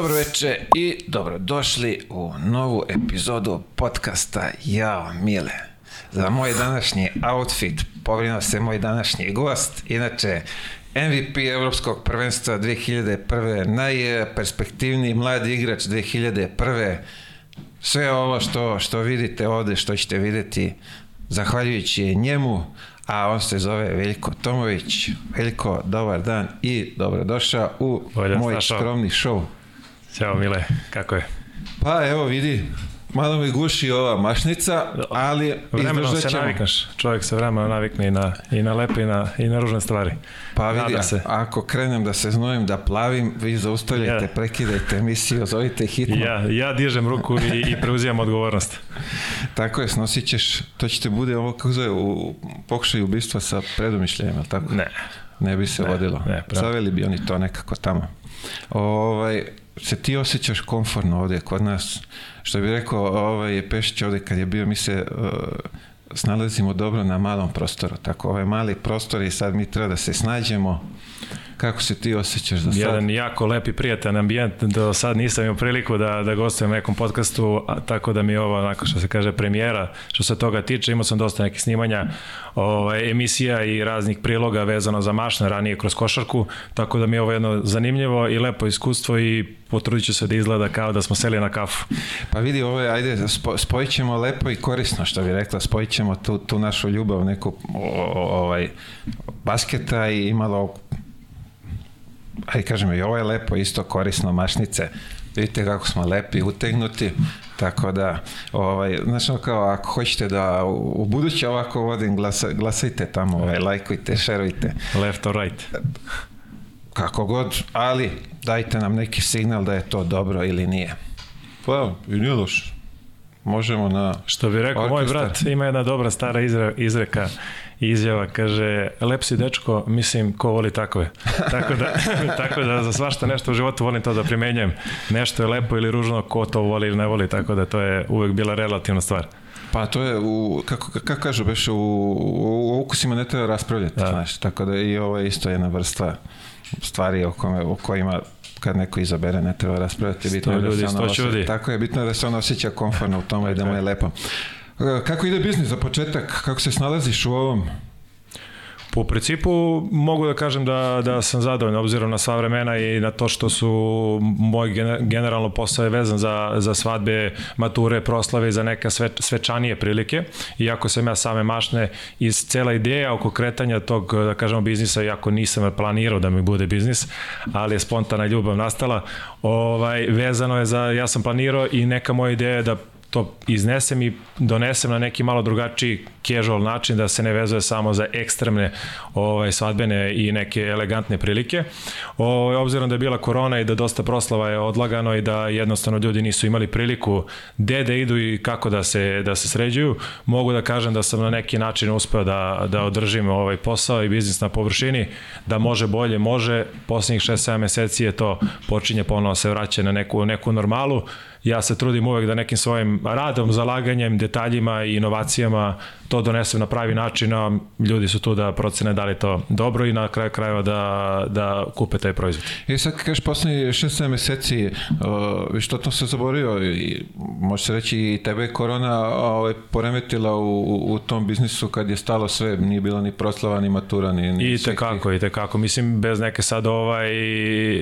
Dobro veče i dobrodošli u novu epizodu podcasta Jao Mile. Za moj današnji outfit pobrinuo se moj današnji gost, inače MVP Evropskog prvenstva 2001. Najperspektivniji mladi igrač 2001. Sve ovo što, što vidite ovde, što ćete videti, zahvaljujući njemu, a on se zove Veljko Tomović. Veljko, dobar dan i dobrodošao u Bolje, moj Stašo. skromni show. Ćao Mile, kako je? Pa evo vidi, malo mi guši ova mašnica, ali Vremenom se ćemo. navikneš, čovjek se vremenom navikne i na, i na lepe i na, i na ružne stvari. Pa vidi, se. ako krenem da se znojim, da plavim, vi zaustavljajte, Ja. prekidajte emisiju, zovite hitno. Ja, ja dižem ruku i, i preuzimam odgovornost. Tako je, snosit ćeš, to će te bude ovo kako zove, u pokušaju ubistva sa predomišljajem, ali tako? Ne, Ne bi se Ne, vodilo. ne. Zaveli bi oni to nekako tamo. Ovaj, se ti osjećaš komfortno ovdje kod nas? Što bi rekao ovaj, Pešić ovdje kad je bio, mi se uh, snalazimo dobro na malom prostoru. Tako, ovaj mali prostor i sad mi treba da se snađemo. Kako se ti osjećaš za sad? jedan jako lep i prijatan ambijent, do sad nisam imao priliku da, da gostujem u nekom podcastu, a, tako da mi je ovo, onako što se kaže, premijera, što se toga tiče, imao sam dosta nekih snimanja ovaj, emisija i raznih priloga vezano za mašne ranije kroz košarku, tako da mi je ovo jedno zanimljivo i lepo iskustvo i potrudit ću se da izgleda kao da smo seli na kafu. Pa vidi, ovo je, ajde, spo, spojit ćemo lepo i korisno, što bi rekla, spojit ćemo tu, tu našu ljubav, neku o, o, ovaj, basketa i malo, ajde kažem, i ovo je lepo, isto korisno, mašnice. Vidite kako smo lepi, utegnuti, tako da, ovaj, znaš, ono kao, ako hoćete da u, u buduće ovako vodim, glasa, glasajte tamo, ovaj, lajkujte, šerujte, Left or right. kako god, ali dajte nam neki signal da je to dobro ili nije. Pa, i nije loše. Možemo na... Što bi rekao moj Orkestar. brat, ima jedna dobra stara izre, izreka izjava, kaže, lep si dečko, mislim, ko voli takove. Tako da, tako da za svašta nešto u životu volim to da primenjujem. Nešto je lepo ili ružno, ko to voli ili ne voli, tako da to je uvek bila relativna stvar. Pa to je, u, kako, kako kažu, beš, u, u, u ukusima ne treba raspravljati, Da. znaš, tako da i ovo je isto jedna vrsta stvari o, kome, o kojima kad neko izabere ne treba raspravljati. Bitno Sto da ljudi, se ono sto čudi. Tako je, bitno je da se on osjeća komfortno u tome i da mu je lepo. E, Kako ide biznis za početak? Kako se snalaziš u ovom? Po principu mogu da kažem da, da sam zadovoljan obzirom na sva vremena i na to što su moj gene- generalno posao je vezan za, za svadbe, mature, proslave i za neka sve, svečanije prilike. Iako sam ja same mašne iz cela ideja oko kretanja tog, da kažemo, biznisa, iako nisam planirao da mi bude biznis, ali je spontana ljubav nastala, ovaj, vezano je za, ja sam planirao i neka moja ideja je da to iznesem i donesem na neki malo drugačiji casual način da se ne vezuje samo za ekstremne ovaj svadbene i neke elegantne prilike. Ovaj obzirom da je bila korona i da dosta proslava je odlagano i da jednostavno ljudi nisu imali priliku gde da idu i kako da se da se sređuju, mogu da kažem da sam na neki način uspeo da da održim ovaj posao i biznis na površini, da može bolje, može. Poslednjih 6-7 meseci je to počinje ponovo se vraća na neku neku normalu ja se trudim uvek da nekim svojim radom, zalaganjem, detaljima i inovacijama to donesem na pravi način, a ljudi su tu da procene da li to dobro i na kraju krajeva da, da kupe taj proizvod. I sad kad kažeš poslednji 6-7 meseci, uh, što to se zaborio i može se reći i tebe je korona ovaj, poremetila u, u, u tom biznisu kad je stalo sve, nije bilo ni proslava, ni matura, ni, ni I tekako, i tekako. Mislim, bez neke sad ovaj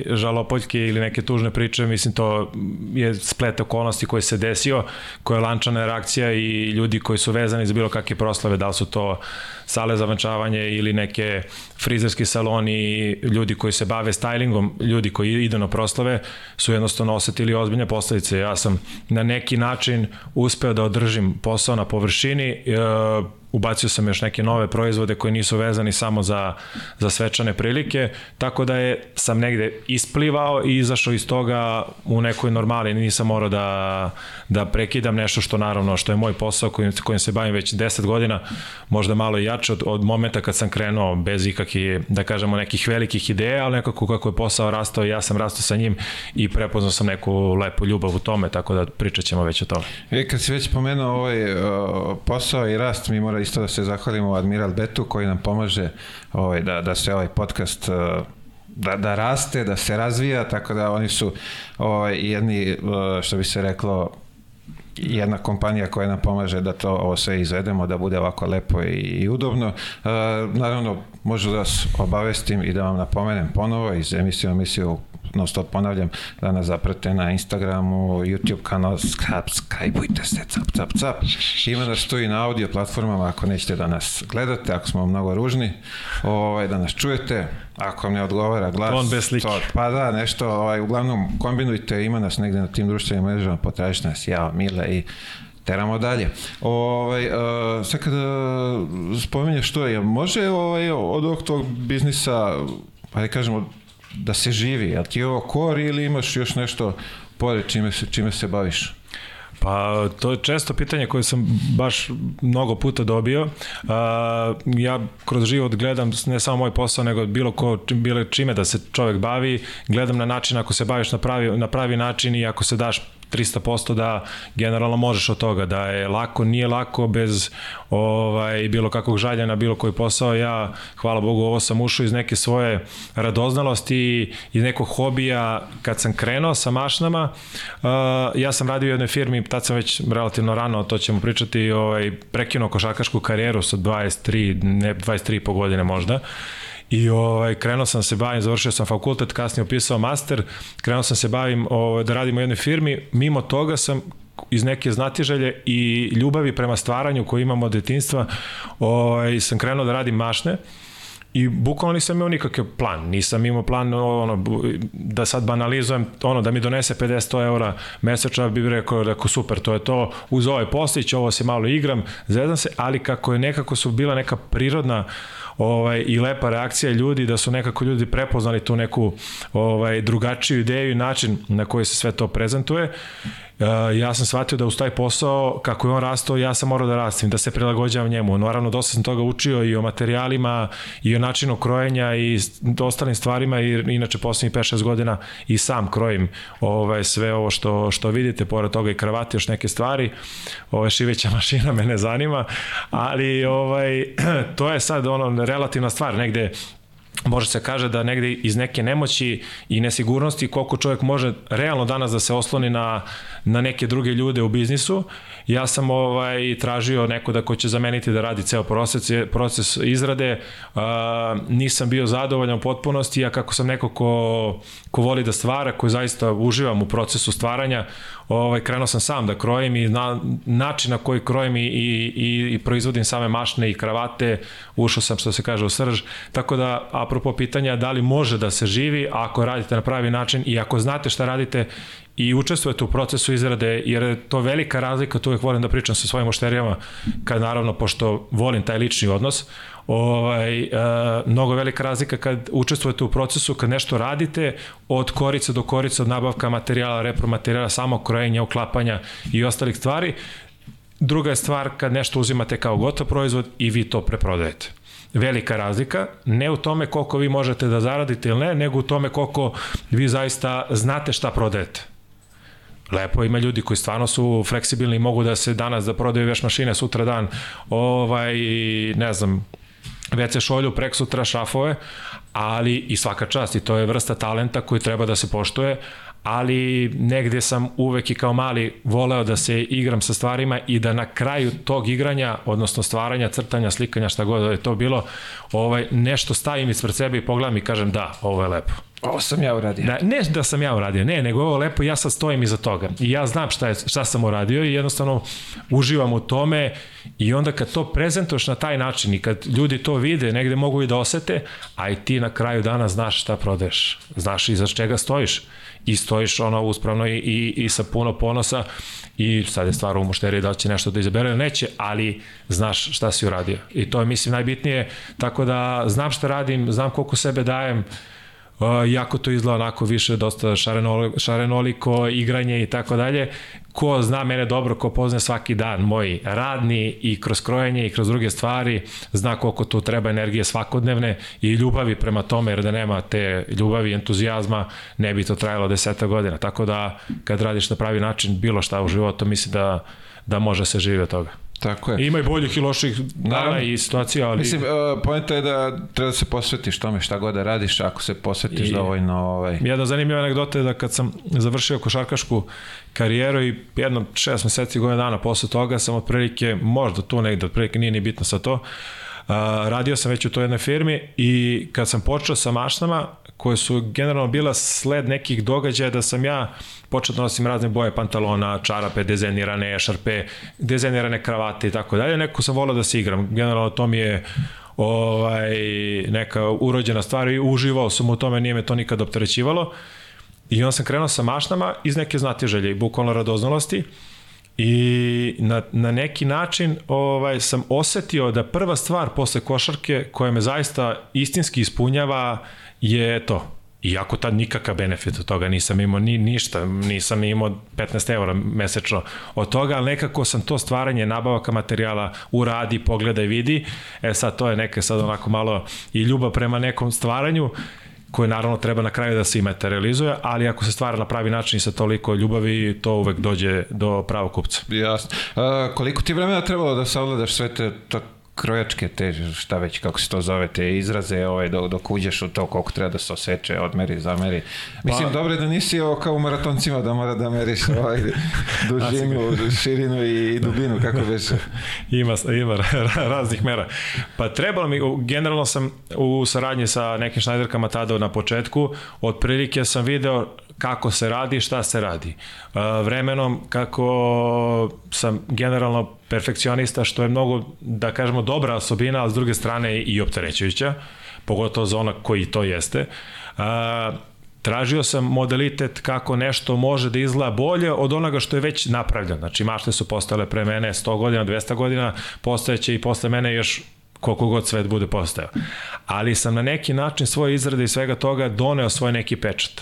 žalopoljke ili neke tužne priče, mislim, to je splet okolnosti koji se desio, koja je lančana reakcija i ljudi koji su vezani za bilo kakve proslave, da li su to sale za venčavanje ili neke frizerski saloni, ljudi koji se bave stylingom, ljudi koji idu na proslave, su jednostavno osetili ozbiljne posledice. Ja sam na neki način uspeo da održim posao na površini, e, ubacio sam još neke nove proizvode koji nisu vezani samo za, za svečane prilike, tako da je sam negde isplivao i izašao iz toga u nekoj normali, nisam morao da, da prekidam nešto što naravno, što je moj posao kojim, kojim se bavim već 10 godina, možda malo i jače od, od momenta kad sam krenuo bez ikakih, da kažemo, nekih velikih ideja, ali nekako kako je posao rastao, ja sam rastao sa njim i prepoznao sam neku lepu ljubav u tome, tako da pričat ćemo već o tome. E, kad si već pomenuo ovaj uh, posao i rast, mi mora isto da se zahvalimo Admiral Betu koji nam pomaže ovaj, da, da se ovaj podcast uh, da, da raste, da se razvija, tako da oni su ovaj, jedni, što bi se reklo, jedna kompanija koja nam pomaže da to ovo sve izvedemo, da bude ovako lepo i, i udobno. E, naravno, možda da vas obavestim i da vam napomenem ponovo iz emisije emisiju non stop ponavljam, da nas zaprate na Instagramu, YouTube kanal, subscribeujte se, cap, cap, cap. Ima nas tu i na audio platformama ako nećete da nas gledate, ako smo mnogo ružni, ovaj, da nas čujete, ako vam ne odgovara glas, On bez slike. to, pa da, nešto, ovaj, uglavnom kombinujte, ima nas negde na tim društvenim mrežama, potražite nas, ja, Mile i teramo dalje. Ovaj, uh, sad kada spominješ što je, može ovaj, od ovog tog biznisa, pa da kažemo, da se živi, a ti je ovo kor ili imaš još nešto pored čime se, čime se baviš? Pa to je često pitanje koje sam baš mnogo puta dobio. Ja kroz život gledam ne samo moj posao, nego bilo ko, bilo čime da se čovek bavi, gledam na način ako se baviš na pravi, na pravi način i ako se daš 300% da generalno možeš od toga, da je lako, nije lako bez ovaj, bilo kakvog žalja na bilo koji posao. Ja, hvala Bogu, ovo sam ušao iz neke svoje radoznalosti, iz nekog hobija. Kad sam krenuo sa mašnama, uh, ja sam radio u jednoj firmi, tad sam već relativno rano, to ćemo pričati, ovaj, prekinuo košakašku karijeru sa 23, ne 23 po godine možda. I ovaj, krenuo sam se bavim, završio sam fakultet, kasnije upisao master, krenuo sam se bavim ovaj, da radim u jednoj firmi. Mimo toga sam iz neke znatiželje i ljubavi prema stvaranju koje imamo od detinstva, ovaj, sam krenuo da radim mašne. I bukvalno nisam imao nikakav plan, nisam imao plan ono, da sad banalizujem, ono, da mi donese 50 eura mesečno, bi rekao, rekao super, to je to, uz ovaj postić, ovo se malo igram, zezam se, ali kako je nekako su bila neka prirodna ovaj, i lepa reakcija ljudi, da su nekako ljudi prepoznali tu neku ovaj, drugačiju ideju i način na koji se sve to prezentuje ja sam shvatio da uz taj posao, kako je on rastao, ja sam morao da rastim, da se prilagođavam njemu. Naravno, dosta sam toga učio i o materijalima, i o načinu krojenja i ostalim stvarima, i inače poslednjih 5-6 godina i sam krojim ovaj, sve ovo što, što vidite, pored toga i kravati, još neke stvari. Ove, šiveća mašina me ne zanima, ali ovaj, to je sad ono relativna stvar, negde može se kaže da negde iz neke nemoći i nesigurnosti koliko čovjek može realno danas da se osloni na, na neke druge ljude u biznisu. Ja sam ovaj tražio neko da ko će zameniti da radi ceo proces, proces izrade. Uh, nisam bio zadovoljan u potpunosti, a kako sam neko ko, ko voli da stvara, ko zaista uživam u procesu stvaranja, ovaj, krenuo sam sam da krojim i na, način na koji krojim i, i, i proizvodim same mašne i kravate, ušao sam što se kaže u srž, tako da apropo pitanja da li može da se živi ako radite na pravi način i ako znate šta radite i učestvujete u procesu izrade, jer je to velika razlika, tu uvek volim da pričam sa svojim ošterijama, kad naravno, pošto volim taj lični odnos, ovaj, e, mnogo velika razlika kad učestvujete u procesu, kad nešto radite, od korice do korice, od nabavka materijala, repromaterijala, samo krojenja, uklapanja i ostalih stvari. Druga je stvar kad nešto uzimate kao gotov proizvod i vi to preprodajete velika razlika, ne u tome koliko vi možete da zaradite ili ne, nego u tome koliko vi zaista znate šta prodajete. Lepo ima ljudi koji stvarno su fleksibilni i mogu da se danas da prodaju veš mašine, sutra dan ovaj, ne znam, WC šolju, prek sutra šafove, ali i svaka čast i to je vrsta talenta koji treba da se poštuje, ali negde sam uvek i kao mali voleo da se igram sa stvarima i da na kraju tog igranja, odnosno stvaranja, crtanja, slikanja, šta god da je to bilo, ovaj, nešto stavim ispred sebe i pogledam i kažem da, ovo je lepo. Ovo sam ja uradio. Da, ne da sam ja uradio, ne, nego ovo lepo, ja sad stojim iza toga. I ja znam šta, je, šta sam uradio i jednostavno uživam u tome i onda kad to prezentuješ na taj način i kad ljudi to vide, negde mogu i da osete, a i ti na kraju dana znaš šta prodeš, znaš iza čega stojiš i stojiš ono uspravno i, i, i sa puno ponosa i sad je stvar u mušteriji da će nešto da izabere neće, ali znaš šta si uradio. I to je mislim najbitnije, tako da znam šta radim, znam koliko sebe dajem, Uh, jako to izgleda onako više dosta šarenoliko, šarenoliko igranje i tako dalje. Ko zna mene dobro, ko pozna svaki dan moj radni i kroz krojenje i kroz druge stvari, zna koliko tu treba energije svakodnevne i ljubavi prema tome, jer da nema te ljubavi i entuzijazma, ne bi to trajalo deseta godina. Tako da, kad radiš na pravi način bilo šta u životu, mislim da, da može se živi od toga. Tako je. Ima i boljih i loših dana i situacija, ali... Mislim, uh, pojenta je da treba da se posvetiš tome šta god da radiš, ako se posvetiš I- dovoljno... Ovaj, Jedna zanimljiva anegdota je da kad sam završio košarkašku karijeru i jedno šest meseci, godina dana posle toga sam otprilike, možda tu negde, otprilike nije ni bitno sa to, a, radio sam već u toj jednoj firmi i kad sam počeo sa mašnama, koje su generalno bila sled nekih događaja da sam ja počeo da nosim razne boje pantalona, čarape, dizajnirane šarpe, dizajnirane kravate i tako dalje. Neko sam volao da se igram. Generalno to mi je ovaj, neka urođena stvar i uživao sam u tome, nije me to nikad opterećivalo. I onda sam krenuo sa mašnama iz neke znatiželje i bukvalno radoznalosti i na, na neki način ovaj sam osetio da prva stvar posle košarke koja me zaista istinski ispunjava je to. Iako tad nikakav benefit od toga nisam imao ni, ništa, nisam imao 15 eura mesečno od toga, ali nekako sam to stvaranje nabavaka materijala uradi, pogleda i vidi. E sad to je neka sad onako malo i ljubav prema nekom stvaranju koje naravno treba na kraju da se i materializuje, ali ako se stvara na pravi način i sa toliko ljubavi, to uvek dođe do pravog kupca. Jasno. A, koliko ti vremena trebalo da savladaš sve te krojačke te, šta već, kako se to zove, te izraze, ovaj, dok, dok uđeš u to koliko treba da se oseče, odmeri, zameri. Mislim, Pa- dobro je da nisi ovo kao u maratoncima da mora da meriš ovaj, dužinu, širinu i dubinu, kako beše. Ima, ima raznih mera. Pa trebalo mi, generalno sam u saradnji sa nekim šnajderkama tada na početku, otprilike sam video kako se radi, šta se radi. Uh, vremenom, kako sam generalno perfekcionista, što je mnogo, da kažemo, dobra osobina, a s druge strane i opterećujuća, pogotovo za ona koji to jeste. Uh, tražio sam modalitet kako nešto može da izgleda bolje od onoga što je već napravljeno. Znači, mašte su postale pre mene 100 godina, 200 godina, postojeće i posle mene još koliko god svet bude postojao. Ali sam na neki način svoje izrade i svega toga doneo svoj neki pečat.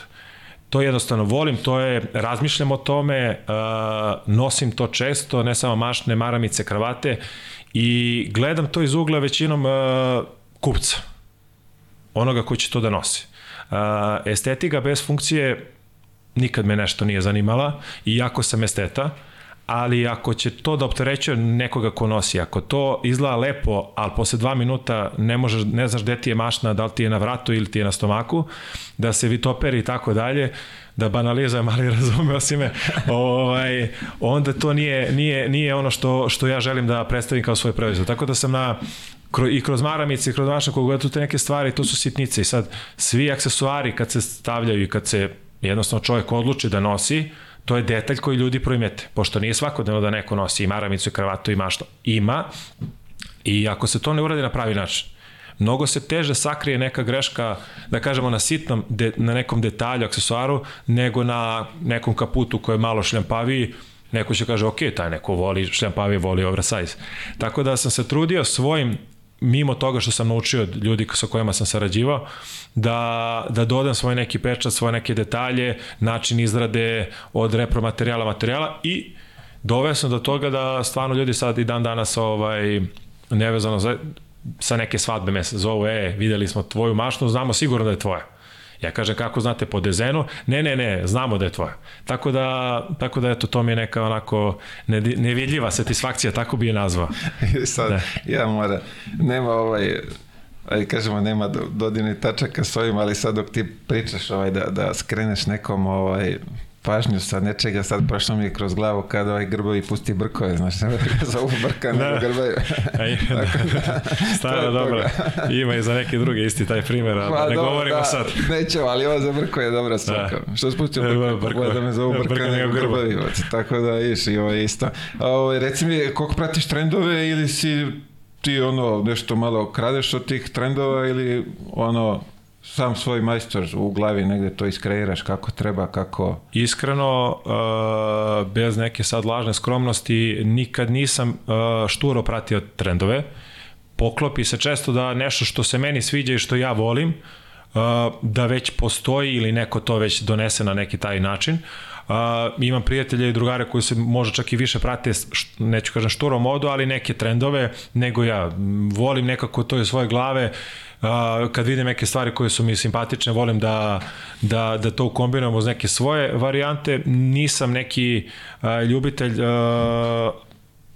To jednostavno volim, to je, razmišljam o tome, uh, nosim to često, ne samo mašne, maramice, kravate i gledam to iz ugla većinom uh, kupca, onoga ko će to da nosi. Uh, estetika bez funkcije nikad me nešto nije zanimala, iako sam esteta, ali ako će to da opterećuje nekoga ko nosi, ako to izgleda lepo, ali posle dva minuta ne, možeš, ne znaš gde ti je mašna, da li ti je na vratu ili ti je na stomaku, da se vitoperi i tako dalje, da banalizujem, ali razumeo si me, ovaj, onda to nije, nije, nije ono što, što ja želim da predstavim kao svoj proizvod. Tako da sam na, i kroz maramice i kroz mašna kogu tu te neke stvari, to su sitnice i sad svi aksesuari kad se stavljaju i kad se jednostavno čovjek odluči da nosi, to je detalj koji ljudi primete, pošto nije svakodnevno da neko nosi i maramicu i kravatu i mašto. Ima, i ako se to ne uradi na pravi način, mnogo se teže sakrije neka greška, da kažemo na sitnom, de, na nekom detalju, aksesuaru, nego na nekom kaputu koji je malo šljampaviji, neko će kaže, ok, taj neko voli šljampaviji, voli oversize. Tako da sam se trudio svojim mimo toga što sam naučio od ljudi sa kojima sam sarađivao, da, da dodam svoj neki pečat, svoje neke detalje, način izrade od repromaterijala, materijala i doveo sam do toga da stvarno ljudi sad i dan danas ovaj, nevezano za, sa neke svadbe me zovu, e, videli smo tvoju mašnu, znamo sigurno da je tvoja. Ja kažem kako znate po dezenu, ne, ne, ne, znamo da je tvoja. Tako da, tako da eto, to mi je neka onako nevidljiva satisfakcija, tako bi je nazvao. Sad, da. ja mora, nema ovaj, aj kažemo nema dodini tačaka s ovim, ali sad dok ti pričaš ovaj, da, da skreneš nekom ovaj, pažnju sa nečega, sad prošlo mi je kroz glavu kada ovaj grbovi pusti brkove, znaš, ne da za ovu brka, da. nego grbovi. Aj, da. Stara, dobra. Ima i za neke druge isti taj primjer, ali pa, ne dobro, govorimo da, sad. Nećemo, ali ovo za brko je dobra svaka. Da. Što spustio brko? Da me zovu brka, brka nego grbovi. Tako da, iš, i ovo je isto. Ovaj, reci mi, koliko pratiš trendove ili si ti ono nešto malo kradeš od tih trendova ili ono sam svoj majstor u glavi negde to iskreiraš kako treba, kako... Iskreno, uh, bez neke sad lažne skromnosti, nikad nisam uh, šturo pratio trendove. Poklopi se često da nešto što se meni sviđa i što ja volim, uh, da već postoji ili neko to već donese na neki taj način. Uh, imam prijatelje i drugare koji se možda čak i više prate, neću kažem šturo modu, ali neke trendove nego ja. Volim nekako to iz svoje glave, Uh, kad vidim neke stvari koje su mi simpatične, volim da, da, da to ukombinujem uz neke svoje varijante. Nisam neki uh, ljubitelj uh,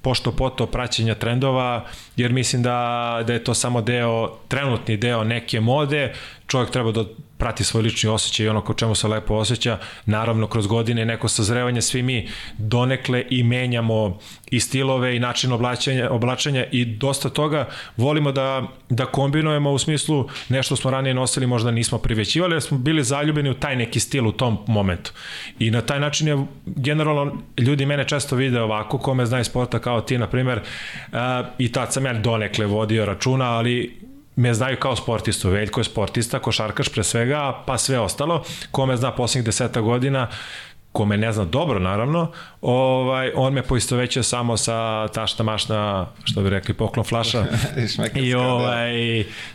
pošto poto praćenja trendova, jer mislim da, da je to samo deo, trenutni deo neke mode, čovjek treba da prati svoj lični osjećaj i ono ko čemu se lepo osjeća, naravno kroz godine neko sazrevanje, svi mi donekle i menjamo i stilove i način oblačenja, oblačenja i dosta toga volimo da, da kombinujemo u smislu nešto smo ranije nosili možda nismo privećivali, jer smo bili zaljubljeni u taj neki stil u tom momentu. I na taj način je generalno ljudi mene često vide ovako, kome zna iz sporta kao ti, na primer, i tad sam ja donekle vodio računa, ali me znaju kao sportistu, Veljko je sportista, košarkaš pre svega, pa sve ostalo, ko me zna poslednjih deseta godina, ko me ne zna dobro naravno, ovaj, on me poistovećuje samo sa tašta mašna, što bi rekli, poklon flaša i, da. ovaj,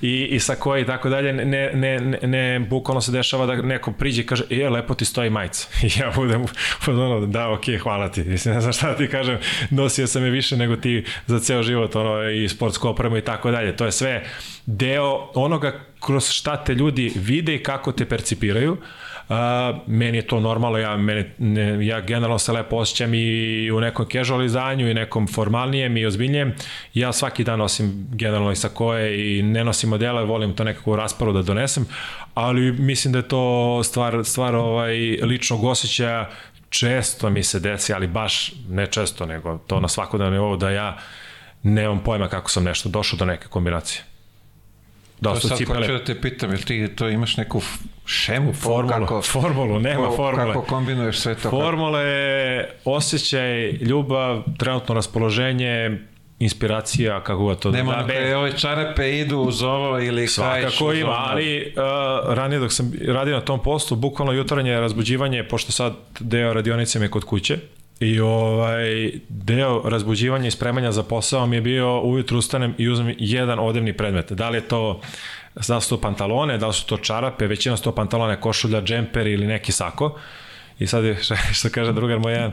i, i sa koji i tako dalje, ne, ne, ne, ne, bukvalno se dešava da neko priđe i kaže, je, lepo ti stoji majica. I ja budem, ono, da, ok, hvala ti. Mislim, ne znam šta ti kažem, nosio sam je više nego ti za ceo život, ono, i sportsku opremu i tako dalje. To je sve deo onoga kroz šta te ljudi vide i kako te percipiraju. Uh, meni je to normalno, ja, mene, ne, ja generalno se lepo osjećam i u nekom casual izdanju i nekom formalnijem i ozbiljnijem. Ja svaki dan nosim generalno i sakoje i ne nosim modele, volim to nekako u rasparu da donesem, ali mislim da je to stvar, stvar ovaj, ličnog osjećaja često mi se desi, ali baš ne često, nego to na svakodnevnom nivou da ja nemam pojma kako sam nešto došao do neke kombinacije. Da, to sad cipele. hoću da te pitam, jel ti to imaš neku šemu? Formulu, kako, formulu, nema formule. Kako kombinuješ sve to? Formula je osjećaj, ljubav, trenutno raspoloženje, inspiracija, kako ga to Nema da... Nema ove čarape idu uz ovo ili Svakako ima, ono. ali uh, ranije dok sam radio na tom postu, bukvalno jutarnje razbuđivanje, pošto sad deo radionice mi kod kuće, I ovaj deo razbuđivanja i spremanja za posao mi je bio ujutru ustanem i uzmem jedan odevni predmet. Da li je to da su to pantalone, da li su to čarape, većina su to pantalone, košulja, džemper ili neki sako. I sad je, što kaže drugar moj jedan,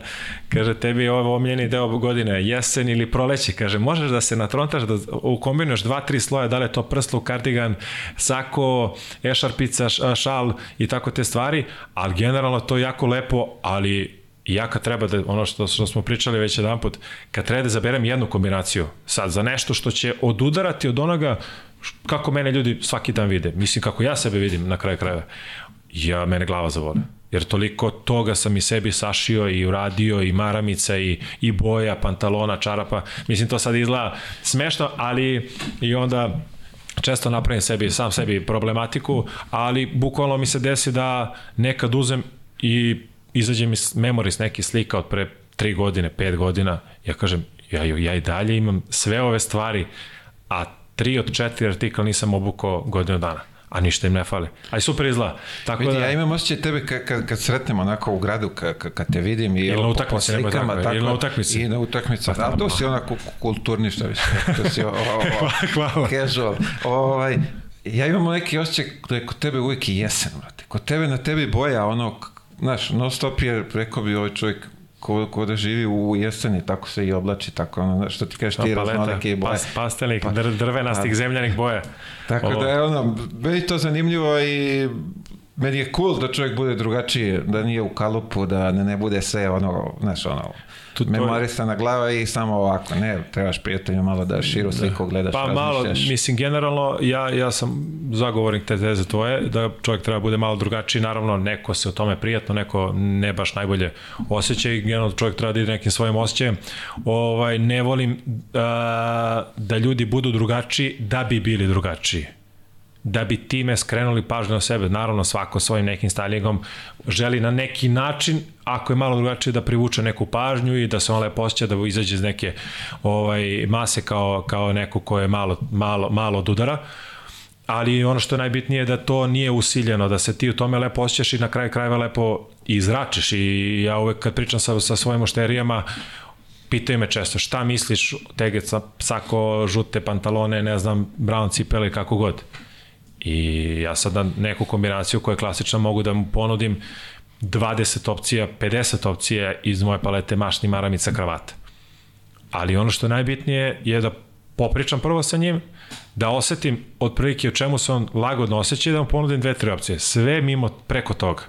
kaže, tebi je ovo omljeni deo godine, jesen ili proleće, kaže, možeš da se natrontaš, da ukombinuješ dva, tri sloja, da li je to prsluk, kardigan, sako, ešarpica, šal i tako te stvari, ali generalno to je jako lepo, ali I ja kad treba da, ono što, što smo pričali već jedan put, kad treba da zaberem jednu kombinaciju, sad za nešto što će odudarati od onoga kako mene ljudi svaki dan vide, mislim kako ja sebe vidim na kraju krajeva, ja, mene glava zavole. Jer toliko toga sam i sebi sašio i uradio i maramica i, i boja, pantalona, čarapa. Mislim, to sad izgleda smešno, ali i onda često napravim sebi, sam sebi problematiku, ali bukvalno mi se desi da nekad uzem i izađe mi memoris neki slika od pre 3 godine, 5 godina, ja kažem, ja, ja i dalje imam sve ove stvari, a tri od četiri artikla nisam obukao godinu dana a ništa im ne fali. Aj super izgleda. Tako Vidi, da... ja imam osjećaj tebe kad, kad, kad sretnemo onako u gradu, kad, kad te vidim i ili na utakmici, po slikama, tako, ili na utakmici. I na utakmici. Pa, to si onako kulturni, što više. To si o, o, o, Hvala. casual. Ovaj, ja imam neki osjećaj da je kod tebe uvijek i jesen, brate. Kod tebe na tebi boja ono znaš, non stop je, rekao bi ovaj čovjek, ko, ko da živi u jeseni, tako se i oblači, tako ono, što ti kažeš ti raznolike boje. Pas, pastelik, pa, dr, drvenastih pa, zemljanih boja. Tako Ovo. da je ono, meni to zanimljivo i meni je cool da čovjek bude drugačiji, da nije u kalupu, da ne, ne bude sve ono, znaš, ono, tu, memorisana glava i samo ovako, ne, trebaš prijatelju malo da širu da. sliku gledaš, Pa malo, mislim, generalno, ja, ja sam zagovornik te teze tvoje, da čovjek treba bude malo drugačiji, naravno, neko se o tome prijatno, neko ne baš najbolje osjeća i generalno čovjek treba da ide nekim svojim osjećajem. Ovaj, ne volim a, da ljudi budu drugačiji da bi bili drugačiji da bi time skrenuli pažnju na sebe. Naravno, svako svojim nekim stylingom želi na neki način, ako je malo drugačije, da privuče neku pažnju i da se on lepo osjeća, da izađe iz neke ovaj, mase kao, kao neko ko je malo, malo, malo od udara. Ali ono što je najbitnije je da to nije usiljeno, da se ti u tome lepo osjećaš i na kraju krajeva lepo izračeš. I ja uvek kad pričam sa, sa svojim ošterijama, pitaju me često šta misliš tegeca, sako, žute pantalone, ne znam, brown cipele, kako god I ja sad neku kombinaciju koja je klasična mogu da mu ponudim 20 opcija, 50 opcija iz moje palete mašni maramica kravata. Ali ono što je najbitnije je da popričam prvo sa njim, da osetim otprilike o čemu se on lagodno osjeća i da mu ponudim dve, tri opcije. Sve mimo preko toga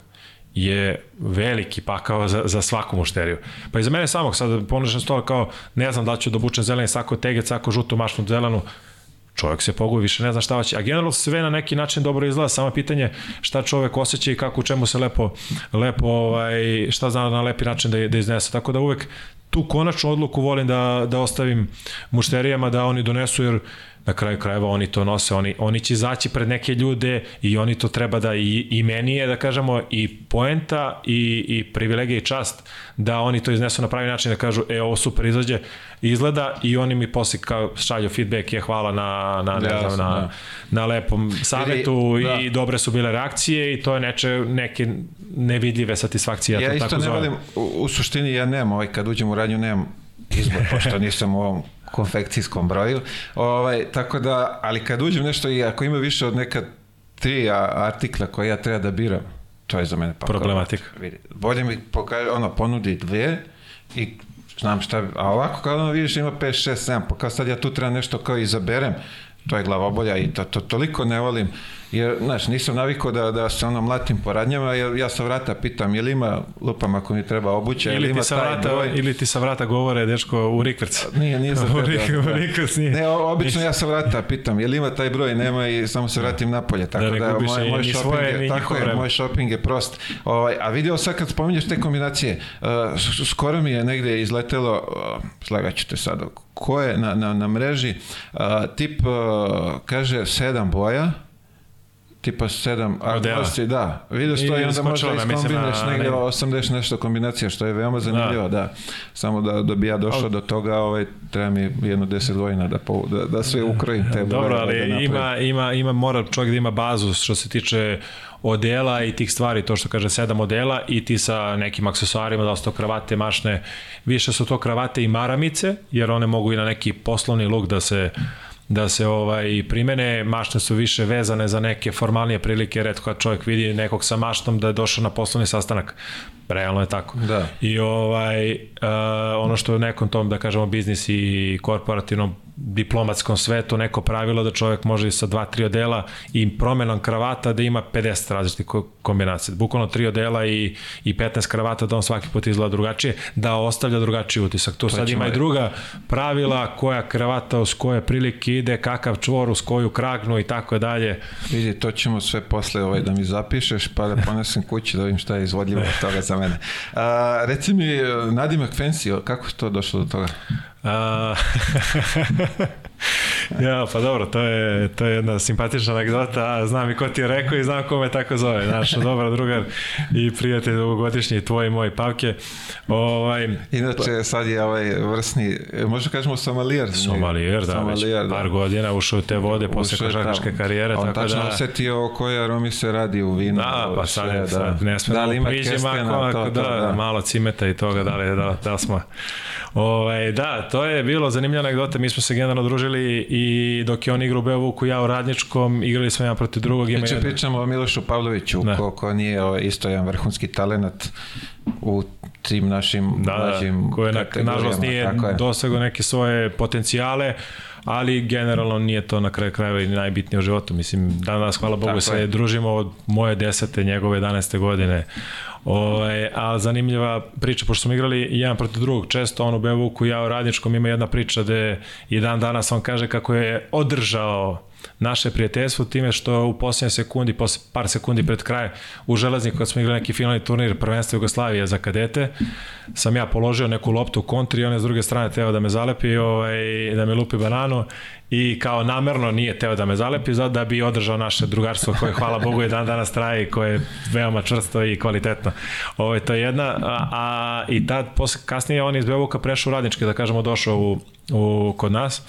je veliki pakao za, za svaku mušteriju. Pa i za mene samog, sad ponašam stola kao, ne znam da ću da obučem zeleni sako tegec, sako žutu mašnu zelenu, čovjek se pogubi, više ne zna šta hoće. A generalno sve na neki način dobro izgleda, samo pitanje šta čovjek osjeća i kako u čemu se lepo, lepo ovaj, šta zna na lepi način da, da iznese. Tako da uvek tu konačnu odluku volim da, da ostavim mušterijama da oni donesu, jer na kraju krajeva oni to nose, oni, oni će izaći pred neke ljude i oni to treba da i, i meni je da kažemo i poenta i, i privilegija i čast da oni to iznesu na pravi način da kažu e ovo super izađe izgleda i oni mi posle kao šalju feedback je hvala na, na, ne znam, na, da. na lepom savetu da. i dobre su bile reakcije i to je neče, neke nevidljive satisfakcije. Ja, ja isto tako ne volim, u, u suštini ja nemam, ovaj, kad uđem u radnju nemam izbor, pošto nisam u ovom konfekcijskom broju. Ovaj, tako da, ali kad uđem nešto i ako ima više od neka tri artikla koje ja treba da biram, to je za mene pa problematika. Vidi, bolje mi pokaže, ono, ponudi dve i znam šta, a ovako kad ono vidiš ima 5, 6, 7, pa kao sad ja tu treba nešto kao izaberem, to je glavobolja i to, to toliko ne volim jer, znaš, nisam navikao da, da se ono mlatim po radnjama, jer ja sa vrata pitam, je li ima, lupam ako mi treba obuća, ili, ima sa vrata, broj? Ili ti sa vrata govore, dečko, u rikvrc. Nije, nije za tebe. u rikvrc nije. Ne, obično ja sa vrata pitam, je li ima taj broj, nema i samo se vratim napolje, tako da, da moj, moj shopping svoje, je, tako je, moj shopping je prost. Ovaj, a vidio sad kad spominješ te kombinacije, uh, skoro mi je negde izletelo, uh, slagaću te sad, ko je na, na, na mreži, uh, tip uh, kaže sedam boja, tipa 7 agnosti, da. Vidio što je onda možda iskombinaš na, negdje 80 nešto kombinacija, što je veoma zanimljivo, da. da. Samo da, da bi ja došao do toga, ovaj, treba mi jedno 10 godina da, po, da, da sve ukrojim te Dobro, ali da ima, ima, ima, mora čovjek da ima bazu što se tiče odela i tih stvari, to što kaže sedam odela i ti sa nekim aksesuarima, da su to kravate, mašne, više su to kravate i maramice, jer one mogu i na neki poslovni luk da se da se ovaj primene, mašne su više vezane za neke formalnije prilike, redko kad čovjek vidi nekog sa maštom da je došao na poslovni sastanak. Realno je tako. Da. I ovaj, uh, ono što je u nekom tom, da kažemo, biznis i korporativnom diplomatskom svetu neko pravilo da čovjek može sa dva, tri odela i promenom kravata da ima 50 različitih kombinacija. Bukvalno tri odela i, i 15 kravata da on svaki put izgleda drugačije, da ostavlja drugačiji utisak. Tu sad ima i druga pravila, koja kravata uz koje prilike ide, kakav čvor uz koju kragnu i tako dalje. Vidi, to ćemo sve posle ovaj, da mi zapišeš, pa da ponesem kući da vidim šta je izvodljivo od toga za mene. A, reci mi, Nadimak Fancy, kako je to došlo do toga? A, ja, pa dobro, to je, to je jedna simpatična anegdota, znam i ko ti je rekao i znam ko me tako zove, znaš, dobar drugar i prijatelj dugogodišnji tvoj i moj Pavke. Ovaj, Inače, pa, sad je ovaj vrsni, možda kažemo somalijer. Somalijer, da, somalijer, već da. par godina ušao u te vode posle košarkaške karijere. On tako tačno da, osetio o kojoj aromi se radi u vinu. Da, pa sad, je, sad da, ne sme da, li ima kestena, to, to, da, da, malo cimeta i toga, da li, da, da smo Ovaj, da, to je bilo zanimljiva anegdota, mi smo se generalno družili i dok je on igrao u Beovuku, ja u Radničkom, igrali smo jedan protiv drugog. Ima jedan... pričamo o Milošu Pavloviću, da. ko, ko nije isto jedan vrhunski talent u tim našim da, da mlađim koje na, nažalost nije dosegao neke svoje potencijale, ali generalno nije to na kraju krajeva i najbitnije u životu. Mislim, danas, hvala Bogu, Tako se je. družimo od moje desete, njegove 11. godine. O, ovaj, a zanimljiva priča, pošto smo igrali jedan protiv drugog, često on u Bevuku, ja u Radničkom, ima jedna priča gde i dan danas on kaže kako je održao naše prijateljstvo time što u posljednje sekundi, posle par sekundi pred kraj u Železniku kad smo igrali neki finalni turnir prvenstva Jugoslavije za kadete, sam ja položio neku loptu u kontri i on je s druge strane teo da me zalepi, ovaj, da me lupi bananu i kao namerno nije teo da me zalepi zato da bi održao naše drugarstvo koje hvala Bogu je dan danas traje i koje je veoma čvrsto i kvalitetno. Ovo ovaj, to je jedna, a, a i tad posle, kasnije on iz Beovuka prešao u radničke, da kažemo došao u, u, kod nas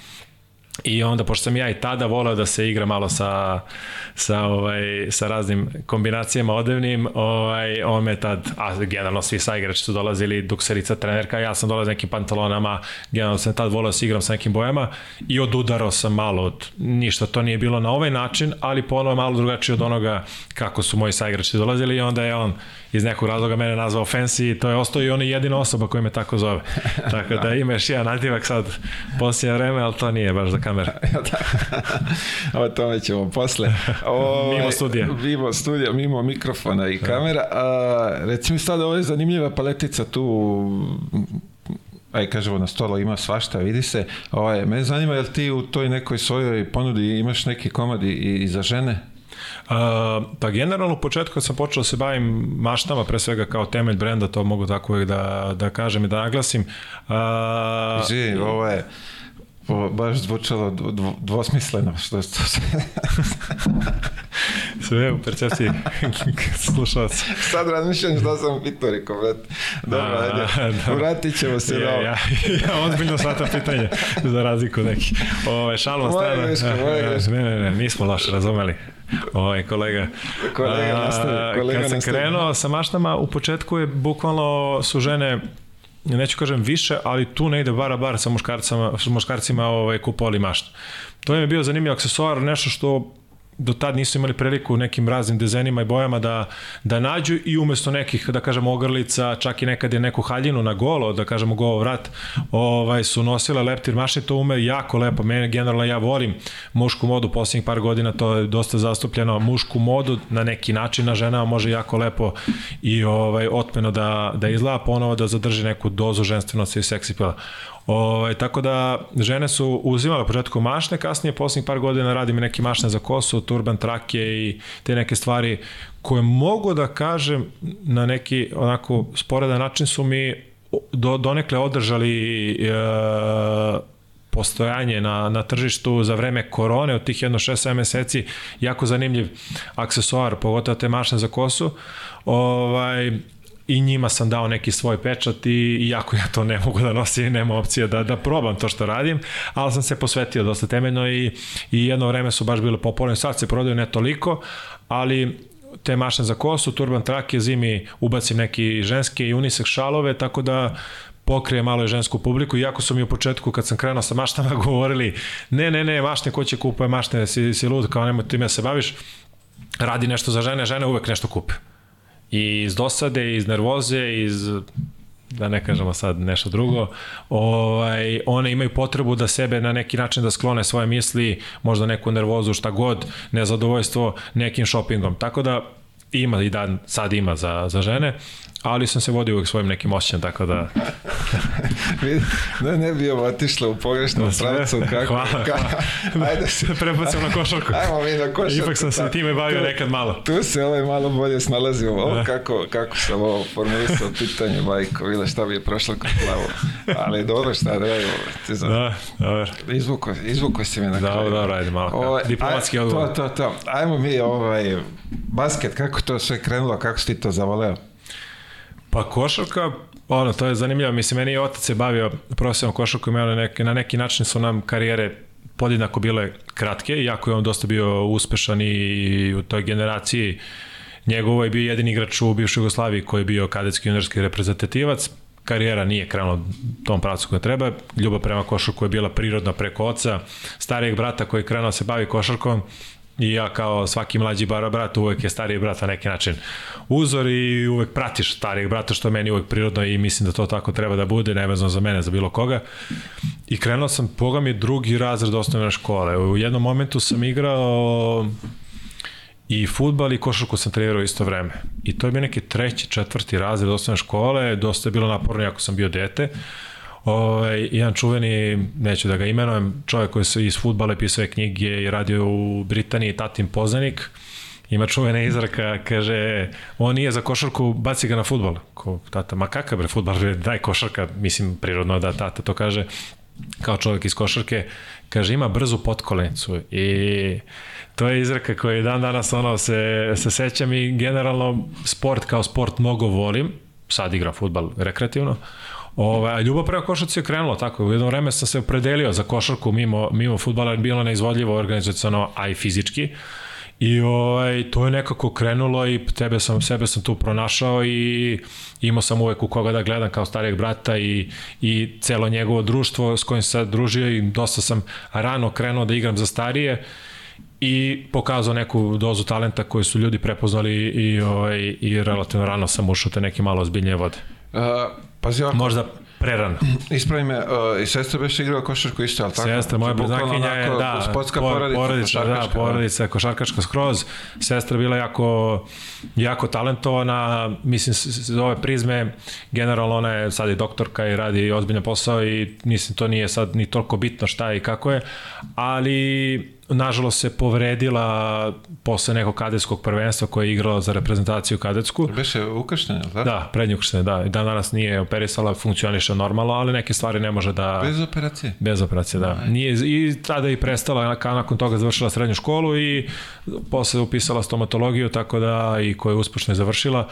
I onda, pošto sam ja i tada volao da se igra malo sa, sa, ovaj, sa raznim kombinacijama odevnim, ovaj, on me tad, a generalno svi saigrači su dolazili, dukserica, trenerka, ja sam dolazio nekim pantalonama, generalno sam tad volao da se igram sa nekim bojama i odudarao sam malo od ništa, to nije bilo na ovaj način, ali ponovo malo drugačije od onoga kako su moji saigrači dolazili i onda je on iz nekog razloga mene nazvao Fancy i to je ostao i on je jedina osoba koja me tako zove. Tako da ima još jedan nadivak sad posljednje vreme, ali to nije baš za kamere. o tome ćemo posle. O, mimo studija. Mimo studija, mimo mikrofona i kamera. A, reci mi sad, ovo je zanimljiva paletica tu aj kažemo na stolu ima svašta, vidi se. Ovaj, me zanima jel ti u toj nekoj svojoj ponudi imaš neki komad i, i za žene? Pa generalno u početku kad sam počeo da se bavim maštama, pre svega kao temelj brenda, to mogu tako uvijek da, da kažem i da naglasim. Uh, Živi, ovo je Ovo baš zvučalo dvosmisleno, što je to Sve u percepciji slušalaca. Sad razmišljam šta sam pitao, rekao, brat. Dobro, ajde, da. vratit ćemo se ja. Ja, ja ozbiljno shvatam pitanje, za razliku neki. Ove, šalom greška. Ne, ne, ne, nismo loše razumeli. Ovaj kolega. Kolega nastavi, kolega Kad sam nastavi. krenuo sa maštama, u početku je bukvalno su žene neću kažem više, ali tu ne ide bara bar sa muškarcima, sa muškarcima ovaj, kupovali maštu. To je bio zanimljiv aksesuar, nešto što do tad nisu imali priliku u nekim raznim dizajnima i bojama da, da nađu i umesto nekih, da kažemo, ogrlica, čak i nekad je neku haljinu na golo, da kažemo golo vrat, ovaj, su nosile leptir mašne, to ume jako lepo. Mene generalno ja volim mušku modu, posljednjih par godina to je dosta zastupljeno, mušku modu na neki način na ženama može jako lepo i ovaj, otmeno da, da izgleda ponovo da zadrži neku dozu ženstvenosti i seksi pila. Ovaj, tako da žene su uzimale početku mašne, kasnije poslednjih par godina radim neke mašne za kosu, turban trake i te neke stvari koje mogu da kažem na neki onako sporedan način su mi do, donekle održali e, postojanje na, na tržištu za vreme korone od tih jedno 6-7 meseci jako zanimljiv aksesuar, pogotovo te mašne za kosu. Ovaj, i njima sam dao neki svoj pečat i iako ja to ne mogu da nosim, nema opcije da, da probam to što radim, ali sam se posvetio dosta temeljno i, i jedno vreme su baš bile popularne, sad se prodaju ne toliko, ali te mašne za kosu, turban trake, zimi ubacim neki ženske i unisex šalove, tako da pokrije malo i žensku publiku, iako su mi u početku kad sam krenuo sa maštama govorili ne, ne, ne, mašne, ko će kupuje mašne, si, si lud, kao nemoj time se baviš, radi nešto za žene, žene uvek nešto kupe i iz dosade, iz nervoze, iz da ne kažemo sad nešto drugo, ovaj, one imaju potrebu da sebe na neki način da sklone svoje misli, možda neku nervozu, šta god, nezadovoljstvo nekim shoppingom. Tako da ima i dan, sad ima za, za žene, ali sam se vodio uvek svojim nekim osjećam, tako da... ne, ne bi ovo otišlo u pogrešnom pravcu. Kako, hvala, hvala. Ajde se... Prebacimo na košarku. Ajmo mi na košarku. Ipak sam se time bavio tu, nekad malo. Tu se ovaj malo bolje snalazio. Ovo, da. kako, kako sam ovo formulisao pitanje, majko, vila šta bi je prošlo kroz glavu. Ali dobro šta da je. Ti znam. Da, dobro. Izvuko, izvuko si me na kraju. Dobro, dobro, ajde malo. Ovaj, Diplomatski aj, odgovor. To, to, to. Ajmo mi ovaj, basket, kako to sve krenulo, kako si ti to zavoleo? Pa košarka, ono, to je zanimljivo. Mislim, meni je otac se bavio profesionalnom košarkom i ono, neki, na neki način su nam karijere podjednako bile kratke, iako je on dosta bio uspešan i u toj generaciji. Njegovo je bio jedini igrač u bivšoj Jugoslaviji koji je bio kadetski juniorski reprezentativac, karijera nije krenula tom pravcu koja treba, ljubav prema košarku je bila prirodna preko oca, starijeg brata koji je krenuo da se bavi košarkom, I ja kao svaki mlađi bara brat uvek je stariji brat na neki način uzor i uvek pratiš starijeg brata što meni uvek prirodno i mislim da to tako treba da bude, nevezano za mene, za bilo koga. I krenuo sam, poga mi drugi razred osnovne škole. U jednom momentu sam igrao i futbal i košarku sam trenirao isto vreme. I to je bio neki treći, četvrti razred osnovne škole, dosta je bilo naporno ako sam bio dete. Ovaj, jedan čuveni, neću da ga imenujem, čovjek koji se iz futbala pisao knjige i radio u Britaniji, tatin poznanik, ima čuvena izraka, kaže, on nije za košarku, baci ga na futbol. Ko, tata, ma kakav bre futbol, daj košarka, mislim, prirodno da tata to kaže, kao čovjek iz košarke, kaže, ima brzu potkolenicu. I to je izraka koja dan danas ono se, se sećam i generalno sport kao sport mnogo volim, sad igram futbal rekreativno, Ove, a ljubav prema košarci je krenula tako. U jedno vreme sam se opredelio za košarku mimo, mimo futbala, bilo neizvodljivo organizacijano, a i fizički. I ovaj, to je nekako krenulo i tebe sam, sebe sam tu pronašao i imao sam uvek u koga da gledam kao starijeg brata i, i celo njegovo društvo s kojim se družio i dosta sam rano krenuo da igram za starije i pokazao neku dozu talenta koju su ljudi prepoznali i, ovaj, i relativno rano sam ušao te neke malo ozbiljnije vode. Uh, pazi ovako. Možda prerano. Ispravi me, uh, i sestra beše igrala košarku isto, ali tako? Sestra, moja beznakinja je, da, sportska por, porodica, porodica, da, porodica, košarkaška skroz. Sestra bila jako, jako talentovana, mislim, s ove prizme, generalno ona je sad i doktorka i radi ozbiljan posao i mislim, to nije sad ni toliko bitno šta i kako je, ali nažalost se povredila posle nekog kadetskog prvenstva koje je igrala za reprezentaciju kadetsku. Beše ukrštene, da? Da, prednje ukrštene, da. Dan danas nije operisala, funkcioniše normalno, ali neke stvari ne može da... Bez operacije? Bez operacije, da. Aj. Nije, I tada i prestala, nakon toga završila srednju školu i posle upisala stomatologiju, tako da i koju je uspešno završila.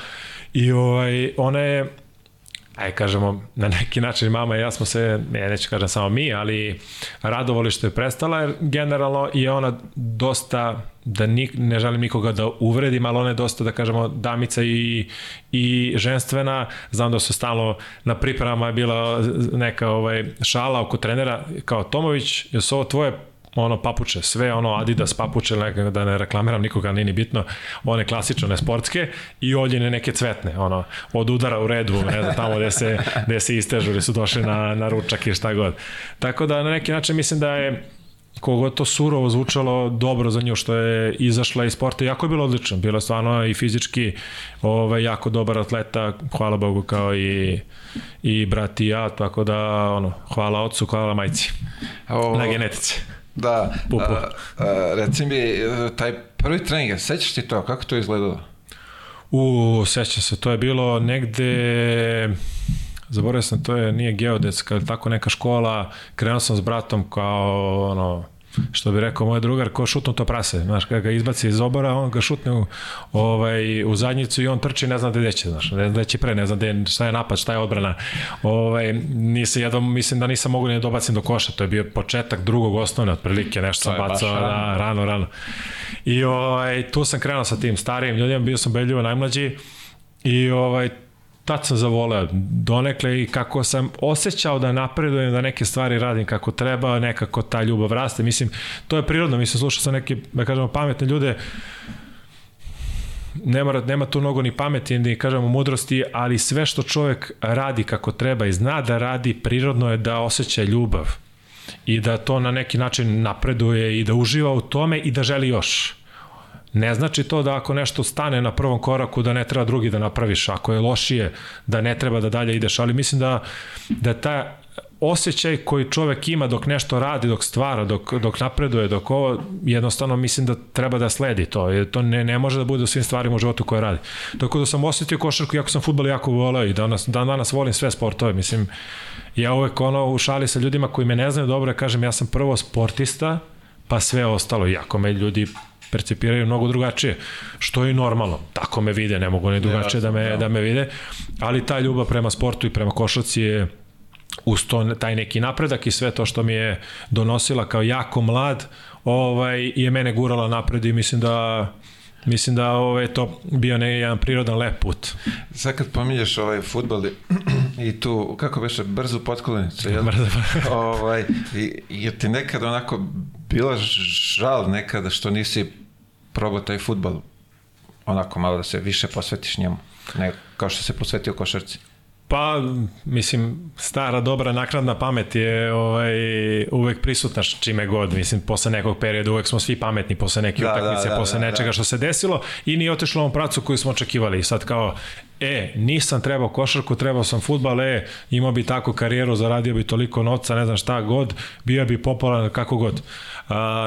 I ovaj, ona je aj kažemo, na neki način mama i ja smo se, ne, neću kažem samo mi, ali radovali što je prestala, jer generalno je ona dosta, da ni, ne želim nikoga da uvredim, ali ona je dosta, da kažemo, damica i, i ženstvena, znam da su stalno na pripremama je bila neka ovaj, šala oko trenera, kao Tomović, jesu ovo tvoje ono papuče, sve ono Adidas papuče, nekako da ne reklamiram nikoga, nije ni bitno, one klasične, ne sportske i oljene neke cvetne, ono, od udara u redu, ne znam, tamo gde se, gde se istežu, gde su došli na, na ručak i šta god. Tako da na neki način mislim da je kogo to surovo zvučalo dobro za nju što je izašla iz sporta jako je bilo odlično bilo je stvarno i fizički ovaj, jako dobar atleta hvala Bogu kao i, i brat i ja tako da ono, hvala ocu hvala majci o, na genetici Da. A, a, reci mi, taj prvi trening, sećaš ti to, kako to izgledalo? U, sećam se, to je bilo negde, zaboravio sam, to je, nije geodetska, tako neka škola, krenuo sam s bratom kao, ono, što bi rekao moj drugar, ko šutnu to prase, znaš, kada ga izbaci iz obora, on ga šutne u, ovaj, u zadnjicu i on trči, ne zna gde će, znaš, ne zna gde će pre, ne zna gde, šta je napad, šta je odbrana. Ovaj, nisam jednom, mislim da nisam mogu ni da dobacim do koša, to je bio početak drugog osnovne, otprilike, nešto sam bacao, rano. Da, rano, rano. I ovaj, tu sam krenuo sa tim starijim ljudima, bio sam beljivo najmlađi, I ovaj, tad sam zavoleo donekle i kako sam osjećao da napredujem, da neke stvari radim kako treba, nekako ta ljubav raste. Mislim, to je prirodno, mislim, slušao sam neke, da kažemo, pametne ljude, nema, nema tu mnogo ni pameti, ni kažemo mudrosti, ali sve što čovek radi kako treba i zna da radi, prirodno je da osjeća ljubav i da to na neki način napreduje i da uživa u tome i da želi još. Ne znači to da ako nešto stane na prvom koraku da ne treba drugi da napraviš, ako je lošije da ne treba da dalje ideš, ali mislim da, da ta osjećaj koji čovek ima dok nešto radi, dok stvara, dok, dok napreduje, dok ovo, jednostavno mislim da treba da sledi to. Jer to ne, ne može da bude u svim stvarima u životu koje radi. Tako da sam osetio košarku, jako sam futbol jako volao i danas, dan danas volim sve sportove. Mislim, ja uvek ono u šali sa ljudima koji me ne znaju dobro, kažem ja sam prvo sportista, pa sve ostalo. Iako me ljudi percipiraju mnogo drugačije, što je i normalno. Tako me vide, ne mogu ne drugačije da me, da me vide, ali ta ljubav prema sportu i prema košarci je uz to taj neki napredak i sve to što mi je donosila kao jako mlad, ovaj je mene gurala napred i mislim da Mislim da ovo je to bio ne jedan prirodan lep put. Sad kad pominješ ovaj futbol i tu, kako beše, brzu potkolenicu, jel? Brzo. ovaj, je ti nekad onako bila žal nekada što nisi probao taj futbol onako malo da se više posvetiš njemu, ne kao što se posvetio košarci? Pa, mislim, stara, dobra, nakradna pamet je ovaj, uvek prisutna čime god. Mislim, posle nekog perioda uvek smo svi pametni posle neke da, utakmice, da, da, posle da, nečega da. što se desilo i nije otišlo u ovom pracu koju smo očekivali. I sad kao, e, nisam trebao košarku, trebao sam futbal, e, imao bi takvu karijeru, zaradio bi toliko novca, ne znam šta god, bio bi popularan kako god. A,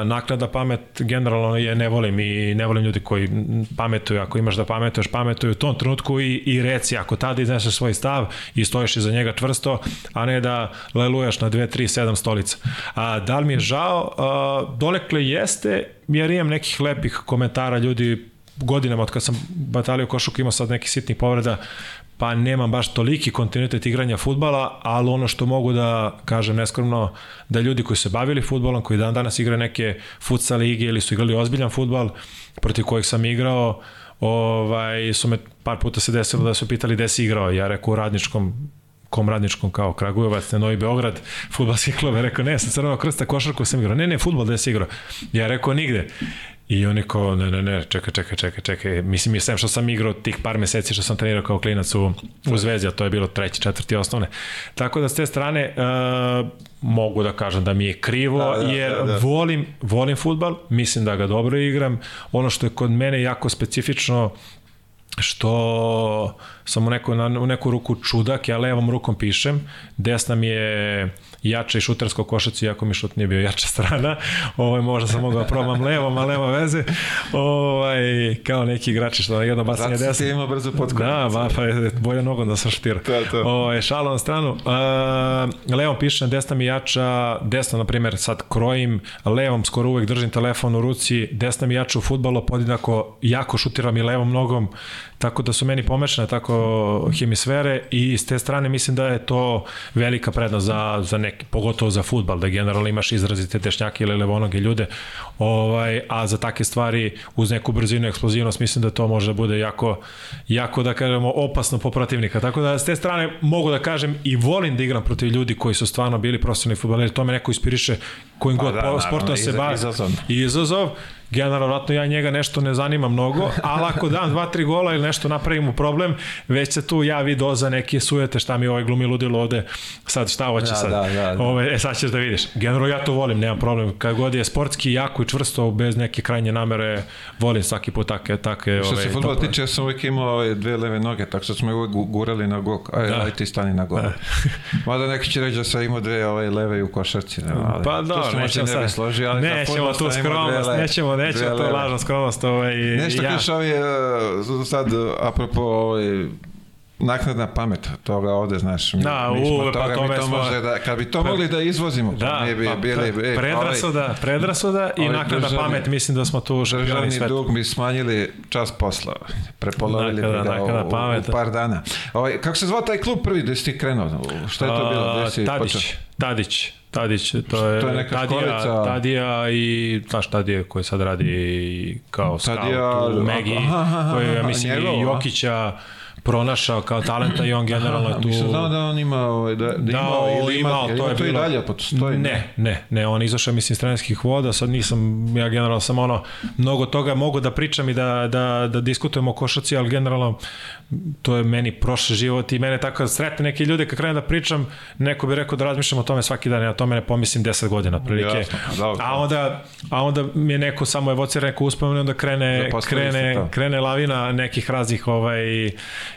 naknada pamet generalno je ne volim i ne volim ljudi koji pametuju, ako imaš da pametuješ, pametuju u tom trenutku i, i reci, ako tada izneseš svoj stav i stojiš iza njega čvrsto, a ne da lelujaš na 2, 3, 7 stolica. A, da li mi je žao? A, donekle jeste, jer imam nekih lepih komentara ljudi godinama od kad sam batalio košuk imao sad neki sitni povreda, pa nemam baš toliki kontinuitet igranja futbala, ali ono što mogu da kažem neskromno, da ljudi koji se bavili futbolom, koji dan danas igraju neke futsal lige ili su igrali ozbiljan futbal, protiv kojih sam igrao, ovaj, su me par puta se desilo da su pitali gde si igrao, ja rekao u radničkom kom radničkom kao Kragujevac, na Novi Beograd, futbalski klub. Ja rekao, ne, sa Crvenog krsta košarku sam igrao. Ne, ne, futbol da si igrao. Ja rekao, nigde. I oni kao, ne, ne, ne, čekaj, čekaj, čekaj, čekaj. Mislim, je sem što sam igrao tih par meseci što sam trenirao kao klinac u, u Zvezdi, a to je bilo treći, četvrti osnovne. Tako da s te strane uh, mogu da kažem da mi je krivo, da, da, jer da, da. volim, volim futbal, mislim da ga dobro igram. Ono što je kod mene jako specifično, što sam u neku, na, u neku ruku čudak, ja levom rukom pišem, desna mi je jače i šutersko košac, iako mi šut nije bio jača strana. Ovaj, možda sam mogao da probam levom, a nema veze. Ovaj, kao neki igrači što jedno bacanje desno. Zato si ima brzo potkup. Da, ba, pa je bolje nogom da sam šutira. To, to. Ovaj, šalo na stranu. Uh, levom pišem, desna mi jača, desna, na primjer, sad krojim, levom skoro uvek držim telefon u ruci, desna mi jača u futbolu, podjednako jako šutiram i levom nogom, tako da su meni pomešane tako hemisfere i s te strane mislim da je to velika prednost za, za neki, pogotovo za futbal, da generalno imaš izrazite tešnjake ili levonoge ljude, ovaj, a za take stvari uz neku brzinu i eksplozivnost mislim da to može da bude jako, jako da kažemo opasno po protivnika, tako da s te strane mogu da kažem i volim da igram protiv ljudi koji su stvarno bili profesionalni futbaleri, to me neko ispiriše kojim pa god da, sportom se bavi. Izazov. Izazov generalno, vratno ja njega nešto ne zanima mnogo, ali ako dam dva, tri gola ili nešto napravim problem, već se tu javi doza neke sujete šta mi ovaj glumi ludilo ovde, sad šta hoće da, sad. Da, da, da. Ove, e, sad ćeš da vidiš. Generalno ja to volim, nemam problem. Kad god je sportski jako i čvrsto, bez neke krajnje namere, volim svaki put take, take Što se futbola tiče, ja sam uvijek imao ove dve leve noge, tako što smo uvijek gurali na gol. Aj, da. aj ti stani na gol. Da. Mada neki će reći da sam imao dve ove leve u košarci. Ne, ali, pa da, nećemo sad. Složi, ali nećemo tu skromnost, nećemo neće to je lažna skromnost. Ovaj, Nešto ja. kažeš ovaj, sad, apropo ovaj, naknadna pamet toga ovde, znaš, mi, da, mi smo u, toga, pa mi to smo, može da, kad bi to mogli da izvozimo, da, mi bi pa, bili... E, predrasuda, ovaj, predrasuda i naknadna državni, pamet, mislim da smo tu šampioni sveta. dug mi smanjili čas posla, prepolovili nakada, ga nakada u, pamet. u, par dana. Ovaj, kako se zvao taj klub prvi gde si ti krenuo? Šta je to bilo? Gde si Tadić, počeo? Tadić. Tadić, to je, to je neka Tadija, školica. Tadija i, znaš, Tadija koji sad radi kao Tadija, scout u Megi, koji ja mislim i Jokića, pronašao kao talenta i on generalno je tu... Mislim znao da on ima, ovaj, da, da, da ima, ili ima, ima to je to bilo... i dalje postoji. Ne, ne, ne, on izašao mislim iz trenerskih voda, sad nisam, ja generalno sam ono, mnogo toga mogu da pričam i da, da, da diskutujemo o košaci, ali generalno to je meni prošle život i mene tako da sretne neke ljude kad krenem da pričam, neko bi rekao da razmišljam o tome svaki dan, ja o tome ne pomislim 10 godina prilike. Jasno, da, a onda a onda mi je neko samo evocira neku uspomenu onda krene da krene krene lavina nekih raznih ovaj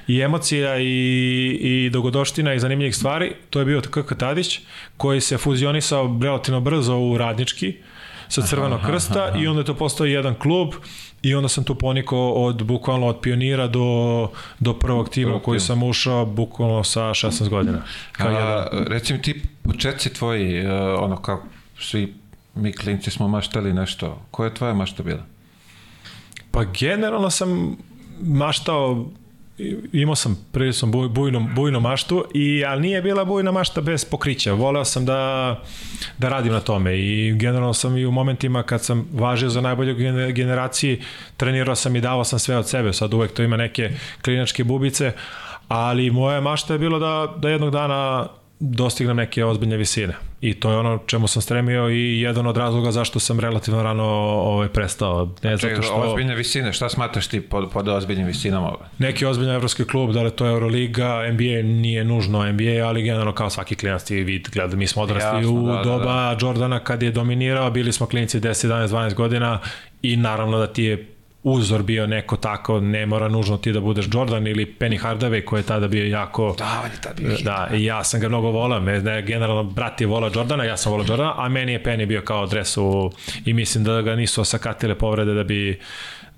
i emocija i i dogodoština i zanimljivih stvari. To je bio KK Tadić koji se fuzionisao relativno brzo u Radnički sa Crvenog krsta aha, aha. i onda je to postao jedan klub I onda sam tu ponikao od bukvalno od pionira do, do prvog tima u koji sam ušao bukvalno sa 16 godina. Kao A, jedan... Recimo ti početci tvoji, uh, ono kao svi mi klinci smo maštali nešto. Koja je tvoja mašta bila? Pa generalno sam maštao imao sam prilično buj, bujnu, bujnu maštu, i, ali nije bila bujna mašta bez pokrića. Voleo sam da, da radim na tome i generalno sam i u momentima kad sam važio za najbolju generaciji, trenirao sam i davao sam sve od sebe. Sad uvek to ima neke klinačke bubice, ali moja mašta je bilo da, da jednog dana dostignem neke ozbiljne visine. I to je ono čemu sam stremio i jedan od razloga zašto sam relativno rano ovaj, prestao. Ne Čekaj, zato što... Ozbiljne visine, šta smatraš ti pod, pod ozbiljnim visinama? Neki ozbiljni evropski klub, da li to je Euroliga, NBA nije nužno NBA, ali generalno kao svaki klinac ti vid, gleda, mi smo odrasli Jasno, u da, doba da, da. Jordana kad je dominirao, bili smo klinici 10, 11, 12 godina i naravno da ti je uzor bio neko tako, ne mora nužno ti da budeš Jordan ili Penny Hardaway koji je tada bio jako... Da, on je tada bio Da, i ja sam ga mnogo volao, ne, generalno brat je volao Jordana, ja sam volao Jordana, a meni je Penny bio kao dres u, i mislim da ga nisu osakatile povrede da bi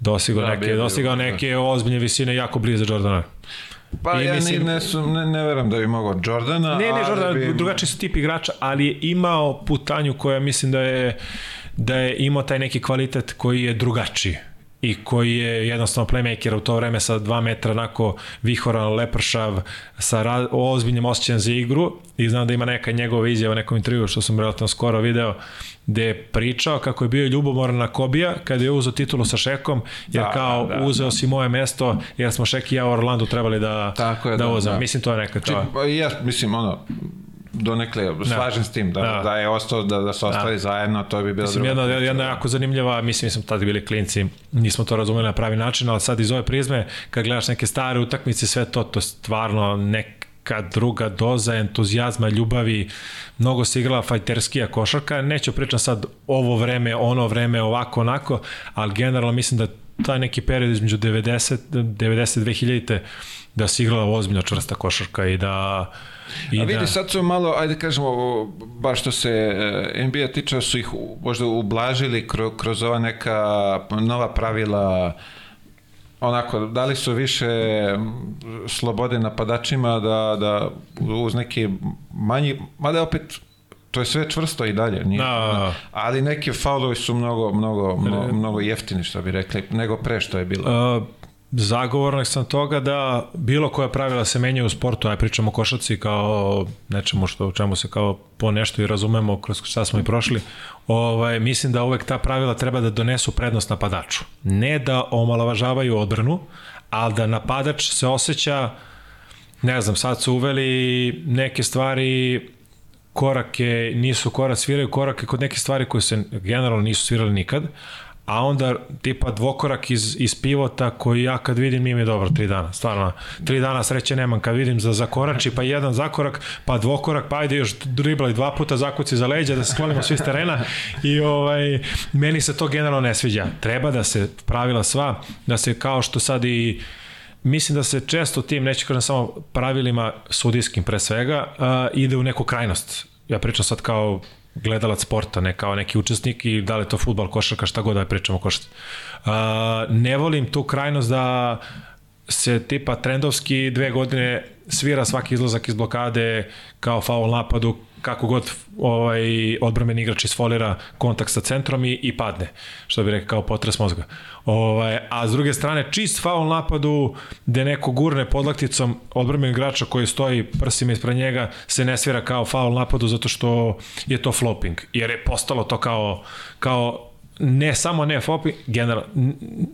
dosigao da, neke, dosigao neke ozbiljne visine jako blizu Jordana. Pa I ja mislim, ne, ne, ne, ne veram da bi mogao Jordana. Ne, ne, Jordan, bi... drugačiji su tip igrača, ali je imao putanju koja mislim da je da je imao taj neki kvalitet koji je drugačiji i koji je jednostavno playmaker u to vreme sa 2 metra onako vihoran, lepršav, sa ra, ozbiljnim osjećajem za igru i znam da ima neka njegova izjava u nekom intervju što sam relativno skoro video gde je pričao kako je bio ljubomoran na Kobija kada je uzeo titulu sa Šekom, jer da, kao da, da, uzeo da. si moje mesto, jer smo Šek i ja u Orlandu trebali da, Tako je, da, da uzem. Da. Mislim, to je neka. Či, pa ja, mislim, ono, donekle da. slažem s tim da, da. da je ostao da, da se ostali da. zajedno, to bi bilo mislim, jedna, priča. jedna jako zanimljiva, mislim, mislim tada bili klinci, nismo to razumeli na pravi način, ali sad iz ove prizme, kad gledaš neke stare utakmice, sve to, to stvarno neka druga doza entuzijazma, ljubavi, mnogo se igrala fajterskija košarka, neću pričam sad ovo vreme, ono vreme, ovako, onako, ali generalno mislim da taj neki period između 90, 90 2000 da se igrala ozbiljno čvrsta košarka i da I A vidi, da. sad su malo, ajde kažemo, baš što se e, NBA tiče, su ih možda ublažili kroz, kroz ova neka nova pravila onako, dali su više slobode napadačima da, da uz neki manji, mada opet to je sve čvrsto i dalje, nije, da. ali neki faulovi su mnogo, mnogo, mnogo, mnogo jeftini, što bi rekli, nego pre što je bilo. Uh, zagovornik sam toga da bilo koja pravila se menjaju u sportu, aj pričamo o košaci kao nečemu što u čemu se kao po nešto i razumemo kroz šta smo i prošli. Ovaj mislim da uvek ta pravila treba da donesu prednost napadaču. Ne da omalovažavaju odbranu, ali da napadač se osjeća ne znam, sad su uveli neke stvari korake, nisu korak, sviraju korake kod neke stvari koje se generalno nisu svirali nikad, a onda tipa dvokorak iz, iz pivota koji ja kad vidim nije mi dobro tri dana, stvarno, tri dana sreće nemam kad vidim za zakorači, pa jedan zakorak, pa dvokorak, pa ajde još driblaj dva puta zakuci za leđa da se sklonimo svi s terena i ovaj, meni se to generalno ne sviđa. Treba da se pravila sva, da se kao što sad i mislim da se često tim, neće kažem samo pravilima sudijskim pre svega, uh, ide u neku krajnost. Ja pričam sad kao gledalac sporta, ne kao neki učesnik i da li to futbal, košarka, šta god da pričamo o. Uh, ne volim tu krajnost da se tipa trendovski dve godine svira svaki izlazak iz blokade kao faul napadu, kako god ovaj odbrambeni igrač isfolira kontakt sa centrom i, i padne, što bi rekao kao potres mozga. Ovaj, a s druge strane, čist faul napadu gde neko gurne podlakticom odbrambenog igrača koji stoji prsima ispred njega se ne svira kao faul napadu zato što je to flopping, jer je postalo to kao, kao ne samo ne FOPI, general,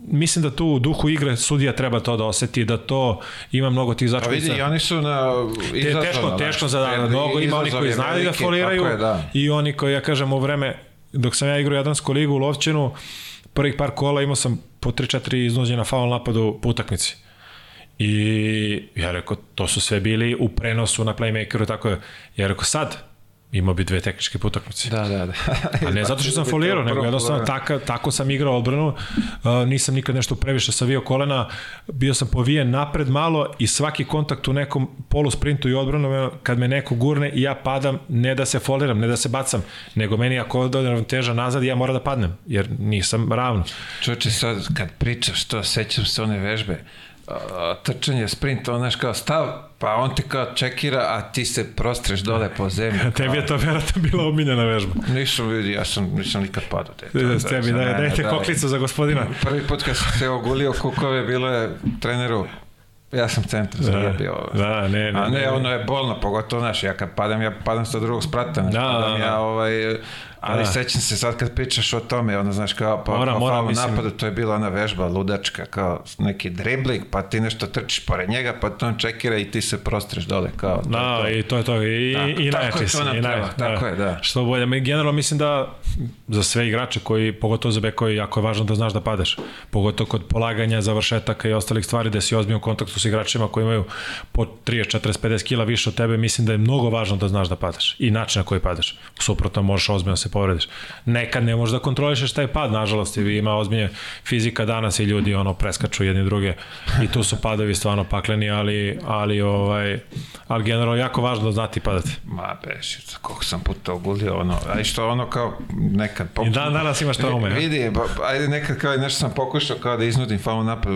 mislim da tu u duhu igre sudija treba to da oseti, da to ima mnogo tih začupica. Pa vidi, oni su na izazovno. Teško, teško za da, mnogo, ima oni koji znaju da foliraju je, da. i oni koji, ja kažem, u vreme, dok sam ja igrao Jadransku ligu u Lovćenu, prvih par kola imao sam po 3-4 iznuđena faul napadu po utakmici. I ja rekao, to su sve bili u prenosu na playmakeru, tako je. Ja rekao, sad, imao bi dve tehničke putakmice. Da, da, da. A ne zato što sam folirao, nego jednostavno tako, tako sam igrao odbranu, uh, nisam nikad nešto previše savio kolena, bio sam povijen napred malo i svaki kontakt u nekom polu sprintu i odbranu, kad me neko gurne i ja padam, ne da se foliram, ne da se bacam, nego meni ako odam teža nazad, ja moram da padnem, jer nisam ravno. Čoče, sad kad pričaš to, sećam se one vežbe, trčanje, sprint, on znaš kao stav, pa on te kao čekira, a ti se prostreš dole po zemlji. Tebi je to vjerojatno bila omiljena vežba. Nisam vidi, ja sam, nisam nikad padao. Te, to, da, tebi, daj, dajte daj, koklicu za gospodina. Prvi put kad sam se ogulio kukove, bilo je treneru, ja sam centar za da, bio. Da, ne, ne. A ne, ne, ono je bolno, pogotovo, znaš, ja kad padam, ja padam sa drugog sprata, znači, da, padam da, da. ja ovaj, Ali da. sećam se sad kad pričaš o tome, ono, znaš, kao, pa, mora, pa mora, mislim... napadu, to je bila ona vežba ludačka, kao neki dribling, pa ti nešto trčiš pored njega, pa to on čekira i ti se prostriš dole, kao. To, da, to. i to je to, i, da, i najjači se. I najjači, tako da. je, da. Što bolje, mi generalno mislim da za sve igrače koji, pogotovo za bekovi, jako je važno da znaš da padeš. Pogotovo kod polaganja, završetaka i ostalih stvari, da si ozbiljno u kontaktu s igračima koji imaju po 30, 40, 50 kila više od tebe, mislim da je mnogo važno da znaš da padaš i način na koji padaš. Suprotno možeš ozbiljno da se povrediš. Nekad ne možeš da kontrolišeš taj pad, nažalost, ima ozbiljne fizika danas i ljudi ono preskaču jedni druge i tu su padovi stvarno pakleni, ali, ali, ovaj, ali generalno jako važno znati padati. Ma beši, koliko sam puta ogulio, ono, a što ono kao nekad pokušao. I dan danas imaš traume. Vidi, ba, ajde nekad kao nešto sam pokušao kao da iznudim faul napad,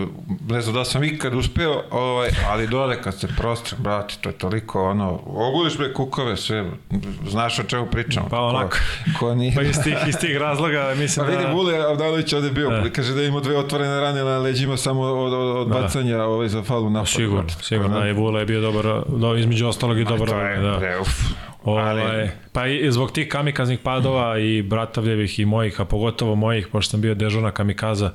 ne znam da sam ikad uspeo, ovaj, ali dole kad se prostre, brati, to je toliko ono, oguliš bre kukove sve, znaš o čemu pričam. Pa onako. Ko, ko nije. Pa iz tih, iz tih razloga mislim Pa vidi, da... Vule Avdalović ovde bio, Da. kaže da ima dve otvorene rane na leđima samo od, od, od Da. bacanja ovaj, za falu napad. Sigurno, sigurno, da, i Vula je bio dobar, do, između ostalog i dobar, To je, da. bre, uf. Ovaj, Ali- pa i zbog tih kamikaznih padova i Bratavljevih i mojih, a pogotovo mojih, pošto sam bio dežurna kamikaza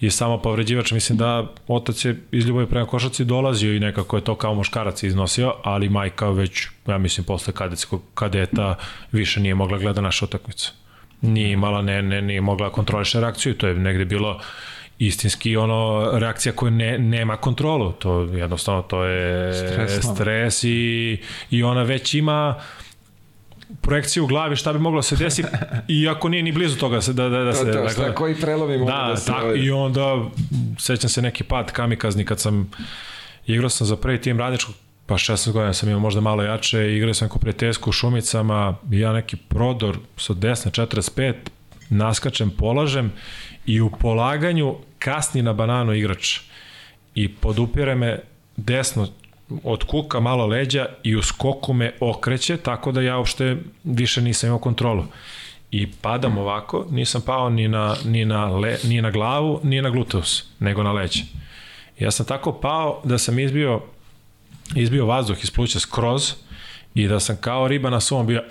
i samo povređivač, mislim da otac je iz ljubavi prema košarci dolazio i nekako je to kao muškarac iznosio, ali majka već, ja mislim, posle kadetskog kadeta više nije mogla gleda naše utakmice. Nije imala, ne, ne, nije mogla kontroliše reakciju, to je negde bilo istinski ono reakcija koja ne, nema kontrolu, to jednostavno to je Stresno. stres i, i ona već ima projekciju u glavi šta bi moglo da se desi iako nije ni blizu toga da se da da da se To, to, da šta, koji prelomi mogu da, da, se... tak, i onda sećam se neki pad kamikazni kad sam igrao sam za prvi tim Radničkog pa 16 godina sam imao možda malo jače, igrao sam ko prijateljsku u Šumicama, ja neki prodor sa desne 45, naskačem, polažem i u polaganju kasni na bananu igrač i podupire me desno od kuka malo leđa i u skoku me okreće, tako da ja uopšte više nisam imao kontrolu. I padam ovako, nisam pao ni na, ni na, le, ni na glavu, ni na gluteus, nego na leđe. Ja sam tako pao da sam izbio izbio vazduh iz pluća skroz i da sam kao riba na svom bio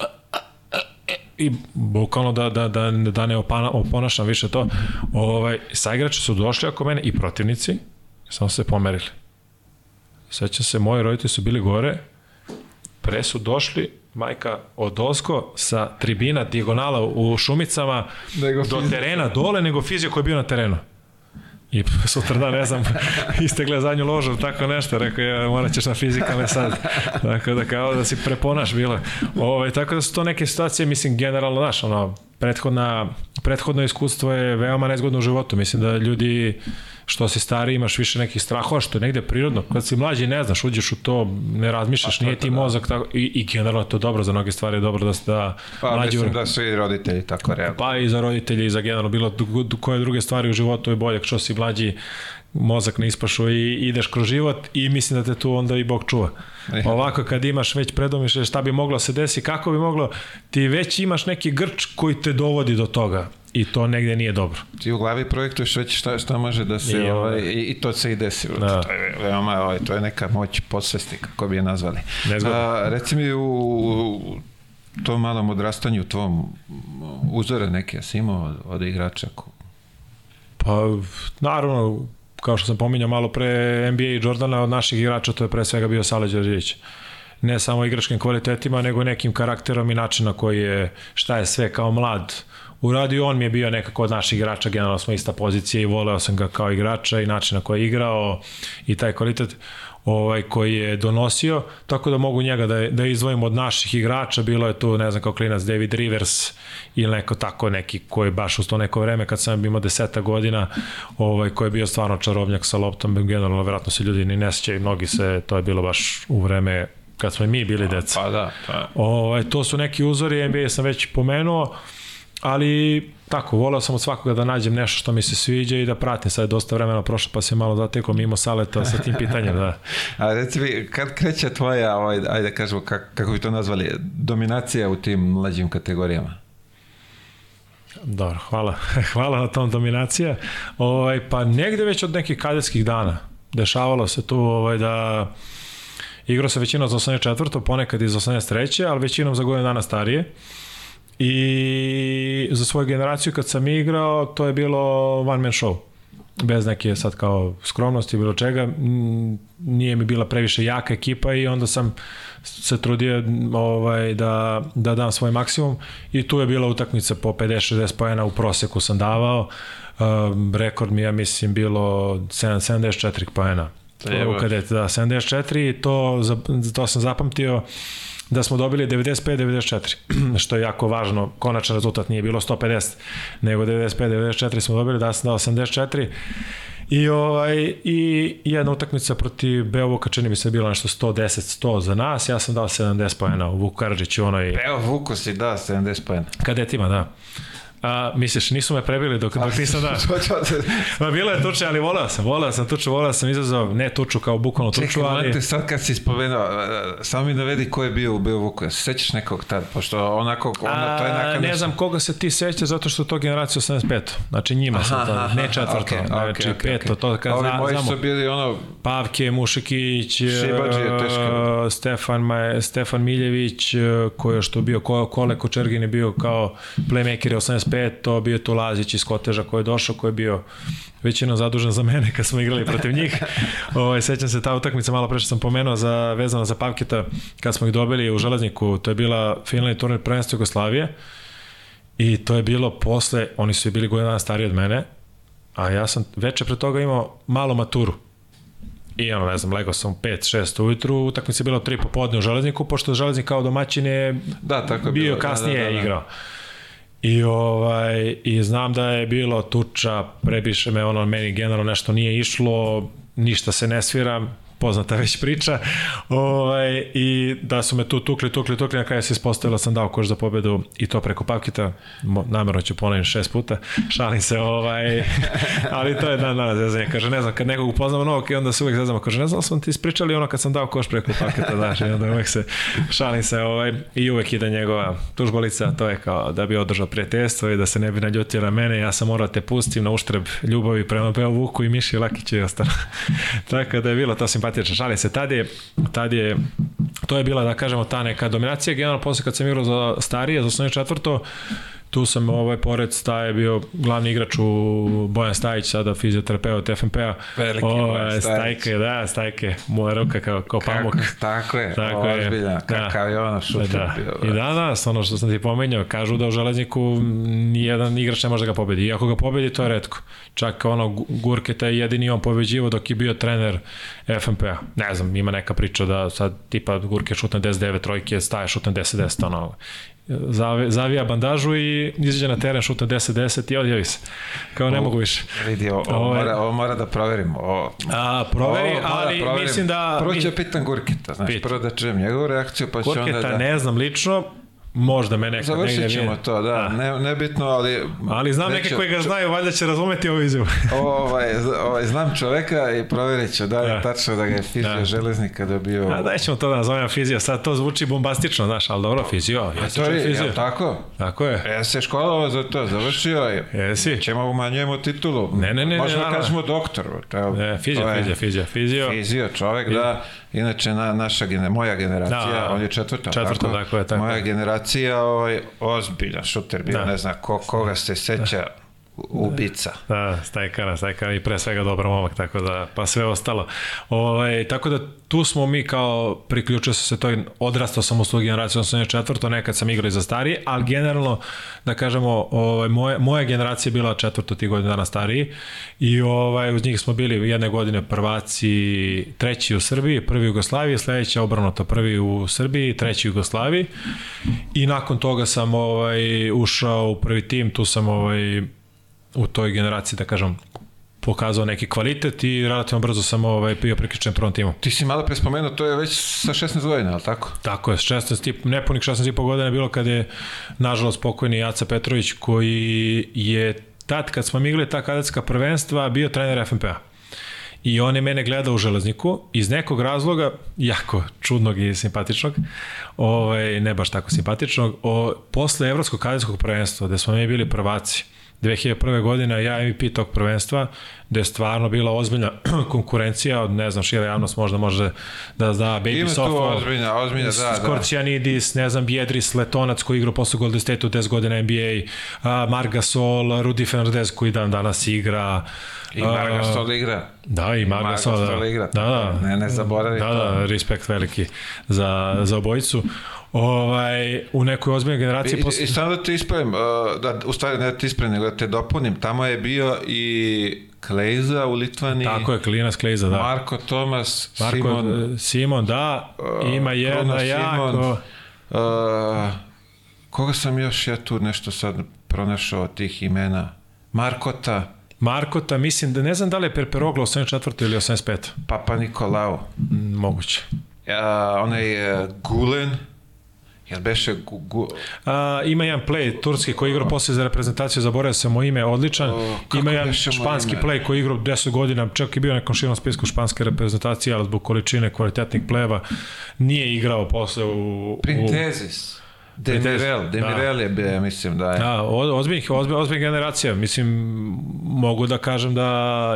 i bukvalno da, da, da, da ne opana, oponašam više to. Ovaj, saigrači su došli oko mene i protivnici, samo se pomerili. Sećam se, moji roditelji su bili gore, pre su došli, majka od Osko sa tribina dijagonala u Šumicama Nego do terena dole nego fizio koji je bio na terenu. I sutra da, ne znam, istegle zadnju ložu tako nešto, rekao je, morat ćeš na fizikalne sad. Tako da kao da si preponaš bilo. Ove, tako da su to neke situacije, mislim, generalno, znaš, ono, prethodna, prethodno iskustvo je veoma nezgodno u životu. Mislim da ljudi, što si stari, imaš više nekih strahova, što je negde prirodno. Kad si mlađi, ne znaš, uđeš u to, ne razmišljaš, nije ti mozak tako, i, i generalno je to dobro za mnoge stvari, je dobro da, se- da Pa mlađi mislim da svi roditelji tako reaguju. pa i za roditelje i za generalno bilo koje druge stvari u životu je bolje što si mlađi mozak ne ispašu i ideš kroz život i mislim da te tu onda i Bog čuva. E. Ovako kad imaš već predomišlje šta bi moglo se desi, kako bi moglo, ti već imaš neki grč koji te dovodi do toga i to negde nije dobro. Ti u glavi projektuješ već šta, šta može da se, I, ovaj, i, i to se i desi. Da. Da. To je veoma, ovaj, to je neka moć podsvesti, kako bi je nazvali. A, reci mi u, u tom malom odrastanju tvom uzore neke si imao od, od igrača ko- Pa, naravno, kao što sam pominjao malo pre NBA i Jordana, od naših igrača to je pre svega bio Sale Đorđević. Ne samo igračkim kvalitetima, nego nekim karakterom i načina koji je, šta je sve kao mlad uradio. On mi je bio nekako od naših igrača, generalno smo ista pozicija i voleo sam ga kao igrača i način na koji je igrao i taj kvalitet ovaj koji je donosio, tako da mogu njega da, da izdvojim od naših igrača, bilo je tu, ne znam, kao klinac David Rivers ili neko tako neki koji je baš uz to neko vreme kad sam imao deseta godina, ovaj, koji je bio stvarno čarobnjak sa loptom, generalno verovatno se ljudi ni ne sjećaju, mnogi se, to je bilo baš u vreme kad smo i mi bili deca. Pa da, pa. Ovaj, to su neki uzori, NBA sam već pomenuo, ali tako, voleo sam od svakoga da nađem nešto što mi se sviđa i da pratim. Sad je dosta vremena prošlo, pa se malo zatekao mimo saleta sa tim pitanjem. Da. A reci mi, kad kreće tvoja, ovaj, ajde da kažemo, kak, kako bi to nazvali, dominacija u tim mlađim kategorijama? Dobro, hvala. hvala na tom dominacija. Ovaj, pa negde već od nekih kadetskih dana dešavalo se tu ovaj, da igrao se većinom za 84. ponekad i za 83. ali većinom za godinu dana starije. I za svoju generaciju kad sam igrao, to je bilo one man show. Bez neke sad kao skromnosti, bilo čega. Nije mi bila previše jaka ekipa i onda sam se trudio ovaj, da, da dam svoj maksimum i tu je bila utakmica po 50-60 pojena u proseku sam davao. Um, rekord mi je, mislim, bilo 7, 74 pojena. Evo. U kadet, da, 74 i to, to sam zapamtio da smo dobili 95-94, što je jako važno, konačan rezultat nije bilo 150, nego 95-94 smo dobili, da sam dao 84, I, ovaj, I jedna utakmica protiv Beovuka, čini mi se bilo nešto 110-100 za nas, ja sam dao 70 pojena u Vuku Karadžiću, onoj Evo, Vuko si da, 70 pojena. kadetima, da. A, misliš, nisu me prebili dok, dok nisam da... Ma bilo je tuče, ali volao sam, volao sam tuču, volao sam izazov, ne tuču kao bukvalno tuču, Čekaj, ali... Čekaj, sad kad si spomenuo, samo mi navedi ko je bio u Beovuku, se sećaš nekog tad, pošto onako, ono, to je neka... Ne znam koga se ti seća, zato što to generacija 85. Znači njima sam to, ne četvrto, okay, znači okay, okay, peto, to kad Ovi zna, moji znamo. su bili ono... Pavke, Mušikić, teško. Stefan, Maj, Stefan Miljević, koji je što bio, ko, Kole Kočergin je bio kao playmaker 85, to bio tu Lazić iz Koteža koji je došao, koji je bio većino zadužen za mene kad smo igrali protiv njih. Ovaj sećam se ta utakmica malo pre što sam pomenuo za vezano za Pavketa kad smo ih dobili u Železniku, to je bila finalni turnir prvenstva Jugoslavije. I to je bilo posle, oni su bili godina dana stariji od mene, a ja sam veče pre toga imao malo maturu. I ono, ne znam, legao sam 5-6 ujutru, utakmica je bila 3 popodne u Železniku, pošto Železnik kao domaćin je da, tako je bio bilo. kasnije da, da, da, da. igrao. I, ovaj, I znam da je bilo tuča, prebiše me, ono, meni generalno nešto nije išlo, ništa se ne svira, poznata već priča, ovaj, i da su me tu tukli, tukli, tukli, na kraju se ispostavila sam dao koš za pobedu i to preko Pavkita, namjerno ću ponovim šest puta, šalim se, ovaj, ali to je dan danas zezanje, kaže, ne znam, kad nekog upoznamo novog i onda se uvek zezamo, kaže, ne znam, sam ti ispričali ono kad sam dao koš preko Pavkita, znaš, i onda uvek se, šalim se, ovaj, i uvek ide njegova tužbolica, to je kao da bi održao prijateljstvo i da se ne bi naljutio na mene, ja sam morao te pustim na uštreb ljubavi prema Beo Vuku i Miši Lakiću i ostalo. Tako da je bilo to simpatično. Šali se, tad je, tad je, to je bila, da kažemo, ta neka dominacija. Generalno, posle kad sam igrao za starije, za osnovno četvrto, tu sam ovaj pored Staje bio glavni igrač u Bojan Stajić, sada fizioterapeut FNP-a. Veliki o, Bojan Stajić. Stajke, da, Stajke, moja ruka kao, kao pamuk. Tako je, Tako je. kakav je ono šuter da. bio. I danas, ono što sam ti pomenjao, kažu da u železniku nijedan igrač ne može da ga pobedi. I ako ga pobedi, to je redko. Čak ono, Gurketa je jedini on pobeđivo dok je bio trener FNP-a. Ne znam, ima neka priča da sad tipa Gurke šutne 10-9 trojke, staje šutne 10-10, ono, zavija bandažu i izađe na teren, šuta 10-10 i odjavi se. Kao ne O, mogu više. Vidi, ovo, ovo, mora, ovo mora da proverimo. Ovo, A, proveri, ovo ali da proverim. mislim da... Prvo ću pitan Gurkita, znaš, Pit. prvo da čujem njegovu reakciju, pa ću onda Gurketa da... ne znam lično, možda me nekad negdje Završit ćemo nije. to, da, ne, nebitno, ali... Ali znam neke je- koji ga znaju, valjda će razumeti ovu izjavu. ovaj, ovaj, znam čoveka i proverit ću da li je Da. tačno da ga je fizio Da. železnika dobio... A daj ćemo to da nazovem fizio, sad to zvuči bombastično, znaš, ali dobro, fizio, jesi to je, fizio. jel tako? Tako je. E, se školovao za to, završio je. Jesi? Ćemo umanjujemo titulu. Ne, ne, ne, Možemo ne, da kažemo doktor. To je, Ne, fizio, to je fizio, fizio, fizio. Fizio, čovek, da. Inače, na, naša, gene, moja generacija, Da, on je četvrta. četvrta, tako je, tako Moja generacija, ovaj, ozbiljan šuter bio, Da. ne znam ko, koga se seća, ubica. Da, stajkara, stajkara i pre svega dobar momak, tako da, pa sve ostalo. Ovaj, tako da tu smo mi kao, priključio sam se toj, odrastao sam u svoju generaciju, sam četvrto, nekad sam igrao i za stariji, ali generalno, da kažemo, ovaj, moje, moja generacija je bila četvrto tih godina dana stariji i ovaj, uz njih smo bili jedne godine prvaci, treći u Srbiji, prvi u Jugoslaviji, sledeća obrnuto, prvi u Srbiji, treći u Jugoslaviji i nakon toga sam ovaj, ušao u prvi tim, tu sam ovaj, u toj generaciji, da kažem, pokazao neki kvalitet i relativno brzo sam ovaj, bio priključen prvom timu. Ti si malo pre spomenuo, to je već sa 16 godina, ali tako? Tako je, 16, tip, nepunih 16 i po godina je bilo kad je, nažalost, pokojni Jaca Petrović, koji je tad, kad smo mi igrali ta kadetska prvenstva, bio trener FNP-a. I on je mene gledao u železniku iz nekog razloga, jako čudnog i simpatičnog, ovaj, ne baš tako simpatičnog, o, posle Evropskog kadetskog prvenstva, gde smo mi bili prvaci, 2001. godina ja MVP tog prvenstva, gde je stvarno bila ozbiljna konkurencija od, ne znam, šira javnost možda može da zna Baby Ima tu Softball, ozbiljna, ozbiljna, da, da. Skorcianidis, ne znam, Biedris, Letonac koji igrao posle Golden State u 10 godina NBA, a, Margasol, Rudy Fernandez koji dan danas igra. I Margasol igra. Da, i Margasol. Da, Margasol igra. da, da. Ne, ne zaboravi da, to. Da, respekt veliki za, za obojicu. Ovaj, u nekoj ozbiljnoj generaciji... I, posle... I samo da te ispravim, uh, da, u stvari ne da te ispravim, nego da te dopunim, tamo je bio i Klejza u Litvani. Tako je, Klinas Klejza, da. Marko Tomas, Marko, Simon. Simon, da, ima uh, jedna jako... Simon, uh, koga sam još ja tu nešto sad pronašao od tih imena? Markota, Markota, mislim da ne znam da li je Perperoglo 84. ili 85. Papa Nikolao, Moguće. uh, onaj uh, Gulen Jel beše gu, gu... A, ima jedan play turski koji igra posle za reprezentaciju, zaboravio sam mu ime, odličan. O, ima jedan španski ime? play koji igra 10 godina, čak i bio na nekom širom spisku španske reprezentacije, ali zbog količine kvalitetnih pleva nije igrao posle u... u Printezis. Printezis, Demirel, Demirel je bio, mislim da je. Da, ozbiljnih, ozbiljnih, ozbiljnih generacija. Mislim, mogu da kažem da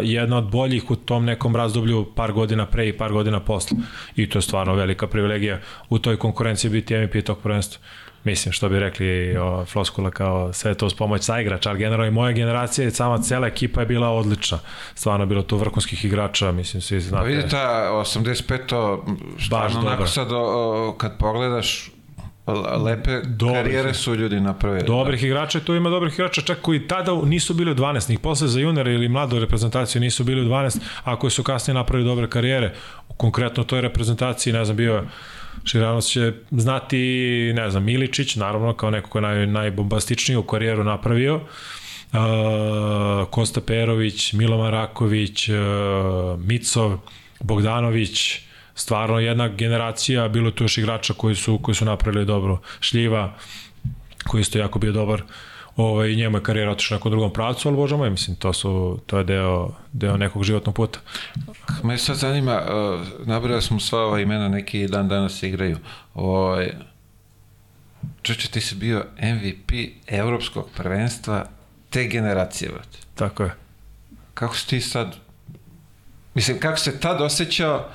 jedna od boljih u tom nekom razdoblju par godina pre i par godina posle. I to je stvarno velika privilegija u toj konkurenciji biti MVP tog prvenstva. Mislim, što bi rekli o, Floskula kao sve to uz pomoć sa igrača, ali generalno i moja generacija i sama cela ekipa je bila odlična. Stvarno je bilo tu vrhunskih igrača, mislim, svi Pa znate. vidi ta 85. stvarno onako sad o, kad pogledaš lepe Dobrih. karijere su ljudi napravili. Dobrih igrača, tu ima dobrih igrača, čak koji tada nisu bili u 12, njih posle za juniore ili mladu reprezentaciju nisu bili u 12, a koji su kasnije napravili dobre karijere. Konkretno toj reprezentaciji, ne znam, bio je Širanos će znati, ne znam, Miličić, naravno, kao neko ko je naj, najbombastičniju karijeru napravio, uh, Kosta Perović, Milo Maraković, uh, Micov, Bogdanović, stvarno jedna generacija, bilo je tu još igrača koji su, koji su napravili dobro. Šljiva, koji je isto jako bio dobar, ovaj, njemu je karijera otišla nekom drugom pravcu, ali bože moj, mislim, to, su, to je deo, deo nekog životnog puta. Me sad zanima, uh, nabrao smo sva ova imena, neki dan danas igraju. Ovaj, Čuče, ti si bio MVP evropskog prvenstva te generacije, brate. Tako je. Kako si ti sad, mislim, kako se tad osjećao,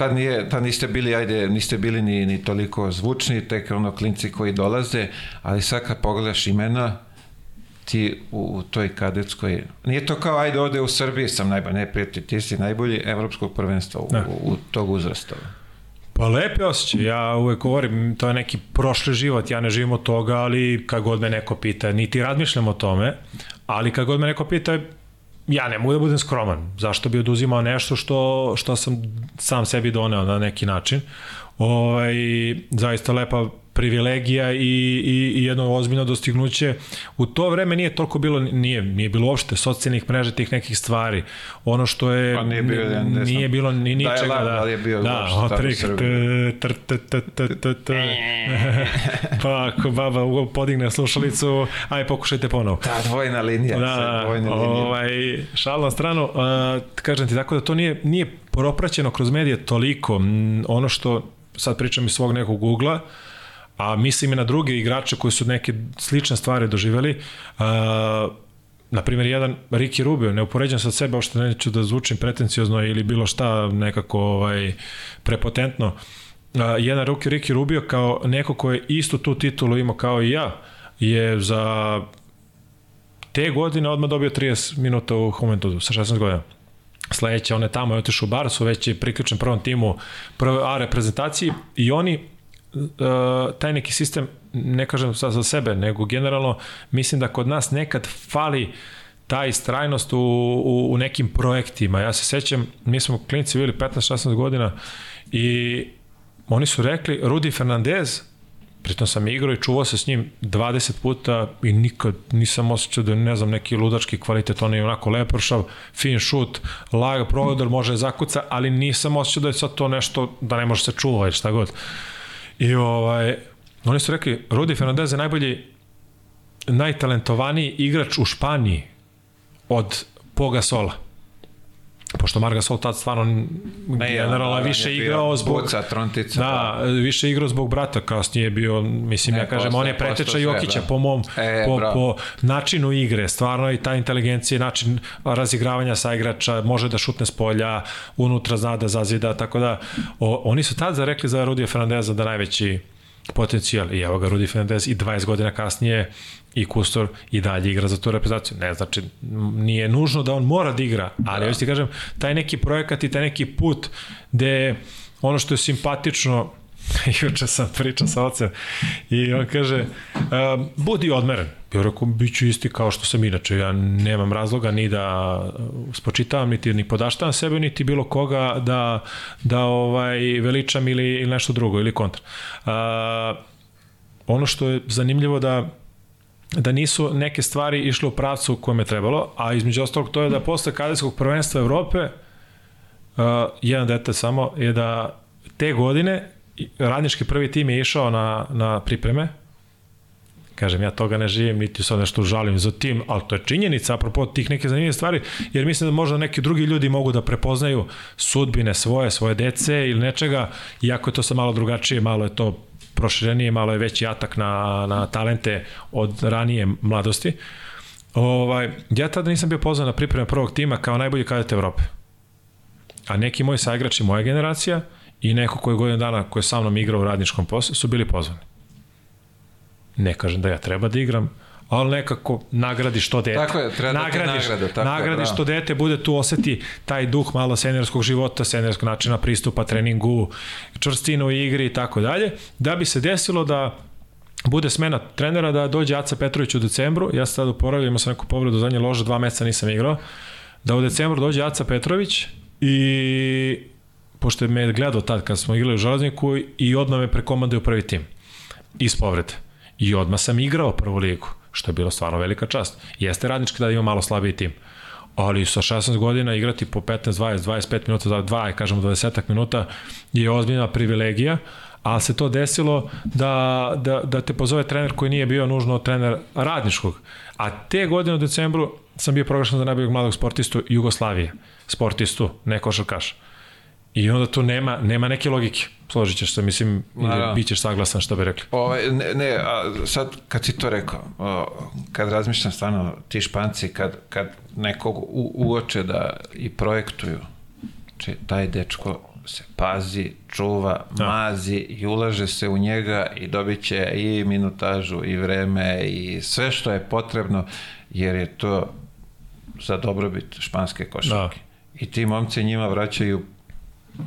tad, nije, tad niste bili, ajde, niste bili ni, ni toliko zvučni, tek ono klinci koji dolaze, ali sad kad pogledaš imena, ti u, u toj kadetskoj, nije to kao, ajde, ovde u Srbiji sam najbolji, ne prijatelj, ti si najbolji evropskog prvenstva u, Da. u, u tog uzrasta. Pa lepe osjećaj, ja uvek govorim, to je neki prošli život, ja ne živim od toga, ali kad god me neko pita, niti razmišljam o tome, ali kad god me neko pita, ja ne mogu da budem skroman. Zašto bi oduzimao nešto što, što sam sam sebi doneo na neki način. Ovaj, zaista lepa privilegija i, i, i jedno ozbiljno dostignuće. U to vreme nije toliko bilo, nije, nije bilo uopšte socijalnih mreža tih nekih stvari. Ono što je, Pa nije bio, ja ne nije bilo ni ničega. Dial-up, Da, ali je bio da, uopšte tamo u Srbiji. pa ako baba podigne slušalicu, aj pokušajte ponovo. Ta dvojna linija, Da, dvojna linija. ovaj, šal na stranu, uh, kažem ti tako da to nije, nije propraćeno kroz medije toliko. Ono što sad pričam iz svog nekog ugla, a mislim i na druge igrače koji su neke slične stvari doživeli, uh, na primjer jedan Ricky Rubio, ne upoređam sa sebe, uopšte neću da zvučim pretenciozno ili bilo šta nekako ovaj, prepotentno, uh, jedan Ricky, Ricky Rubio kao neko ko je istu tu titulu imao kao i ja, je za te godine odmah dobio 30 minuta u Juventudu sa 16 godina. Sledeće, on je tamo je otišao u Barsu, već je priključen prvom timu prve A reprezentaciji i oni taj neki sistem, ne kažem sad za sebe, nego generalno mislim da kod nas nekad fali ta istrajnost u, u, u nekim projektima. Ja se sećam, mi smo klinici bili 15-16 godina i oni su rekli, Rudi Fernandez, pritom sam igrao i čuvao se s njim 20 puta i nikad nisam osjećao da ne znam, neki ludački kvalitet, on je onako lepršav, fin šut, laga, provodar, može da zakuca, ali nisam osjećao da je sad to nešto, da ne može se čuva ili šta god. I ovaj, oni su rekli, Rudi Fernandez je najbolji, najtalentovaniji igrač u Španiji od Poga Sola pošto Marga Sol tad stvarno Ne, generalno on- on više igrao zbog Buca, trontica. Da, više igrao zbog brata, kasnije je bio, mislim, Ne, ja kažem, postao- on je preteča Jokića po mom, E, po, bravo. po načinu igre, stvarno i ta inteligencija, način razigravanja sa igrača, može da šutne s polja, unutra zna da zazida, tako da, o, oni su tad zarekli za Rudija Fernandeza da najveći potencijal, i evo ga Rudi Fernandez i 20 godina kasnije i Kustor i dalje igra za tu reprezentaciju. Ne znači, nije nužno da on mora da igra, ali da. ja ti kažem, taj neki projekat i taj neki put gde ono što je simpatično juče sam pričao sa ocem i on kaže um, budi odmeren ja rekao bit ću isti kao što sam inače. Ja nemam razloga ni da spočitavam niti ni podaštavam sebe niti bilo koga da, da ovaj veličam ili, ili nešto drugo ili kontra. Uh, ono što je zanimljivo da da nisu neke stvari išle u pravcu u kojem je trebalo, a između ostalog to je da posle kadetskog prvenstva Evrope uh, jedan dete samo je da te godine radnički prvi tim je išao na, na pripreme, kažem, ja toga ne živim, niti sad nešto žalim za tim, ali to je činjenica, apropo tih neke zanimljive stvari, jer mislim da možda neki drugi ljudi mogu da prepoznaju sudbine svoje, svoje dece ili nečega, iako je to sa malo drugačije, malo je to proširenije, malo je veći atak na, na talente od ranije mladosti. Ovaj, ja tada nisam bio pozvan na pripreme prvog tima kao najbolji kadet Evrope. A neki moji saigrači, moja generacija i neko koji je godinu dana koji je sa mnom igrao u radničkom poslu su bili pozvani. Ne kažem da ja treba da igram, ali nekako nagradi što dete. Tako je, treba nagradiš, da nagradu. Tako nagradiš je, što dete bude tu oseti taj duh malo seniorskog života, seniorskog načina pristupa treningu, čvrstinu u igri i tako dalje, da bi se desilo da bude smena trenera da dođe Aca Petrović u decembru, ja sam tada uporavio, imao sam neku povredu zadnje lože, dva meseca nisam igrao, da u decembru dođe Aca Petrović i pošto je me gledao tad kad smo igrali u Železniku i odmah me prekomanduje u prvi tim iz povrede. I odmah sam igrao prvu ligu, što je bilo stvarno velika čast. Jeste radnički da ima malo slabiji tim, ali sa 16 godina igrati po 15, 20, 25 minuta, 2, kažemo 20 minuta je ozbiljna privilegija, ali se to desilo da, da, da te pozove trener koji nije bio nužno trener radničkog. A te godine u decembru sam bio proglašen za najboljeg mladog sportistu Jugoslavije. Sportistu, ne košarkaš. I onda tu nema, nema neke logike. Složit ćeš se, mislim, da. bit ćeš saglasan što bi rekli. Ove, ne, ne, a sad kad si to rekao, o, kad razmišljam stvarno, ti španci, kad, kad nekog u, uoče da i projektuju, či taj dečko se pazi, čuva, da. mazi i ulaže se u njega i dobit će i minutažu i vreme i sve što je potrebno jer je to za dobrobit španske košarke. Da. I ti momci njima vraćaju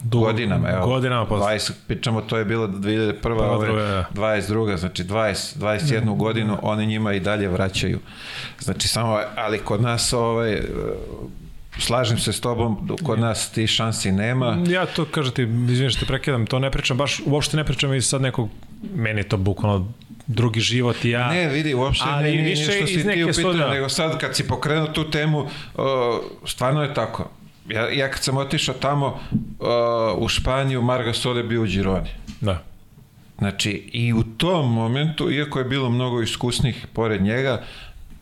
Du, godinama, evo. Godinama posle. 20, pričamo, to je bilo 2001. Prva, ove, druga, 22. Znači 20, 21 mm. godinu oni njima i dalje vraćaju. Znači samo, ali kod nas ovaj, slažem se s tobom, kod nas ti šansi nema. Ja to, kažem ti, izvinim što te prekidam, to ne pričam, baš uopšte ne pričam i sad nekog, meni je to bukvalno drugi život i ja. Ne, vidi, uopšte ali ne, više što si ti upitao, nego sad kad si pokrenuo tu temu, o, stvarno je tako. Ja, ja kad sam otišao tamo o, u Španiju, Marga Sole bio u Gironi. Da. Znači, i u tom momentu, iako je bilo mnogo iskusnih pored njega,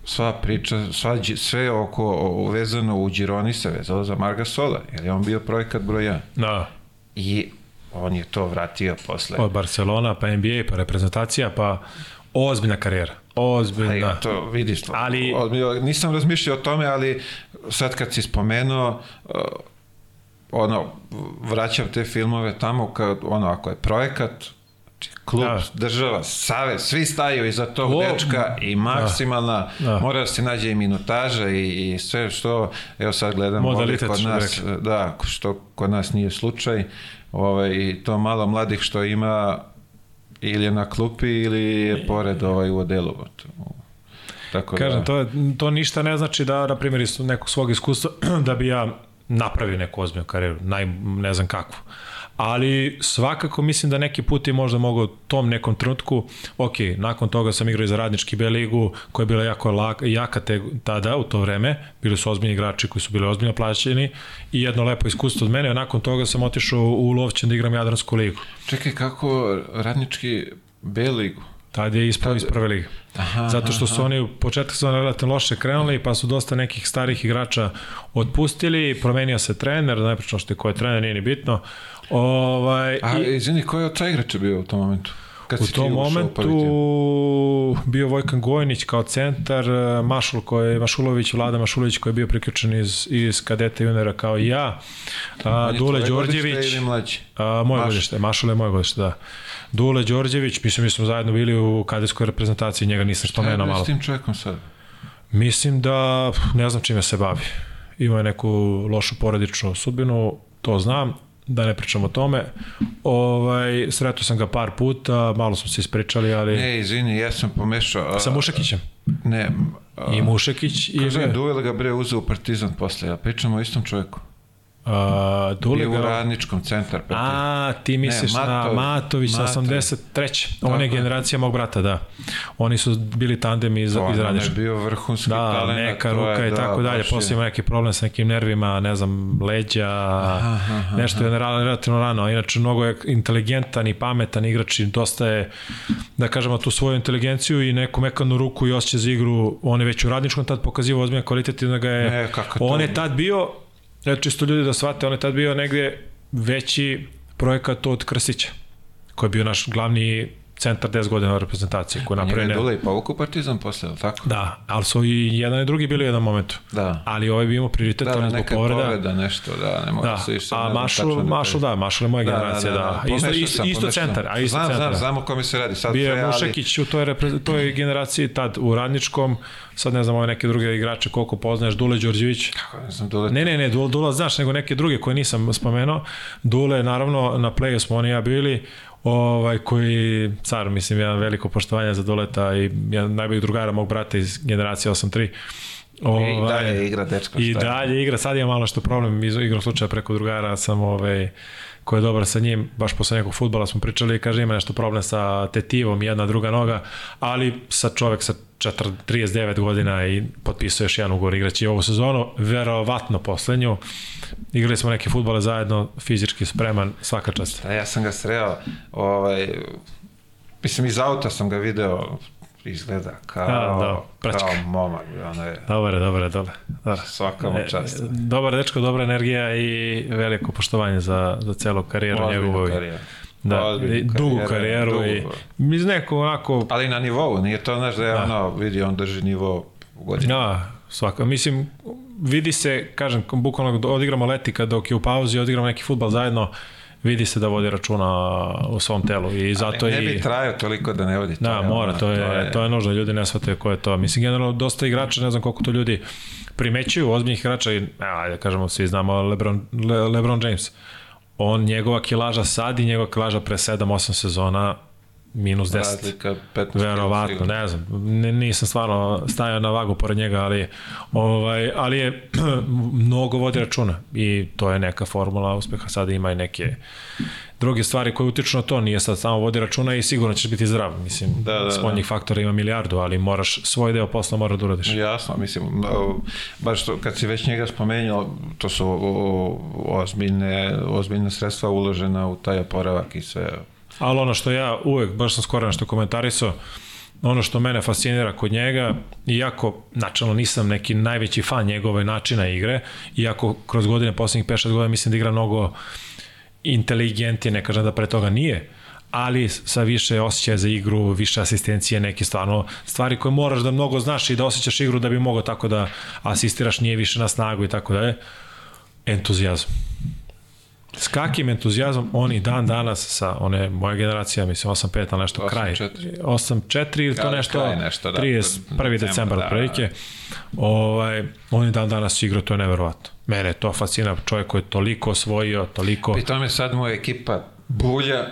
sva priča, sva, sve oko vezano u Gironi se vezalo za Marga Sola, jer je on bio projekat broj 1. Da. I on je to vratio posle. Od Barcelona, pa NBA, pa reprezentacija, pa ozbiljna karijera. Ozbiljna. Ja, to vidiš. Ali... Ozbiljno, nisam razmišljao o tome, ali sad kad si spomenuo, uh, ono, vraćam te filmove tamo, kad, ono, ako je projekat, klub, da. država, savez, svi staju iza tog o, dečka i da. maksimalna, da. Da. mora da se nađe i minutaža i, i sve što, evo sad gledam ovdje kod nas, da, što kod nas nije slučaj, ovaj, to malo mladih što ima ili je na klupi ili je pored ovaj, u odelu. Tako Kažem, da... to, to ništa ne znači da, na primjer, iz nekog svog iskustva, da bi ja napravio neku ozbiljnu karijeru, naj, ne znam kakvu ali svakako mislim da neki put je možda mogao tom nekom trenutku, ok, nakon toga sam igrao i za radnički B ligu, koja je bila jako laka, jaka te, tada, u to vreme, bili su ozbiljni igrači koji su bili ozbiljno plaćeni i jedno lepo iskustvo od mene, a nakon toga sam otišao u Lovćen da igram Jadransku ligu. Čekaj, kako radnički B ligu? Tad je ispao iz prve lige. Aha, Zato što su aha. oni u početku su relativno loše krenuli, pa su dosta nekih starih igrača otpustili, promenio se trener, ne pričam što je ko je trener, nije ni bitno. Ovaj, A, i, izvini, ko je od igrača bio u tom momentu? Kad u tom momentu bio Vojkan Gojnić kao centar, Mašul koji je Mašulović, Vlada Mašulović koji je bio priključen iz, iz kadeta juniora kao i ja, a, Dule Đorđević, a, moje godište, Mašul je moje godište, da. Dule Đorđević, mislim, mi smo zajedno bili u kadetskoj reprezentaciji, njega nisam spomenuo malo. Šta je s tim čovjekom sad? Mislim da, ne znam čime se bavi. Ima je neku lošu porodičnu sudbinu, to znam, da ne pričam o tome. Ovaj, sretao sam ga par puta, malo smo se ispričali, ali... Ne, izvini, ja sam pomešao... Sa Mušekićem? Ne. A, I Mušekić i... Kaže, duel ga bre uzeo u Partizan posle, ja pričamo o istom čovjeku. Uh, Dule Bio u radničkom centar. Petar. A, ti misliš Ne, na Matov- Matović, Matov. 83. On Tako je je. generacija mog brata, da. Oni su bili tandem iz, To, iz on je bio vrhunski Da, talent. neka ruka je, i da, tako dalje. baš je- Posle ima neki problem sa nekim nervima, ne znam, leđa, aha, nešto je relativno rano. Inače, mnogo je inteligentan i pametan igrač i dosta je, da kažemo, tu svoju inteligenciju i neku mekanu ruku i osjećaj za igru. On je već u radničkom tad pokazivao ozbiljan kvalitet i da ga je... Ne, kako to? on je tad bio, ja čisto ljudi da shvate, on je tad bio negde veći projekat od Krstića, koji je bio naš glavni centar 10 godina u reprezentaciji, koji je Njega je Dule i povukao partizan posle, li tako? Da, ali su i jedan i drugi bili u jednom momentu. Da. Ali ovaj bi imao prioritet, Da, da, zbog povreda. povreda, nešto, da, ne mogu Da, se više... a Mašul, Mašul da, Mašul je moja generacija, da. Isto, Pomešao isto, sam, isto pomešao sam. centar, a isto znam, centar. Znam, znam o kome se radi. Sad Bio je ali- Mušekić u toj, repre- toj generaciji tad u Radničkom, sad ne znam ove neke druge igrače koliko poznaješ, Dule Đorđević. Kako ne znam, Dule... Ne, ne, ne, Dula, Dula znaš, nego neke druge koje nisam spomenuo. Dule, naravno, na playu smo oni ja bili, ovaj, koji, car, mislim, jedan veliko poštovanje za Duleta i jedan najboljih drugara mog brata iz generacije 8-3. I dalje igra dečko. I šta je? dalje igra, sad ima malo što problem, igrom slučaja preko drugara sam ovaj, ko je dobar sa njim, baš posle nekog futbala smo pričali kaže ima nešto problem sa tetivom, jedna druga noga, ali sa čovek sa 4, 39 godina i potpisao još jedan ugovor igraći ovu sezonu, verovatno poslednju. Igrali smo neke futbole zajedno, fizički spreman, svaka čast. Da, ja sam ga sreo, ovaj, mislim, iz auta sam ga video, izgleda kao, A, da, praćka. kao momak, ono je, Dobar je, dobar je, dobar. dobar. svaka mu čast. E, Dobar dečko, dobra energija i veliko poštovanje za, za celu karijeru Ozbiljnu njegovu. karijeru. Da, Ozbiljnu i dugu karijeru dugu. i iz nekog onako Ali na nivou, nije to, znaš, da je ono, vidi, on drži nivo godinu. Da, svaka. Mislim, vidi se, kažem, bukvalno odigramo letika dok je u pauzi, odigramo neki futbal zajedno, vidi se da vodi računa u svom telu i zato ne i... bi trajao toliko da ne vodi. to Da, je mora, ono, to je, to je nužno, ljudi ne shvataju ko je to. Mislim, generalno, dosta igrača, ne znam koliko to ljudi primećuju, ozbiljnih igrača, i, ajde kažemo, svi znamo Lebron, Le, Lebron James. On, njegova kilaža sad i njegova kilaža pre 7-8 sezona, minus 10. Razlika 15 Verovatno, ne znam, ne, nisam stvarno stajao na vagu pored njega, ali, ovaj, ali je mnogo vodi računa i to je neka formula uspeha, sada ima i neke druge stvari koje utiču na to, nije sad samo vodi računa i sigurno ćeš biti zdrav, mislim, Da, da, da. spoljnih faktora ima milijardu, ali moraš svoj deo posla mora da uradiš. Jasno, mislim, baš to, kad si već njega spomenuo, to su o, o, ozbiljne, ozbiljne sredstva uložena u taj oporavak i sve. Ali ono što ja uvek, baš sam skoro nešto komentarisao, ono što mene fascinira kod njega, iako načalno nisam neki najveći fan njegove načina igre, iako kroz godine, poslednjih 5-6 godina mislim da igra mnogo inteligentije, ne kažem da pre toga nije, ali sa više osjećaja za igru, više asistencije, neke stvarno stvari koje moraš da mnogo znaš i da osjećaš igru da bi mogao tako da asistiraš, nije više na snagu i tako dalje. Entuzijazam. S kakim entuzijazmom oni dan danas sa one moje generacija, mislim 8-5, ali nešto 8-4. kraj. 8-4 ili to nešto, kraj nešto, da. 31. Decembar, decembar da, otprilike. Ovaj, oni dan danas igraju, to je neverovatno. Mene je to fascina, čovjek koji je toliko osvojio, toliko... Pri tome sad mu je ekipa bulja,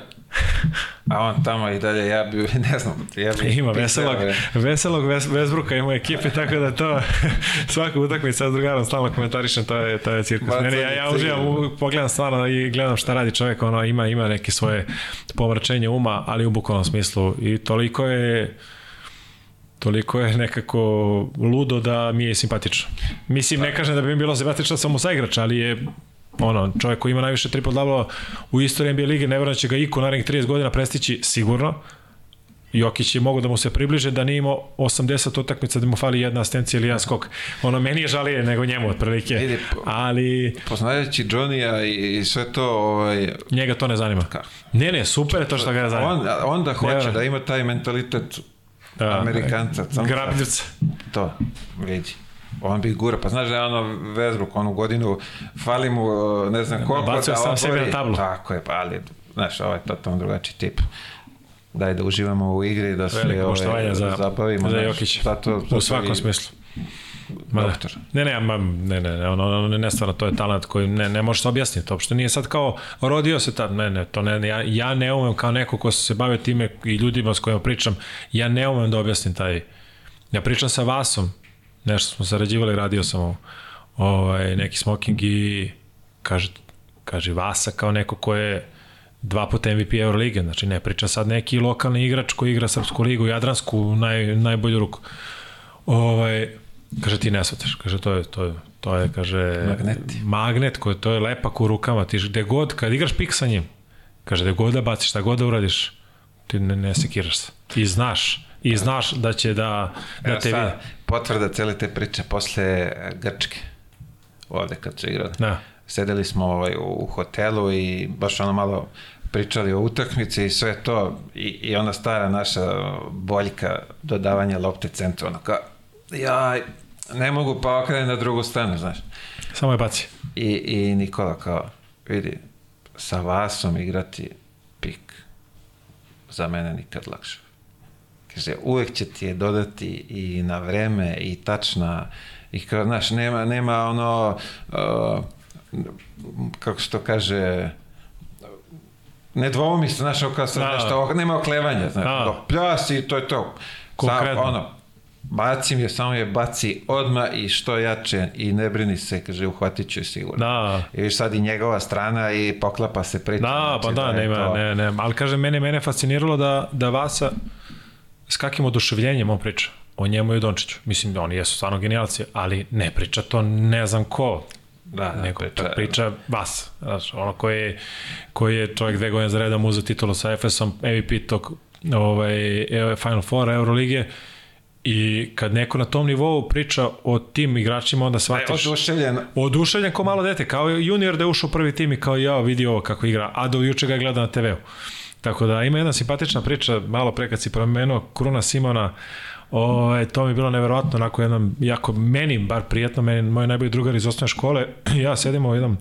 a on tamo i dalje, ja bi, ne znam, ja bi... Ima veselog, veselog Ves, Vesbruka ima u ekipi, tako da to svaka utakmica s drugarom stalno komentarišem, to je, to je cirkus. To ja, ja uživam, pogledam stvarno i gledam šta radi čovjek, ono, ima, ima neke svoje pomračenje uma, ali u bukvalnom smislu i toliko je toliko je nekako ludo da mi je simpatično. Mislim, ne kažem da bi mi bilo simpatično samo sa igrača, ali je ono, čovjek koji ima najviše triple double u istoriji NBA lige, ne vjerujem da će ga iko narednih 30 godina prestići sigurno. Jokić je mogo da mu se približe da nije imao 80 utakmica da mu fali jedna asistencija ili jedan skok. Ono, meni je žalije nego njemu otprilike, Vidi, ali Poznajući Johnny-a i, i sve to, ovaj, njega to ne zanima. Kako? Ne, ne, super je to što ga ne zanima. on, onda hoće verujem. da ima taj mentalitet Da. Amerikanca. samo Grabljivca. To, vidi. On bi gura, pa znaš da je ono Westbrook, onu godinu, fali mu, uh, ne znam koliko Bacio sam sebi obori. na tablu. Tako je, pa ali, znaš, ovo je totalno drugačiji tip. Daj da uživamo u igri, da se Veliko poštovanje ovaj, za, zabavimo. za znaš, Jokića. Zato, zato u svakom i smislu. Ma da. Ne, ne, ma, ne, ne, ne, ono, ono, ne stvarno, to je talent koji ne, ne može se objasniti, to uopšte nije sad kao rodio se tad, ne, ne, to ne, ja, ja ne umem kao neko ko se bavio time i ljudima s kojima pričam, ja ne umem da objasnim taj, ja pričam sa Vasom, nešto smo sarađivali, radio sam o, ovaj, neki smoking i kaže, kaže Vasa kao neko ko je dva puta MVP Eurolige, znači ne priča sad neki lokalni igrač koji igra Srpsku ligu, Jadransku, naj, najbolju ruku. Ovaj, kaže ti ne svataš, kaže to je, to je, to je, kaže, Magneti. magnet, koji, to je lepak u rukama, ti gde god, kad igraš pik sa njim, kaže, gde god da baciš, šta god da uradiš, ti ne, ne sekiraš se. I znaš, i znaš da će da, da Evo te vidi. potvrda cele te priče posle e, Grčke, ovde kad su igrali. Da. Sedeli smo ovaj, u hotelu i baš ono malo pričali o utakmici i sve to i, i ona stara naša boljka dodavanja lopte centru, ono kao, ja ne mogu pa okrenem na drugu stranu, znaš. Samo je baci. I, I Nikola kao, vidi, sa Vasom igrati pik, za mene nikad lakše. Kaže, uvek će ti je dodati i na vreme i tačna, i kao, znaš, nema, nema ono, uh, kako se to kaže, ne dvoumi se, znaš, kao sad Da. nešto, nema oklevanja, znaš, Da. kao, pljas i to je to. Konkretno. Sam, ono, bacim je, samo je baci odma i što jače i ne brini se, kaže, uhvatit ću sigurno. Da, I viš sad i njegova strana i poklapa se priča. Da, pa znači da, je nema, to- ne, ne, ali kaže, mene, mene fasciniralo da, da Vasa s kakvim oduševljenjem on priča o njemu i o Dončiću. Mislim, oni jesu stvarno genijalci, ali ne priča to ne znam ko, Da, da, nego priča- priča, Vas, znaš, ono koji je, koji je čovjek dve godine za redom uzeo titulu sa Efesom, MVP tog ovaj, Final Four Euroligije i kad neko na tom nivou priča o tim igračima, onda E, shvatiš... oduševljen. Oduševljen ko malo dete, kao junior da je ušao u prvi tim i kao ja vidi ovo kako igra, a do juče ga je gledao na TV-u. Tako da ima jedna simpatična priča, malo pre kad si promenuo Kruna Simona, o, e, to mi je bilo neverovatno, onako jednom, jako meni, bar prijetno, meni, moj najbolji drugar iz osnovne škole, ja sedimo u jednom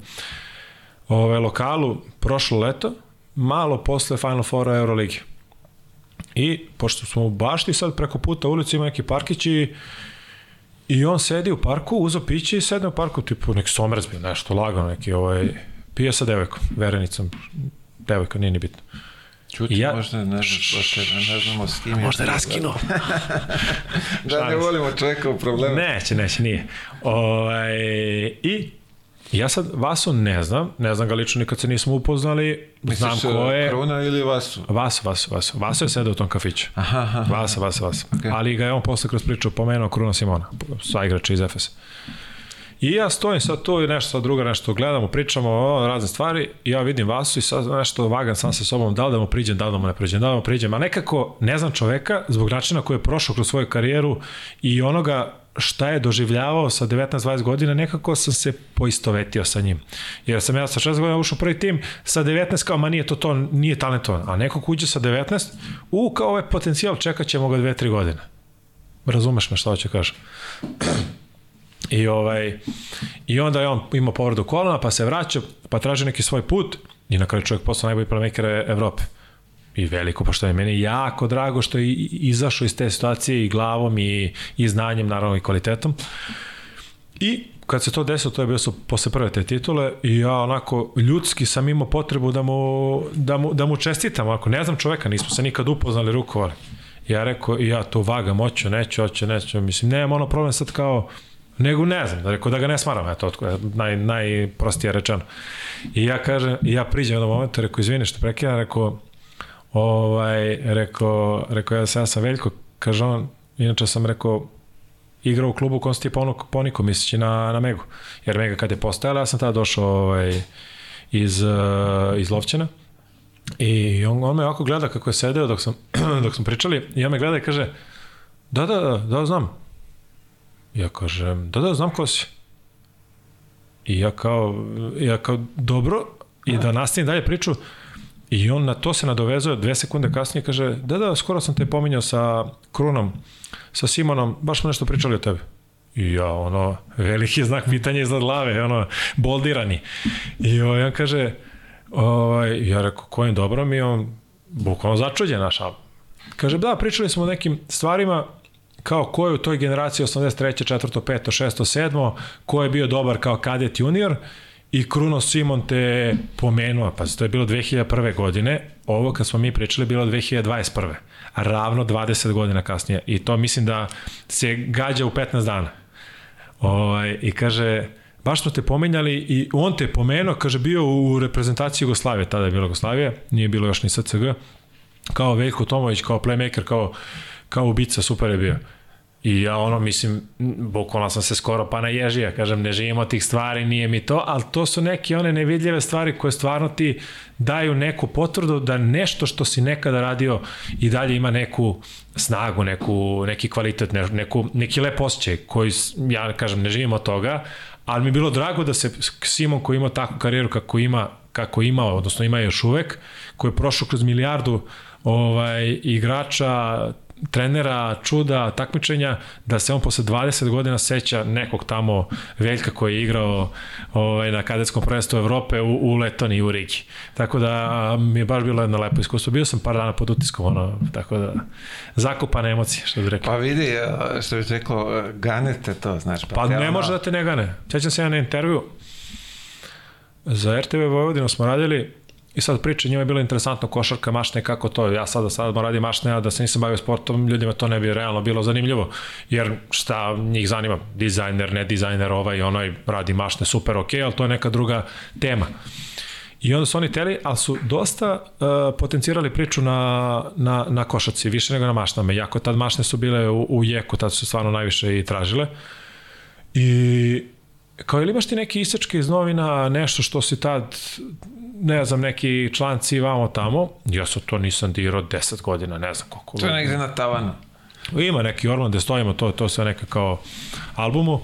ove, lokalu prošlo leto, malo posle Final Foura Euroligi. I pošto smo u bašti sad preko puta ulici ima neki parkić i I on sedi u parku, uzo piće i sedne u parku, tipu neki somrez bio, nešto lagano, neki ovaj, pije sa devojkom, verenicom, devojka, nije ni bitno. Ja- ja, možda ne, znam, ne znamo s kim je. Možda je raskinuo. Da, ne volimo čovjeka u problemu. Neće, neće, nije. Ovaj, I ja sad Vasu ne znam, ne znam ga lično nikad se nismo upoznali, znam Misliš, ko je. Kruna ili Vasu? Vaso, Vaso, Vaso. Vaso je sedao u tom kafiću. Aha, aha. Vaso, Vaso, Vaso. Okej. Ali ga je on posle kroz priču pomenuo Kruna Simona, sa igrača iz Efesa. I ja stojim sad tu i nešto sa druga nešto gledamo, pričamo o razne stvari i ja vidim Vasu i sad nešto vagam sam sa sobom da li da mu priđem, da li da mu ne priđem, da li da mu priđem, a nekako ne znam čoveka zbog načina koji je prošao kroz svoju karijeru i onoga šta je doživljavao sa 19-20 godina, nekako sam se poistovetio sa njim. Jer sam ja sa 6 godina ušao u prvi tim, sa 19 kao, ma nije to to, nije talentovan. A neko ko uđe sa 19, u, kao ovaj potencijal, čekat ćemo ga 2-3 godine. Razumeš me šta hoće kažem. I ovaj i onda je on imao povredu kolona, pa se vraća, pa traži neki svoj put i na kraju čovjek postao najbolji playmaker Evrope. I veliko poštovanje. Meni jako drago što je izašao iz te situacije i glavom i, i znanjem, naravno i kvalitetom. I kad se to desilo, to je bilo su posle prve te titule i ja onako ljudski sam imao potrebu da mu, da mu, da mu čestitam. Ako ne znam čoveka, nismo se nikad upoznali, rukovali. Ja rekao, ja to vagam, hoću, neću, hoću, neću. Mislim, nemam ono problem sad kao, nego ne znam, da rekao da ga ne smaram, eto, otko- naj, najprostije rečeno. I ja kažem, ja priđem jednom momentu, rekao, izvini što prekidam, rekao, ovaj, rekao, rekao, ja, sam- ja sam Veljko, kaže on, inače sam rekao, igrao u klubu kom si poniko, misleći na, na Megu. Jer Mega kad je postajala, ja sam tada došao ovaj, iz, uh, iz Lovćena. I on, on me ovako gleda kako je sedeo dok sam, dok sam pričali i on me gleda i kaže da, da, da, da, znam. Ja kažem, da, da, znam ko si. I ja kao, ja kao, dobro, i da nastavim dalje priču, I on na to se nadovezuje dve sekunde kasnije kaže, da, da, skoro sam te pominjao sa Krunom, sa Simonom, baš smo nešto pričali o tebi. I ja, ono, veliki znak pitanja iznad glave, ono, boldirani. I ovaj, on kaže, ovaj, ja rekao, kojim dobrom i on, bukvalno začuđen naš, Kaže, da, pričali smo o nekim stvarima kao ko je u toj generaciji 83. 4. 5. 6. 7. ko je bio dobar kao kadet junior i Kruno Simon te pomenuo, pa to je bilo 2001. godine, ovo kad smo mi pričali bilo 2021. Ravno 20 godina kasnije i to mislim da se gađa u 15 dana. Ovaj, I kaže, baš smo te pomenjali i on te pomenuo, kaže, bio u reprezentaciji Jugoslavije, tada je bila Jugoslavija, nije bilo još ni SCG, kao Veljko Tomović, kao playmaker, kao, kao ubica, super je bio. I ja ono, mislim, bukvalno sam se skoro pa naježio, kažem, ne živimo tih stvari, nije mi to, ali to su neke one nevidljive stvari koje stvarno ti daju neku potvrdu da nešto što si nekada radio i dalje ima neku snagu, neku, neki kvalitet, ne, neku, neki lep osjećaj koji, ja kažem, ne živimo toga, ali mi je bilo drago da se Simon koji ima takvu karijeru kako ima, kako ima, odnosno ima još uvek, koji je prošao kroz milijardu ovaj, igrača, trenera, čuda, takmičenja, da se on posle 20 godina seća nekog tamo Veljka koji je igrao ovaj, na kadetskom prvenstvu Evrope u, u Letoni i u Rigi. Tako da mi je baš bilo jedno lepo iskustvo. Bio sam par dana pod utiskom, ono, tako da zakupane emocije, što bih rekao. Pa vidi, što bih rekao, ganete to, znaš. Pa, pa ne može da te ne gane. Sećam se ja na intervju za RTV Vojvodinu smo radili I sad priča, njima je bilo interesantno košarka, mašne, kako to, ja sada sad radim mašne, a da se nisam bavio sportom, ljudima to ne bi realno bilo zanimljivo, jer šta njih zanima, dizajner, ne dizajner, ovaj, onaj radi mašne, super, ok, ali to je neka druga tema. I onda su oni teli, ali su dosta uh, potencirali priču na, na, na košaci, više nego na mašnama. Iako tad mašne su bile u, u jeku, tad su stvarno najviše i tražile. I kao ili imaš ti neke isečke iz novina, nešto što si tad ne znam, neki članci vamo tamo, ja sam to nisam dirao 10 godina, ne znam koliko. To je negde na tavanu. Ima neki Orman gde stojimo, to, to sve neka kao albumu.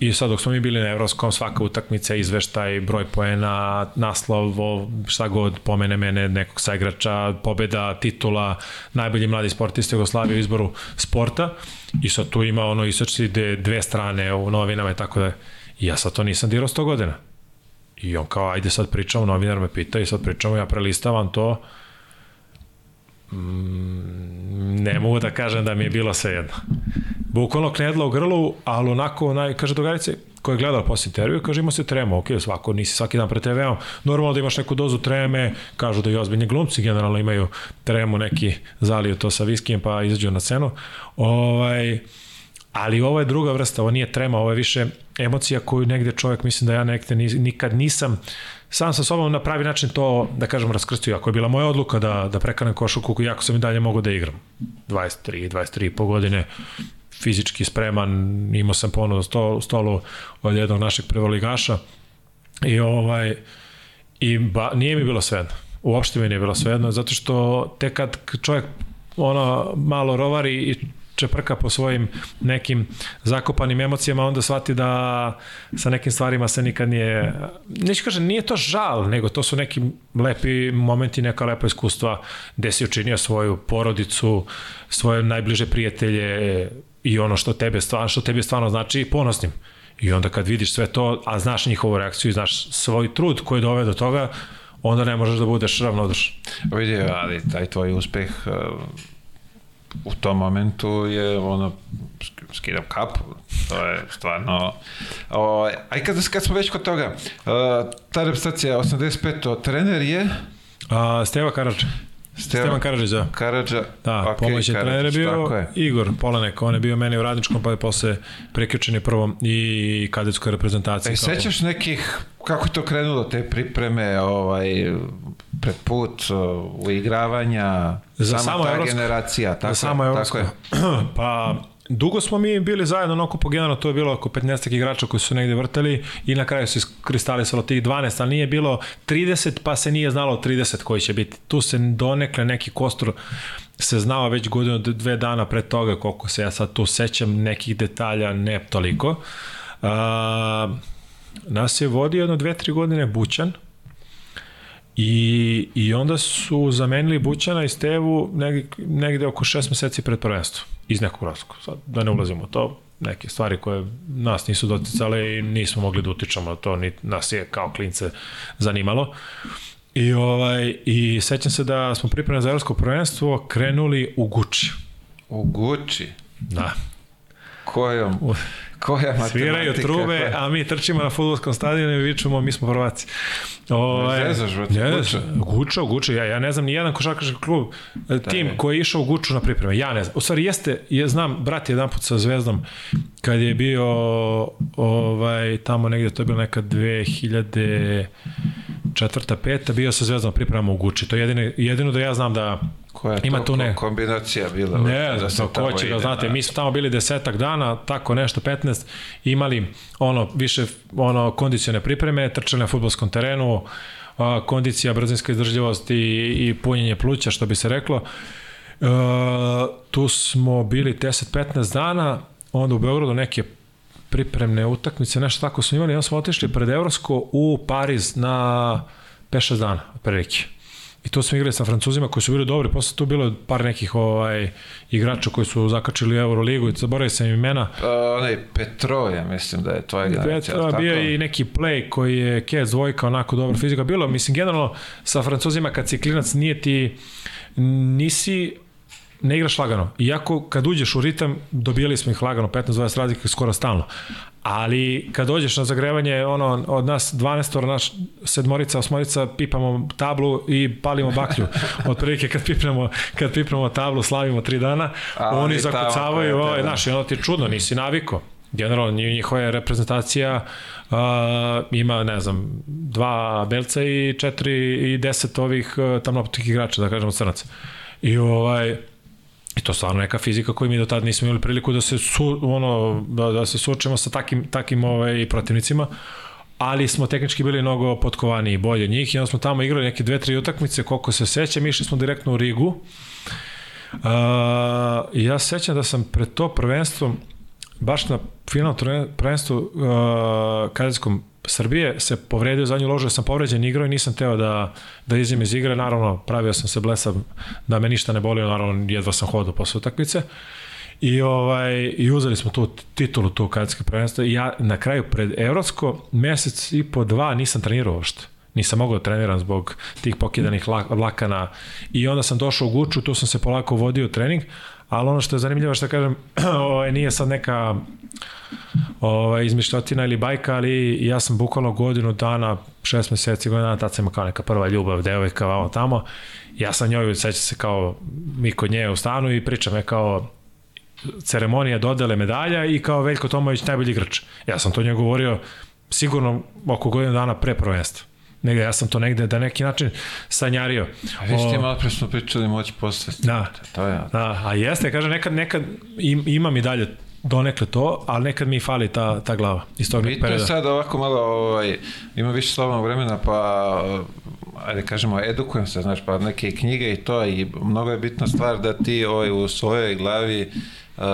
I sad dok smo mi bili na Evropskom, svaka utakmica, izveštaj, broj poena, naslov, šta god pomene mene, nekog saigrača, pobeda, titula, najbolji mladi sportista Jugoslavije u izboru sporta. I sad tu ima ono isečci dve strane u novinama i tako da. Ja sad to nisam dirao 100 godina. I on kao, ajde sad pričamo, novinar me pita i sad pričamo, ja prelistavam to, mm, ne mogu da kažem da mi je bilo sve jedno. Bukvalno knedla u grlu, ali onako, naj, kaže dogarice, ko je gledao posle intervju, kaže ima se trema, ok, svako, nisi svaki dan pre TV-om, normalno da imaš neku dozu treme, kažu da i ozbiljni glumci generalno imaju tremu, neki zaliju to sa viskijem pa izađu na scenu. Ovaj, ali ovo je druga vrsta, ovo nije trema, ovo je više emocija koju negde čovjek, mislim da ja negde nikad nisam sam sa sobom na pravi način to, da kažem, raskrstio. Ako je bila moja odluka da, da prekanem košuku, jako sam i dalje mogu da igram. 23, 23 i po godine, fizički spreman, imao sam ponudu sto, stolu od jednog našeg prvoligaša i ovaj i ba, nije mi bilo svejedno. Uopšte mi nije bilo svejedno, zato što tek kad čovjek ono malo rovari i čeprka po svojim nekim zakopanim emocijama, onda shvati da sa nekim stvarima se nikad nije, neću kažem, nije to žal, nego to su neki lepi momenti, neka lepa iskustva gde si učinio svoju porodicu, svoje najbliže prijatelje i ono što tebe stvarno, što tebi stvarno znači ponosnim. I onda kad vidiš sve to, a znaš njihovu reakciju i znaš svoj trud koji dove do toga, onda ne možeš da budeš ravnodušan. Vidi, ali taj tvoj uspeh u tom momentu je ono skidam kapu to je stvarno o, aj kad, kad smo već kod toga uh, ta reprezentacija 85. trener je A, Steva Karadža Stevan, Stevan Karadžić, da. Karadža, da, okay, trener je bio je. Igor Polanek, on je bio meni u radničkom, pa je posle preključen prvom i kadetskoj reprezentaciji. E, sećaš nekih, kako je to krenulo, te pripreme, ovaj, pred put, uigravanja, za sama ta evropsko, generacija, tako, za samo tako je. pa Dugo smo mi bili zajedno na okupu generalno, to je bilo oko 15 igrača koji su negde vrtali i na kraju se iskristalisalo tih 12, ali nije bilo 30, pa se nije znalo 30 koji će biti. Tu se donekle neki kostur se znao već godinu, dve dana pre toga, koliko se ja sad tu sećam, nekih detalja, ne toliko. A, nas je vodio jedno dve, tri godine Bućan, I, I onda su zamenili Bućana i Stevu negde, negde oko šest meseci pred prvenstvo. Iz nekog razloga. Sad, da ne ulazimo u to, neke stvari koje nas nisu doticale i nismo mogli da utičamo to, ni nas je kao klince zanimalo. I, ovaj, i sećam se da smo pripremili za evropsko prvenstvo krenuli u Guči. U Guči? Da. kojom, koja matematika? Sviraju trube, koja- a mi trčimo na futbolskom stadionu i vičemo mi smo prvaci. Ovaj, zezaš, Guča? Guča, Guča, ja, ja ne znam ni jedan košarkaški klub, e, tim koji je išao u Guču na pripreme, ja ne znam. U stvari jeste, je, znam, brat je jedan put sa Zvezdom, kad je bio ovaj, tamo negde, to je bilo neka 2000 četvrta, peta, bio sa Zvezdom pripremama u Guči. To je jedino, jedino da ja znam da Koja je ima to tu ne. kombinacija bila? Ne, da se ko će ga, znate, da. mi smo tamo bili desetak dana, tako nešto, 15, imali ono, više ono, kondicione pripreme, trčali na futbolskom terenu, a, kondicija, brzinska izdržljivost i, i punjenje pluća, što bi se reklo. E, tu smo bili 10-15 dana, onda u Beogradu neke pripremne utakmice, nešto tako smo imali, onda smo otišli pred Evropsko u Pariz na 5-6 dana, prilike. I to smo igrali sa Francuzima koji su bili dobri, posle tu bilo par nekih ovaj, igrača koji su zakačili Euroligu i zaboravio sam imena. A, onaj Petrov, ja mislim da je generacija. Petra, tako? bio je i neki play koji je Kec dvojka, onako dobra fizika. Bilo, mislim, generalno sa Francuzima kad si klinac nije ti, nisi ne igraš lagano. Iako kad uđeš u ritam, dobijali smo ih lagano, 15-20 razlike skoro stalno. Ali kad dođeš na zagrevanje, ono, od nas 12 naš sedmorica, osmorica, pipamo tablu i palimo baklju. Otprilike kad pipnemo, kad pipnemo tablu, slavimo tri dana, A oni zakucavaju, koje, ovaj, da. znaš, i ono ti je čudno, nisi naviko. Generalno, nji- njihova je reprezentacija uh, ima, ne znam, dva belca i četiri i deset ovih uh, tamnoptih igrača, da kažemo crnaca. I ovaj, I to stvarno neka fizika koju mi do tada nismo imali priliku da se su, ono da, da se suočimo sa takim takim ovaj protivnicima ali smo tehnički bili mnogo potkovani i bolje njih i onda smo tamo igrali neke dve, tri utakmice, koliko se sećam, išli smo direktno u Rigu. Uh, ja se sećam da sam pred to prvenstvo, baš na turne- prvenstvu uh, kadetskom Srbije se povredio zadnju ložu, jer sam povređen igrao i nisam teo da, da izim iz igre, naravno pravio sam se blesav da me ništa ne bolio, naravno jedva sam hodao posle utakmice. I, ovaj, I uzeli smo tu titulu tu kadetske prvenstva i ja na kraju pred Evropsko mesec i po dva nisam trenirao uopšte. Nisam mogao da treniram zbog tih pokidanih la- vlakana i onda sam došao u Guču, tu sam se polako vodio trening, ali ono što je zanimljivo što kažem, ovaj, nije sad neka ovaj, izmišljotina ili bajka, ali ja sam bukvalno godinu dana, šest meseci, godinu dana, tad sam imao kao neka prva ljubav, devojka, vamo tamo. Ja sam njoj, seća se kao mi kod nje u stanu i pričam je kao ceremonija dodele medalja i kao Veljko Tomović najbolji igrač. Ja sam to njoj govorio sigurno oko godinu dana pre prvenstva. Negde, ja sam to negde da neki način sanjario. A vi ste O, malo pre smo pričali moć posvesti. Da. To je, Da, a jeste, kaže, nekad, nekad im, imam i dalje donekle to, ali nekad mi fali ta, ta glava iz tog Bitno je perioda. sad ovako malo, ovaj, ima više slobodnog vremena, pa ajde kažemo, edukujem se, znaš, pa neke knjige i to, i mnogo je bitna stvar da ti ovaj, u svojoj glavi uh,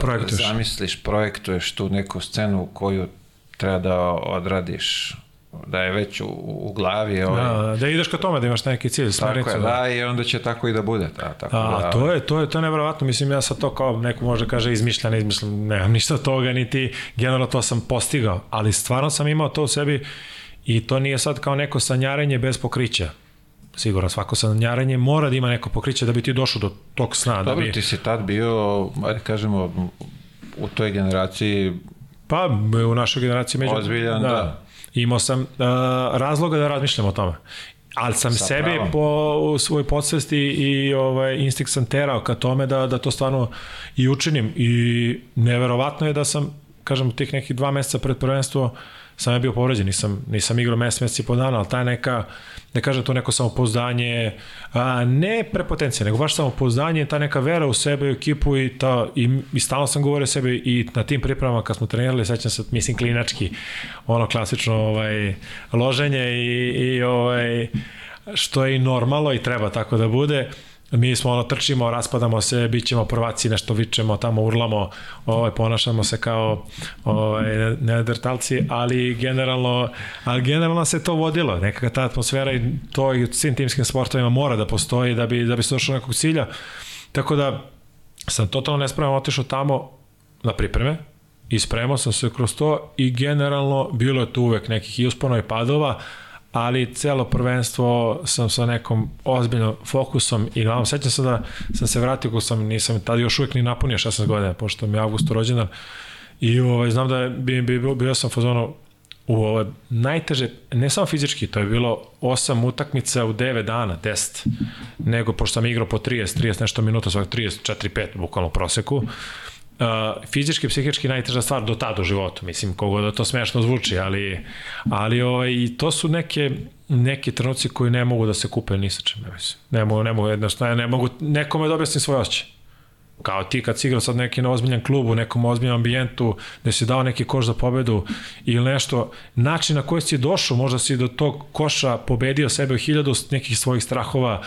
Projektuješ. zamisliš, projektuješ tu neku scenu koju treba da odradiš da je već u, u glavi ovaj, Da, da ideš ka tome, da imaš neki cilj, tako smernicu. je, da, i onda će tako i da bude ta, tako A, da, to je, to je, to je nevjerovatno, mislim ja sad to kao neko može kaže izmišlja, ne izmišljam, nemam ništa od toga, niti generalno to sam postigao, ali stvarno sam imao to u sebi i to nije sad kao neko sanjarenje bez pokrića. Sigurno, svako sanjarenje mora da ima neko pokriće da bi ti došao do tog sna. Da Dobro, bi, ti si tad bio, ajde kažemo, u toj generaciji Pa, u našoj generaciji među... Ozbiljan, da. Imao sam uh, razloga da razmišljam o tome. Ali sam Sa sebi pravom. po u svojoj podsvesti i ovaj instinkt sam terao ka tome da da to stvarno i učinim i neverovatno je da sam kažem tih nekih dva meseca pred prvenstvo sam je bio povređen, nisam, nisam igrao mesec, mesec i po dana, ali taj neka, da kažem to neko samopouzdanje, a, ne prepotencija, nego baš samopouzdanje, ta neka vera u sebe, u ekipu i, ta, i, i stalno sam govorio sebi i na tim pripremama kad smo trenirali, sećam se, mislim, klinački, ono klasično ovaj, loženje i, i ovaj, što je i normalno i treba tako da bude, mi smo ono trčimo, raspadamo se, bit ćemo prvaci, nešto vičemo, tamo urlamo, ovaj, ponašamo se kao ovaj, neandertalci, ali generalno, ali generalno se to vodilo, nekakva ta atmosfera i to i u svim timskim sportovima mora da postoji da bi, da bi se došlo do nekog cilja. Tako da sam totalno nespreman otišao tamo na pripreme i spremao sam se kroz to i generalno bilo je tu uvek nekih i uspona i padova, ali celo prvenstvo sam sa nekom ozbiljnom fokusom i glavom. Sećam se da sam se vratio ko sam, nisam tada još uvijek ni napunio 16 godina, pošto mi je avgusto rođendan. I ovaj, znam da je, bi, bi, bio sam fazono u ovo najteže, ne samo fizički, to je bilo 8 utakmica u 9 dana, 10, nego pošto sam igrao po 30, 30 nešto minuta, svak 30, 4, 5, bukvalno proseku, uh, fizički, psihički najteža stvar do tada u životu, mislim, kogo da to smešno zvuči, ali, ali ovaj, to su neke, neki trenuci koji ne mogu da se kupe ni sa čim, mislim. Ne mogu, ne mogu, jednostavno, ne mogu nekome da objasnim svoj osjećaj kao ti kad si igrao sad neki na ozbiljan klub u nekom ozbiljnom ambijentu da si dao neki koš za pobedu ili nešto, način na koji si došao, možda si do tog koša pobedio sebe u hiljadu nekih svojih strahova,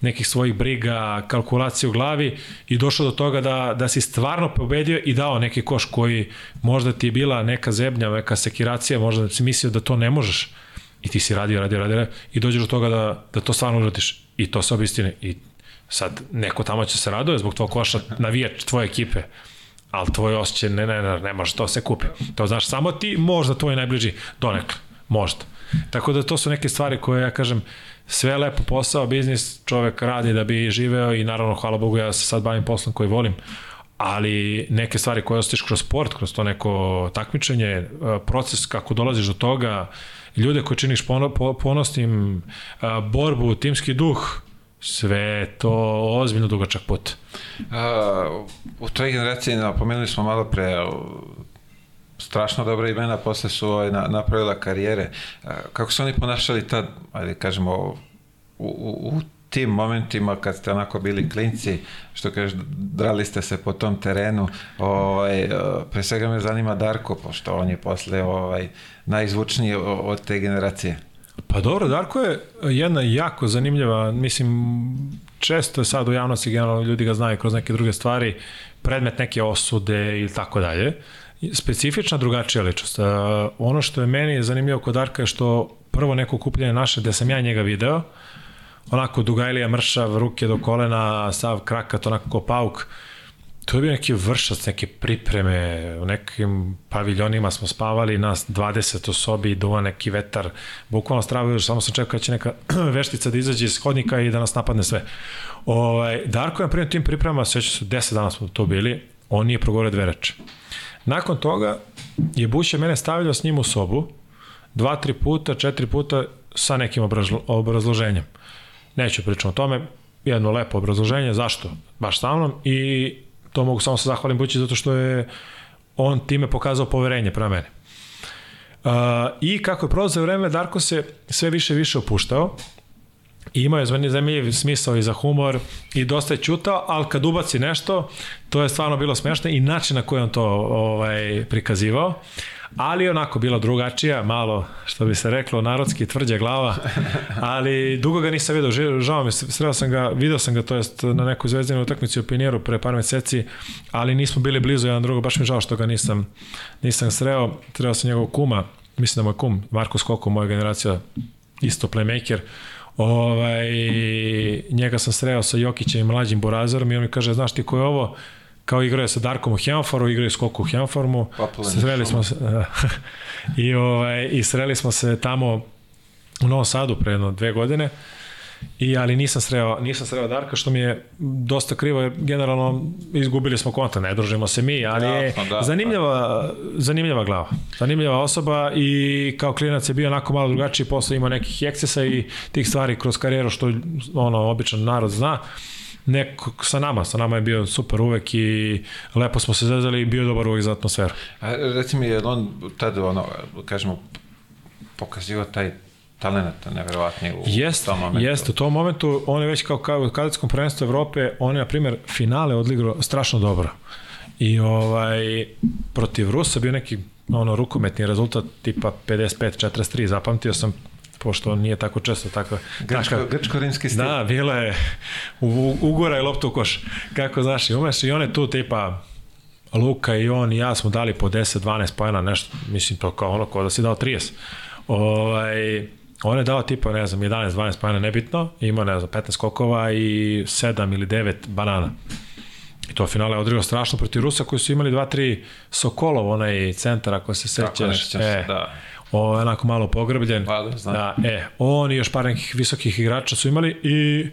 nekih svojih briga, kalkulacije u glavi i došao do toga da, da si stvarno pobedio i dao neki koš koji možda ti je bila neka zebnja, neka sekiracija, možda da si mislio da to ne možeš. I ti si radio, radio, radio i dođeš do toga da, da to stvarno uradiš. I to se obistine i Sad, neko tamo će se raduje zbog tvojeg koša, navijač tvoje ekipe, ali tvoj osjećaj, ne, ne, ne, ne može to se kupi. To znaš, samo ti, možda tvoj najbliži, donekle, možda. Tako da to su neke stvari koje, ja kažem, sve lepo posao, biznis, čovek radi da bi živeo i naravno, hvala Bogu, ja se sad bavim poslom koji volim, ali neke stvari koje ostaviš kroz sport, kroz to neko takmičenje, e, proces kako dolaziš do toga, ljude koje činiš ponosnim, e, borbu, timski duh, sve to ozbiljno dugačak put. A, u toj generaciji, napomenuli smo malo pre, strašno dobra imena, posle su ovaj, na, napravila karijere. Kako su oni ponašali tad, ajde kažemo, u, u, u tim momentima kad ste onako bili klinci, što kažeš, drali ste se po tom terenu, ovaj, pre svega me zanima Darko, pošto on je posle ovaj, najizvučniji od te generacije. Pa dobro, Darko je jedna jako zanimljiva, mislim, često je sad u javnosti generalno ljudi ga znaju kroz neke druge stvari, predmet neke osude ili tako dalje. Specifična drugačija ličnost. Ono što je meni zanimljivo kod Darka je što prvo neko kupljenje naše, gde sam ja njega video, onako dugajlija mršav, ruke do kolena, sav krakat, onako ko pauk, To je bio neki vršac, neke pripreme, u nekim paviljonima smo spavali, nas 20 u sobi, duva neki vetar, bukvalno stravo, samo sam čekao da će neka veštica da izađe iz hodnika i da nas napadne sve. Ovaj, Darko je primio tim pripremama, sveća su 10 dana smo tu bili, on nije progovorio dve reče. Nakon toga je Buše mene stavljao s njim u sobu, dva, tri puta, četiri puta sa nekim obrazloženjem. Neću pričati o tome, jedno lepo obrazloženje, zašto? Baš sa mnom i to mogu samo se zahvalim Bući zato što je on time pokazao poverenje prema mene. Uh, I kako je prolazio vreme, Darko se sve više i više opuštao i imao je zanimljiv smisao i za humor i dosta je čutao, ali kad ubaci nešto, to je stvarno bilo smešno i način na koji on to ovaj, prikazivao. Ali onako bila drugačija, malo, što bi se reklo, narodski tvrđa glava, ali dugo ga nisam vidio, žao mi, sreo sam ga, video sam ga, to jest na nekoj zvezdinoj utakmici u Pinjeru pre par meseci, ali nismo bili blizu jedan drugo, baš mi žao što ga nisam, nisam sreo, trebao sam njegov kuma, mislim da moj kum, Marko Skoko, moja generacija, isto playmaker, ovaj, njega sam sreo sa Jokićem i mlađim Borazarom i on mi kaže, znaš ti ko je ovo? kao igrao sa Darkom u Hemforu, igrao je skoku u Hemformu. Sreli smo se, i, ovaj, I sreli smo se tamo u Novom Sadu pre jedno dve godine. I, ali nisam sreo, nisam sreo Darka, što mi je dosta krivo, jer generalno izgubili smo konta, ne družimo se mi, ali je da, zanimljiva, da. zanimljiva glava, zanimljiva osoba i kao klinac je bio onako malo drugačiji, posle imao nekih ekscesa i tih stvari kroz karijeru, što ono, običan narod zna. Neko sa nama, sa nama je bio super uvek i lepo smo se zezali i bio dobar uvek za atmosferu. A reci mi, je on tad, ono, kažemo, pokazio taj talent neverovatni u jest, tom momentu. Jeste, u tom momentu on je već kao, kao u kadetskom prvenstvu Evrope, on je, na primjer, finale odigrao strašno dobro. I ovaj, protiv Rusa bio neki ono, rukometni rezultat tipa 55-43, zapamtio sam pošto nije tako često tako grčko, grčko-rimski stil. Da, bilo je u, ugora i loptu u koš. Kako znaš, i umeš i one tu tipa Luka i on i ja smo dali po 10-12 pojena, nešto, mislim to kao ono, kao da si dao 30. Ovaj, on je dao tipa, ne znam, 11-12 pojena, nebitno, ima, ne znam, 15 skokova i 7 ili 9 banana. I to finale je odrigao strašno protiv Rusa koji su imali 2-3 Sokolov, onaj centar, ako se sećaš. Tako, e, da o, onako malo pogrbljen. Pa da, znam. Da, e, on i još par nekih visokih igrača su imali i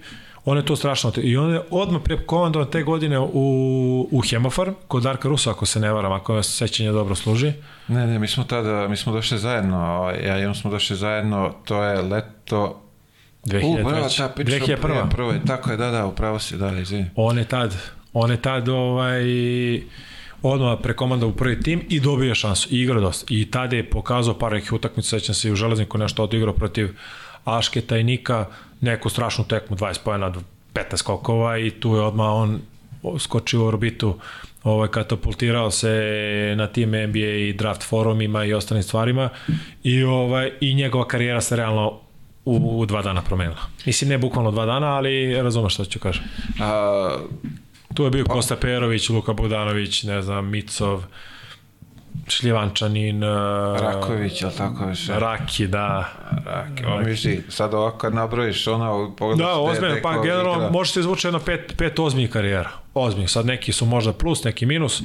on je to strašno. I on je odmah prekomandovan te godine u, u Hemofarm, kod Darka Rusa, ako se ne varam, ako me sećanje dobro služi. Ne, ne, mi smo tada, mi smo došli zajedno, ja i on smo došli zajedno, to je leto... 2003. U, bravo, ta priča 2001. Prvo je, tako je, da, da, upravo si, da, izvini. On je tad, on je tad ovaj, odmah prekomandao u prvi tim i dobio šansu i igrao dosta. I tada je pokazao par nekih utakmica, sećam se i u Železniku nešto odigrao protiv Ašketa i Nika, neku strašnu tekmu, 20 pojena, 15 skokova i tu je odmah on skočio u orbitu, ovaj, katapultirao se na tim NBA i draft forumima i ostalim stvarima i, ovaj, i njegova karijera se realno u, u dva dana promenila. Mislim, ne bukvalno dva dana, ali razumeš što ću kažem. A, Tu je bio Kosta Perović, Luka Bogdanović, ne znam, Micov, Šljivančanin, uh, Raković, li tako više? Raki, da. Raki, on misli, sad ovako kad nabrojiš, ona pogledaš... Da, ozbiljno, pa generalno igra. može se izvući jedno pet, pet ozbiljnih karijera. Ozbiljnih, sad neki su možda plus, neki minus.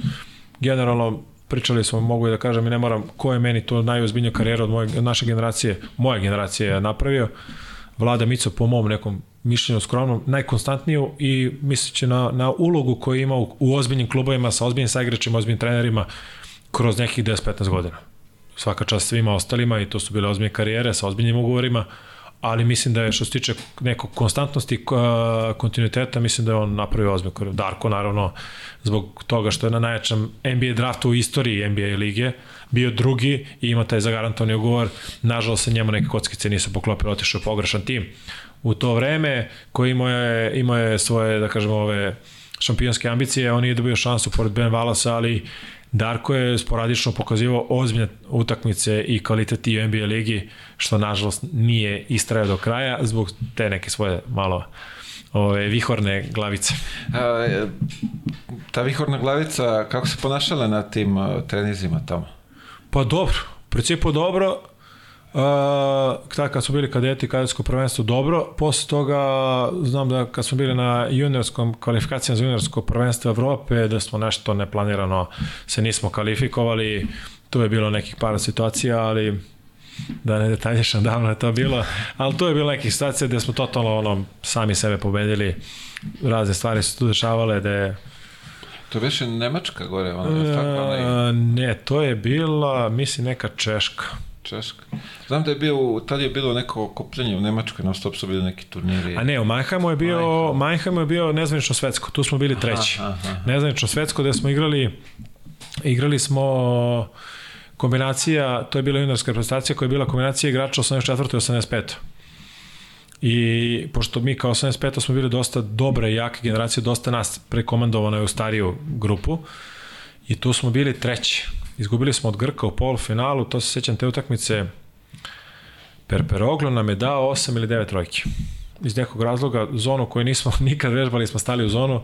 Generalno, pričali smo, mogu i da kažem i ne moram, ko je meni to najozbiljnija karijera od moje, naše generacije, moje generacije je napravio. Vlada Mico po mom nekom mišljenju skromnom, najkonstantniju i misleći na, na ulogu koju ima u, u ozbiljnim klubovima, sa ozbiljnim saigračima, ozbiljnim trenerima, kroz nekih 10-15 godina. Svaka čast svima ostalima i to su bile ozbiljne karijere sa ozbiljnim ugovorima, ali mislim da je što se tiče nekog konstantnosti kontinuiteta, mislim da je on napravio ozbiljnu karijeru. Darko naravno zbog toga što je na najjačem NBA draftu u istoriji NBA lige bio drugi i ima taj zagarantovani ugovor. Nažalost se njemu neke kockice nisu poklopile, otišao pogrešan tim. U to vreme koji imao je, imao je svoje, da kažemo, ove šampionske ambicije, on je dobio šansu pored Ben Valasa, ali Darko je sporadično pokazivao ozbiljne utakmice i kvalitet i u NBA ligi, što nažalost nije istrajao do kraja zbog te neke svoje malo ove, vihorne glavice. A, ta vihorna glavica, kako se ponašala na tim uh, trenizima tamo? Pa dobro, u principu dobro, Uh, tako kad smo bili kadeti, kadetsko prvenstvo dobro, posle toga znam da kad smo bili na juniorskom kvalifikacijama za juniorsko prvenstvo Evrope, da smo nešto neplanirano se nismo kvalifikovali, tu je bilo nekih par situacija, ali da ne detaljišam davno je to bilo, ali tu je bilo nekih situacija gde smo totalno ono, sami sebe pobedili, razne stvari su tu dešavale, da je To беше Nemačka gore, ona je tako, E, ne, to je bila, mislim, neka Češka. Češka. Znam da je bio, tad je bilo neko okupljenje u Nemačkoj, non stop su bili neki turniri. A ne, u Mannheimu je bio, Mannheimu je bio nezvanično svetsko, tu smo bili treći. Aha, aha. Nezvanično svetsko gde smo igrali, igrali smo kombinacija, to je bila juniorska reprezentacija koja je bila kombinacija igrača 84. i 85. I pošto mi kao 85. smo bili dosta dobre i jake generacije, dosta nas prekomandovano je u stariju grupu i tu smo bili treći. Izgubili smo od Grka u polufinalu, to se sećam te utakmice, Perperoglo nam je dao 8 ili 9 trojki. Iz nekog razloga, zonu koju nismo nikad vežbali, smo stali u zonu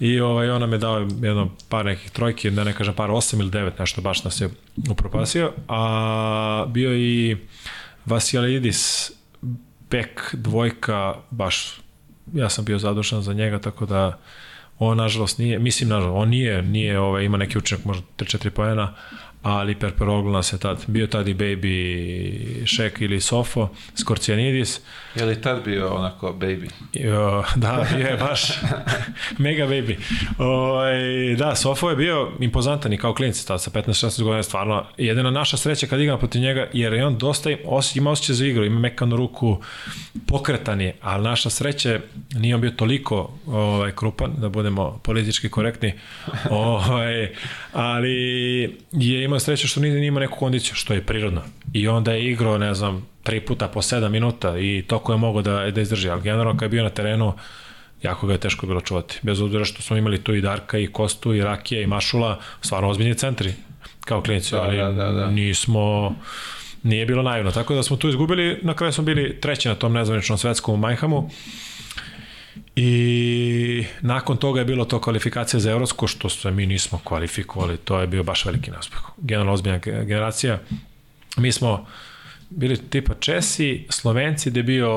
i ovaj, on nam je dao jedno par nekih trojki, da ne kažem par 8 ili 9, nešto baš nas je upropasio. A bio i Vasilidis, bek, dvojka, baš ja sam bio zadušan za njega, tako da on nažalost nije, mislim nažalost, on nije, nije ovaj, ima neki učinak možda 3-4 pojena, ali Perperoglu nas je tad, bio tad i Baby Šek ili Sofo, Skorcianidis, Je li tad bio onako baby? O, da, je baš mega baby. O, da, Sofo je bio impozantan i kao klinic, tada sa 15-16 godina stvarno jedina naša sreća kad igram protiv njega, jer je on dosta im- os, ima osjećaj za igru, ima mekanu ruku, pokretan je, ali naša sreća je, nije on bio toliko ovaj, krupan, da budemo politički korektni, ovaj, ali je imao sreće što nije, imao neku kondiciju, što je prirodno. I onda je igrao, ne znam, tri puta po sedam minuta i toko je mogo da, da izdrži, ali generalno kad je bio na terenu, jako ga je teško bilo čuvati. Bez obzira što smo imali tu i Darka, i Kostu, i Rakija, i Mašula, stvarno ozbiljni centri kao klinici, Da, ali da, da, da. nismo nije bilo naivno. Tako da smo tu izgubili, na kraju smo bili treći na tom nezvaničnom svetskom u Majhamu. I nakon toga je bilo to kvalifikacija za Evropsko, što se mi nismo kvalifikovali, to je bio baš veliki neuspeh. Generalno ozbiljna ge- generacija. Mi smo bili tipa Česi, Slovenci, gde je bio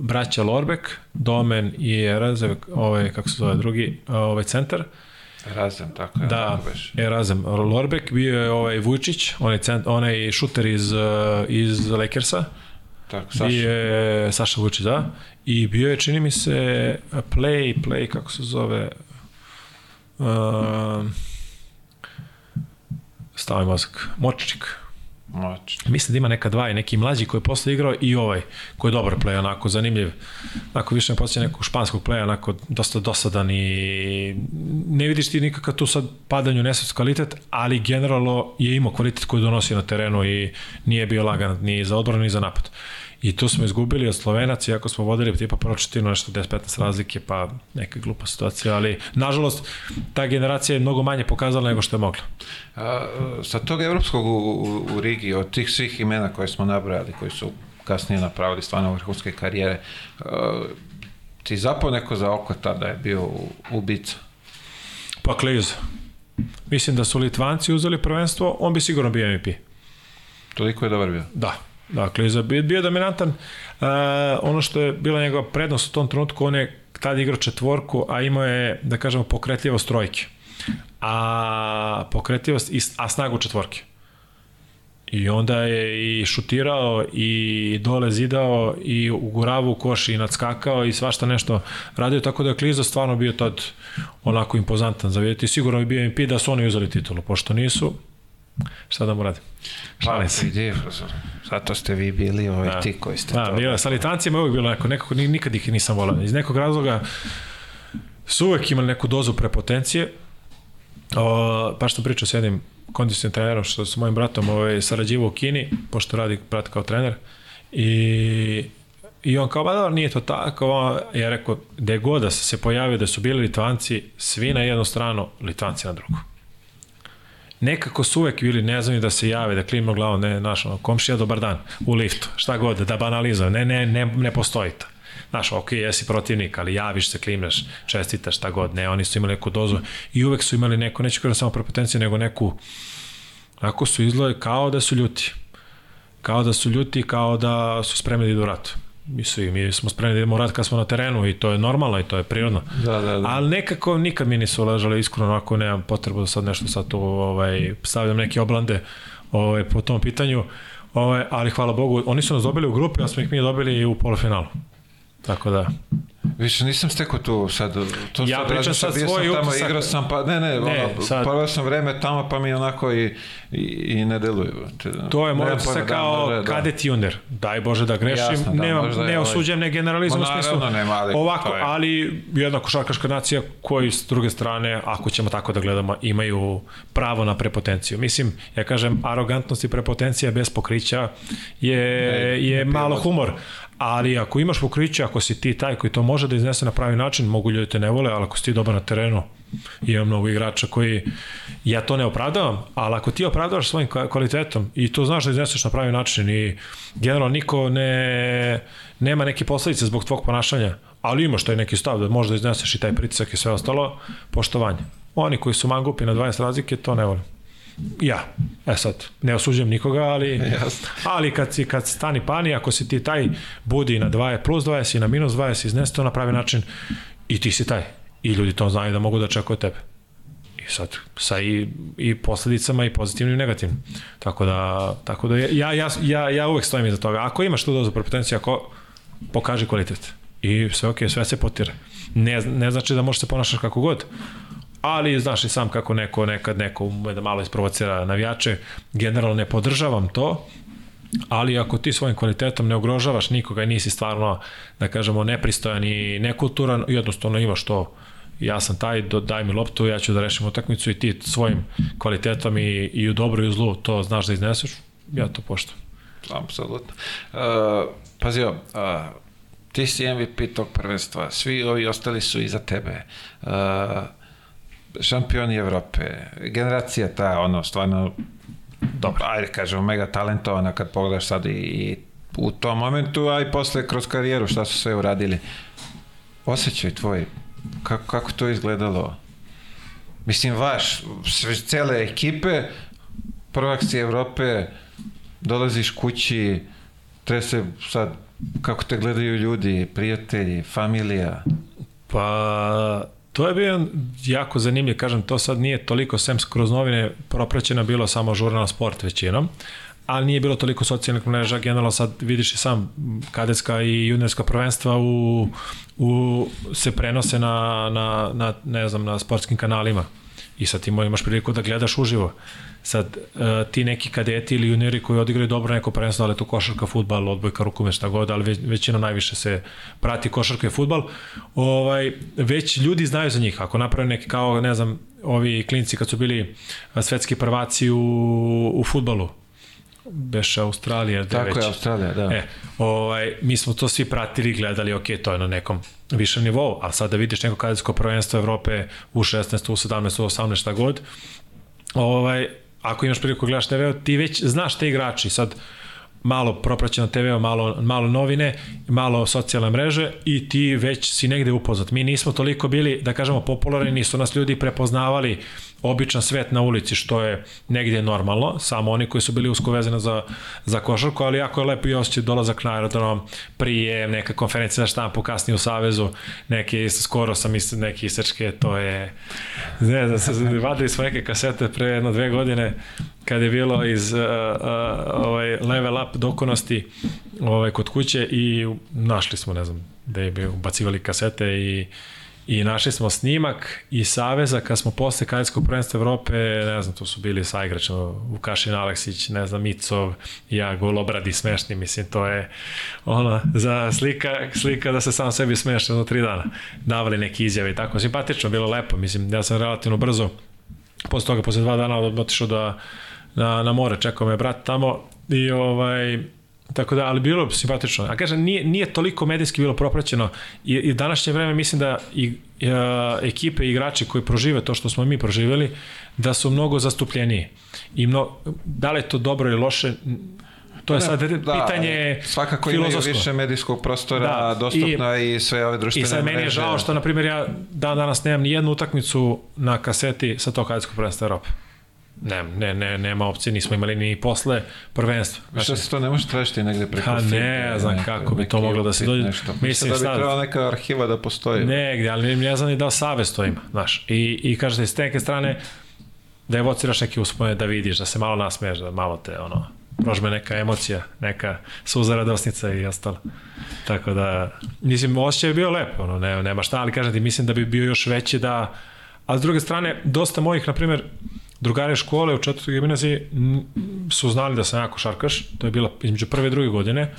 braća Lorbek, Domen i Erazev, ovaj, kako se zove drugi, ovaj centar, Razem, tako je. Da, Razem. Lorbek bio je ovaj Vujčić, onaj, cent, onaj šuter iz, iz Lakersa. Tako, Saša. Je Saša Vučić, da. I bio je, čini mi se, play, play, kako se zove, uh, stavi mozak, Močičik. Moć. Mislim da ima neka dva i neki mlađi koji je posle igrao i ovaj koji je dobar play, onako zanimljiv. Onako više ne podsjeća nekog španskog playa, onako dosta dosadan i ne vidiš ti nikakav tu sad padanju nesvest kvalitet, ali generalno je imao kvalitet koji donosi na terenu i nije bio lagan ni za odbranu ni za napad. I tu smo izgubili od Slovenaca, iako smo vodili tipa prvo četvrtinu, nešto 10-15 razlike, pa neka glupa situacija, ali nažalost ta generacija je mnogo manje pokazala nego što je mogla. A, sa tog evropskog u, u, u Rigi, od tih svih imena koje smo nabrali, koji su kasnije napravili stvarno vrhunske karijere, a, ti zapao neko za oko tada je bio ubica? Pa Kliz. Mislim da su Litvanci uzeli prvenstvo, on bi sigurno bio MVP. Toliko je dobar bio? Da, Dakle, bio, dominantan. Uh, ono što je bila njegova prednost u tom trenutku, on je tada igrao četvorku, a imao je, da kažemo, pokretljivost trojke. A pokretljivost, a snagu četvorke. I onda je i šutirao i dole zidao i u koš i nadskakao i svašta nešto radio, tako da je Kliza stvarno bio tad onako impozantan za vidjeti. Sigurno bi bio MP da su oni uzeli titulu, pošto nisu, šta da mu radim? Šalim se. Vidi, zato ste vi bili ovaj da. ti koji ste da, to. Bila, sa Litancima je uvijek bilo neko, nekako nikad ih nisam volao. Iz nekog razloga su uvek imali neku dozu prepotencije. O, pa što pričao s jednim kondicionim trenerom, što s mojim bratom ovaj, sarađivo u Kini, pošto radi brat kao trener. I I on kao, ba dobro, nije to tako. Ja rekao, gde god da se pojavio da su bili Litvanci, svi na jednu stranu, Litvanci na drugu nekako su uvek bili neznani da se jave, da klimnu glavom, ne, znaš, ono, komšija, dobar dan, u liftu, šta god, da banalizujem, ne, ne, ne, ne postoji to. Znaš, ok, jesi protivnik, ali javiš se, klimneš, čestitaš, šta god, ne, oni su imali neku dozu i uvek su imali neku, neću kada samo prepotencije, nego neku, ako su izgledali kao da su ljuti. Kao da su ljuti, kao da su spremni da idu u ratu mi, svi, mi smo spremni da idemo rad kad smo na terenu i to je normalno i to je prirodno. Da, da, da. Ali nekako nikad mi nisu ležali iskreno, ako nemam potrebu da sad nešto sad tu ovaj, stavljam neke oblande ovaj, po tom pitanju. Ovaj, ali hvala Bogu, oni su nas dobili u grupi, a smo ih mi dobili u polufinalu. Tako da... Više nisam stekao tu sad, to ja sad pričam sad svoj sam tamo, igrao sam, pa ne, ne, ne ono, sad... prvo sam vreme tamo, pa mi onako i, i, i ne deluje. To je moj utisak kao da, kadet junior, daj Bože da grešim, Jasno, da, Nemam, ne ovaj- osuđujem, ne generalizujem u smislu, nema, ali, ovako, je. ali jedna košarkaška nacija koji s druge strane, ako ćemo tako da gledamo, imaju pravo na prepotenciju. Mislim, ja kažem, arogantnost i prepotencija bez pokrića je, je malo humor, ali ako imaš pokriće, ako si ti taj koji to može da iznese na pravi način, mogu ljudi te ne vole, ali ako si ti dobar na terenu, ima mnogo igrača koji, ja to ne opravdavam, ali ako ti opravdavaš svojim kvalitetom i to znaš da izneseš na pravi način i generalno niko ne, nema neke posledice zbog tvog ponašanja, ali imaš taj neki stav da možda izneseš i taj pritisak i sve ostalo, poštovanje. Oni koji su mangupi na 20 razlike, to ne volim ja, e sad, ne osuđujem nikoga, ali, Jasno. ali kad, si, kad stani pani, ako si ti taj budi na 20 plus 20 i na minus 20, iznesi to na pravi način i ti si taj. I ljudi to znaju da mogu da čekaju tebe. I sad, sa i, i posledicama i pozitivnim i negativnim. Tako da, tako da ja, ja, ja, ja uvek stojim iza toga. Ako imaš tu dozu prepotencije, ako pokaži kvalitet. I sve ok, sve se potire. Ne, ne znači da možeš se ponašati kako god, ali znaš i sam kako neko nekad neko ume da malo isprovocira navijače, generalno ne podržavam to, ali ako ti svojim kvalitetom ne ugrožavaš nikoga i nisi stvarno, da kažemo, nepristojan i nekulturan, jednostavno imaš to ja sam taj, daj mi loptu, ja ću da rešim utakmicu i ti svojim kvalitetom i, i u dobru i u zlu to znaš da izneseš, ja to poštam. Apsolutno. Uh, pazio, uh, ti si MVP tog prvenstva, svi ovi ostali su iza tebe. Uh, šampioni Evrope, generacija ta, ono, stvarno, dobro, ajde kažemo, mega talentovana kad pogledaš sad i, i u tom momentu, a i posle kroz karijeru šta su sve uradili. Osjećaj tvoj, kako, kako to izgledalo? Mislim, vaš, sve, cele ekipe, prvak si Evrope, dolaziš kući, treba se sad, kako te gledaju ljudi, prijatelji, familija? Pa, To je bio jako zanimljiv, kažem, to sad nije toliko sem kroz novine propraćeno bilo samo žurnal sport većinom, ali nije bilo toliko socijalnih mreža, generalno sad vidiš i sam kadetska i juniorska prvenstva u, u, se prenose na, na, na, ne znam, na sportskim kanalima i sad ti imaš priliku da gledaš uživo. Sad, uh, ti neki kadeti ili juniori koji odigraju dobro neko prvenstvo, ali to košarka, futbal, odbojka, rukomet, šta god, ali već, većinom najviše se prati košarka i futbal, ovaj, već ljudi znaju za njih. Ako naprave neki kao, ne znam, ovi klinci kad su bili svetski prvaci u, u futbalu, beše Australija. Tako već. je, Australija, da. E, ovaj, mi smo to svi pratili, gledali, ok, to je na nekom višem nivou, a sad da vidiš neko kadetsko prvenstvo Evrope u 16, u 17, u 18, šta god, ovaj, ako imaš priliku da gledaš TV, ti već znaš te igrači, sad malo propraćeno TV, malo, malo novine, malo socijalne mreže i ti već si negde upoznat. Mi nismo toliko bili, da kažemo, popularni, nisu nas ljudi prepoznavali običan svet na ulici, što je negdje normalno, samo oni koji su bili usko vezani za, za košarku, ali jako je lepo i osjećaj dolazak na aerodrom, prije neka konferencija za štampu, kasnije u Savezu, neke, skoro sam mislim, neke isečke, to je, ne znam, vadili smo neke kasete pre jedno dve godine, kad je bilo iz uh, uh, ovaj level up dokonosti ovaj kod kuće i našli smo ne znam da je bio ubacivali kasete i i našli smo snimak i Saveza kad smo posle kadetskog prvenstva Evrope, ne znam, to su bili sa Vukašin Aleksić, ne znam, Micov, ja, golobradi smešni, mislim, to je ono, za slika, slika da se sam sebi smeš jedno tri dana. Davali neke izjave i tako, simpatično, bilo lepo, mislim, ja sam relativno brzo, posle toga, posle dva dana otišao da na, na more, čekao me brat tamo i ovaj, Tako da, ali bilo simpatično. A kažem, nije, nije toliko medijski bilo propraćeno i, i današnje vreme mislim da i, i ekipe i igrači koji prožive to što smo mi proživeli, da su mnogo zastupljeniji. I mno, da li je to dobro ili loše, to je sad da, pitanje svakako filozofsko. imaju više medijskog prostora da, dostupno i, i sve ove društvene mreže. I sad meni je žao što, na primjer, ja dan danas nemam ni jednu utakmicu na kaseti sa tog kadetskog prvenstva Europe. Ne, ne, ne, nema opcije, nismo imali ni posle prvenstva. Znači, Šta se to ne može tražiti negde preko Ha, ne, znam neka, kako bi to moglo da se dođe. Nešto. Mislim da bi sad, trebala neka arhiva da postoji. Negde, ali ne znam ni da savest to ima, znaš. I, i kažete, s neke strane, da evociraš neke uspone, da vidiš, da se malo nasmeješ, da malo te, ono, prožme neka emocija, neka suza radosnica i ostalo. Tako da, mislim, osjećaj je bio lepo, ono, ne, nema šta, ali kažem ti, mislim da bi bio još veći da, a s druge strane, dosta mojih, na primjer, drugare škole u četvrtoj gimnaziji su znali da sam jako šarkaš, to je bila između prve i druge godine,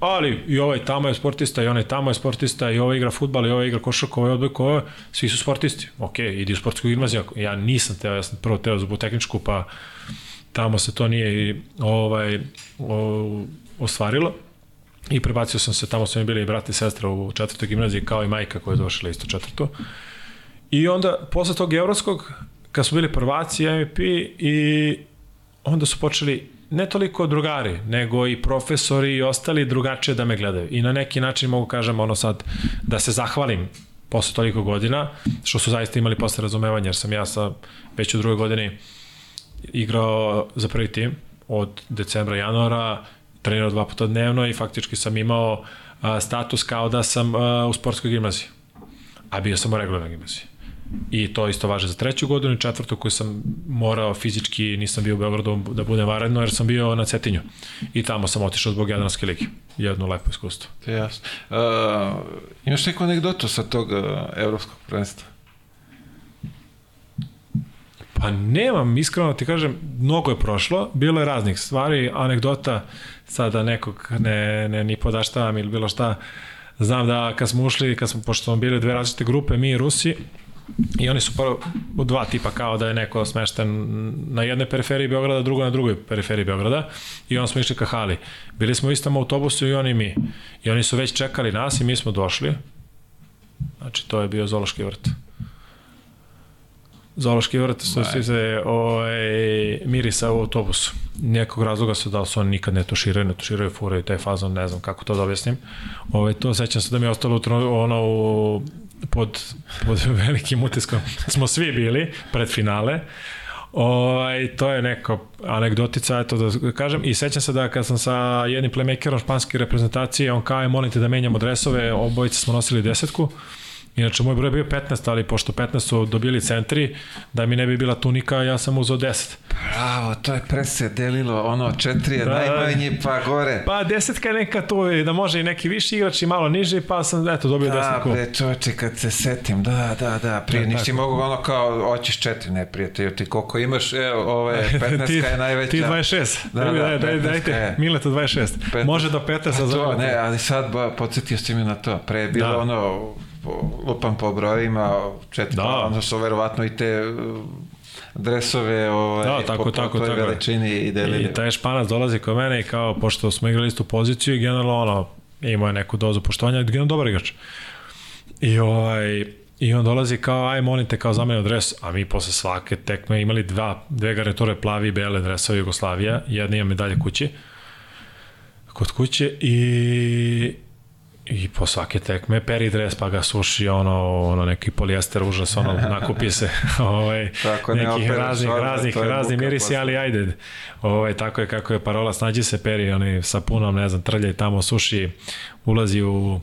ali i ovaj tamo je sportista, i onaj tamo je sportista, i ovaj igra futbal, i ovaj igra košarku, ovaj odbojku, ovaj, svi su sportisti. Ok, idi u sportsku gimnaziju, ja nisam teo, ja sam prvo teo zbog tehničku, pa tamo se to nije ovaj, o, ostvarilo. I prebacio sam se, tamo su mi bili i brat i sestra u četvrtoj gimnaziji, kao i majka koja je došla isto četvrtu. I onda, posle tog evropskog, kad smo bili prvaci MVP i onda su počeli ne toliko drugari, nego i profesori i ostali drugačije da me gledaju. I na neki način mogu kažem ono sad da se zahvalim posle toliko godina, što su zaista imali posle razumevanja, jer sam ja sa već u drugoj godini igrao za prvi tim od decembra, januara, trenirao dva puta dnevno i faktički sam imao a, status kao da sam a, u sportskoj gimnaziji. A bio sam u regularnoj gimnaziji. I to isto važe za treću godinu i četvrtu koju sam morao fizički, nisam bio u Beogradu da budem varedno jer sam bio na Cetinju. I tamo sam otišao zbog Jadranske ligi. Jedno lepo iskustvo. To je jasno. Uh, imaš neku anegdotu sa tog uh, evropskog prvenstva? Pa nemam, iskreno ti kažem, mnogo je prošlo, bilo je raznih stvari, anegdota, sada nekog ne, ne ni podaštavam ili bilo šta, znam da kad smo ušli, kad smo, pošto smo bili dve različite grupe, mi i Rusi, I oni su prvo u dva tipa kao da je neko smešten na jednoj periferiji Beograda, drugo na drugoj periferiji Beograda i onda smo išli ka hali. Bili smo u istom autobusu i oni i mi. I oni su već čekali nas i mi smo došli. Znači to je bio Zološki vrt. Zološki vrt su se se ovaj, mirisa u autobusu. Nekog razloga su da su oni nikad ne tuširaju, ne tuširaju, furaju taj fazon, ne znam kako to da objasnim. Ovaj, to sećam se da mi je ostalo ono u pod, pod velikim utiskom smo svi bili pred finale. Ovaj, to je neko anegdotica, eto da kažem. I sećam se da kad sam sa jednim playmakerom španske reprezentacije, on kao je, molim te da menjamo dresove, obojice smo nosili desetku Inače, moj broj je bio 15, ali pošto 15 su dobili centri, da mi ne bi bila tunika, ja sam uzao 10. Bravo, to je pre se delilo, ono, četiri je da, najmanje, pa gore. Pa desetka je neka to, da može i neki viši igrač i malo niži, pa sam, eto, dobio da, desetku. Da, bre, čoveče, kad se setim, da, da, da, prije da, nisi mogu ono kao, hoćeš četiri, ne, prijatelju, ti koliko imaš, evo, ove, 15 ti, je najveća. Ti 26, da, da, da, daj, dajte, je. Mileto 26, 15. može do 15 za to, ne, ali sad, ba, podsjetio si mi na to, pre je bilo da. ono, lupam po brojima, četiri, da. onda su verovatno i te dresove ovaj, da, tako, po, tako, po toj tako. veličini i delili. I taj španac dolazi kod mene i kao, pošto smo igrali istu poziciju i generalno ono, imao je neku dozu poštovanja, generalno dobar igrač. I ovaj, I on dolazi kao, aj molim te kao za mene dres, a mi posle svake tekme imali dva, dve garniture plavi i bele dresova Jugoslavija, jedna ima medalje kući, kod kuće i I po svake tekme peri dres pa ga suši ono, ono neki polijester užas, ono nakupi se ovaj, tako, nekih raznih, raznih, raznih mirisi, ali ajde. Ovaj, tako je kako je parola, snađi se peri oni sa punom, ne znam, trljaj tamo, suši, ulazi u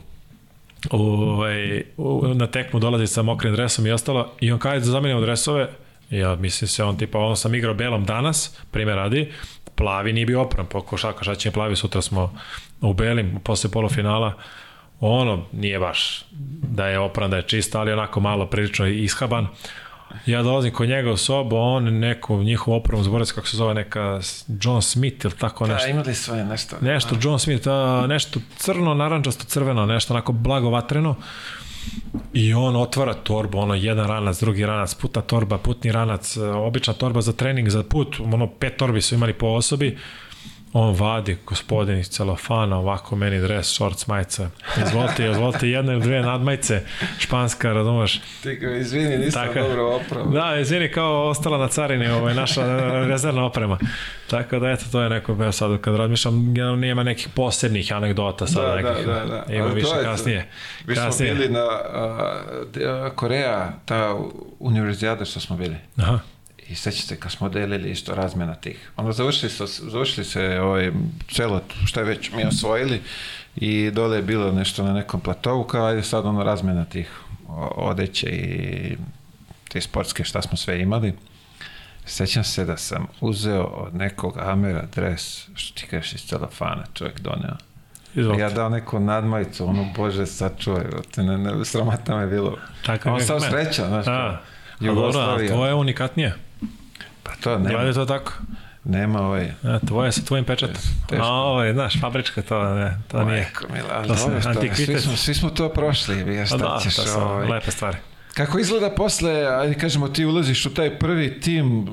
u, ovaj, u, na tekmu dolazi sa mokrim dresom i ostalo i on kaže da zamenimo dresove ja mislim se on tipa on sam igrao belom danas, primjer radi plavi nije bio opran, po košaka šta će plavi, sutra smo u belim posle polufinala ono nije baš da je opran, da je čist, ali onako malo prilično ishaban. Ja dolazim kod njega u sobu, on neku njihovu opravu zborac, kako se zove neka John Smith ili tako da, nešto. Da, imali svoje nešto. Nešto, da. John Smith, a, nešto crno, narančasto, crveno, nešto onako blago vatreno. I on otvara torbu, ono jedan ranac, drugi ranac, putna torba, putni ranac, obična torba za trening, za put, ono pet torbi su imali po osobi on vadi gospodin iz celofana, ovako meni dres, shorts, majica. Izvolite, izvolite jedna ili dve nadmajice, španska, razumeš? Ti ga, izvini, nisam Tako, dobro opravo. Da, izvini, kao ostala na carini, ovaj, naša rezervna oprema. Tako da, eto, to je neko, ja sad kad razmišljam, generalno nema nekih posebnih anegdota sad, da, nekih, da, da, da. ima više je, kasnije. Mi smo kasnije. bili na a, Koreja, ta univerzijada što smo bili. Aha. I sećate kad smo delili isto razmena tih. Onda završili, su, završili se ovaj, celo što je već mi osvojili i dole je bilo nešto na nekom platovu kao ajde sad ono razmena tih odeće i te sportske šta smo sve imali. Sećam se da sam uzeo od nekog Amera dres, što ti kažeš iz celofana, čovjek doneo. Izvolite. Ja dao neku nadmajicu, ono, bože, sačuvaj, ne, ne, sramata me bilo. Tako On sam srećan, znaš, Jugoslavija. A dobro, a to je unikatnije. Pa to nema. Gleda to tako. Nema ovaj. A, tvoje sa tvojim pečatom. Teško. A ovo je, znaš, fabrička to, ne, to Majko, nije. Mila, to dobro, što, svi, smo, svi smo to prošli, ja šta da, ćeš to su ovaj. lepe stvari. Kako izgleda posle, ajde kažemo, ti ulaziš u taj prvi tim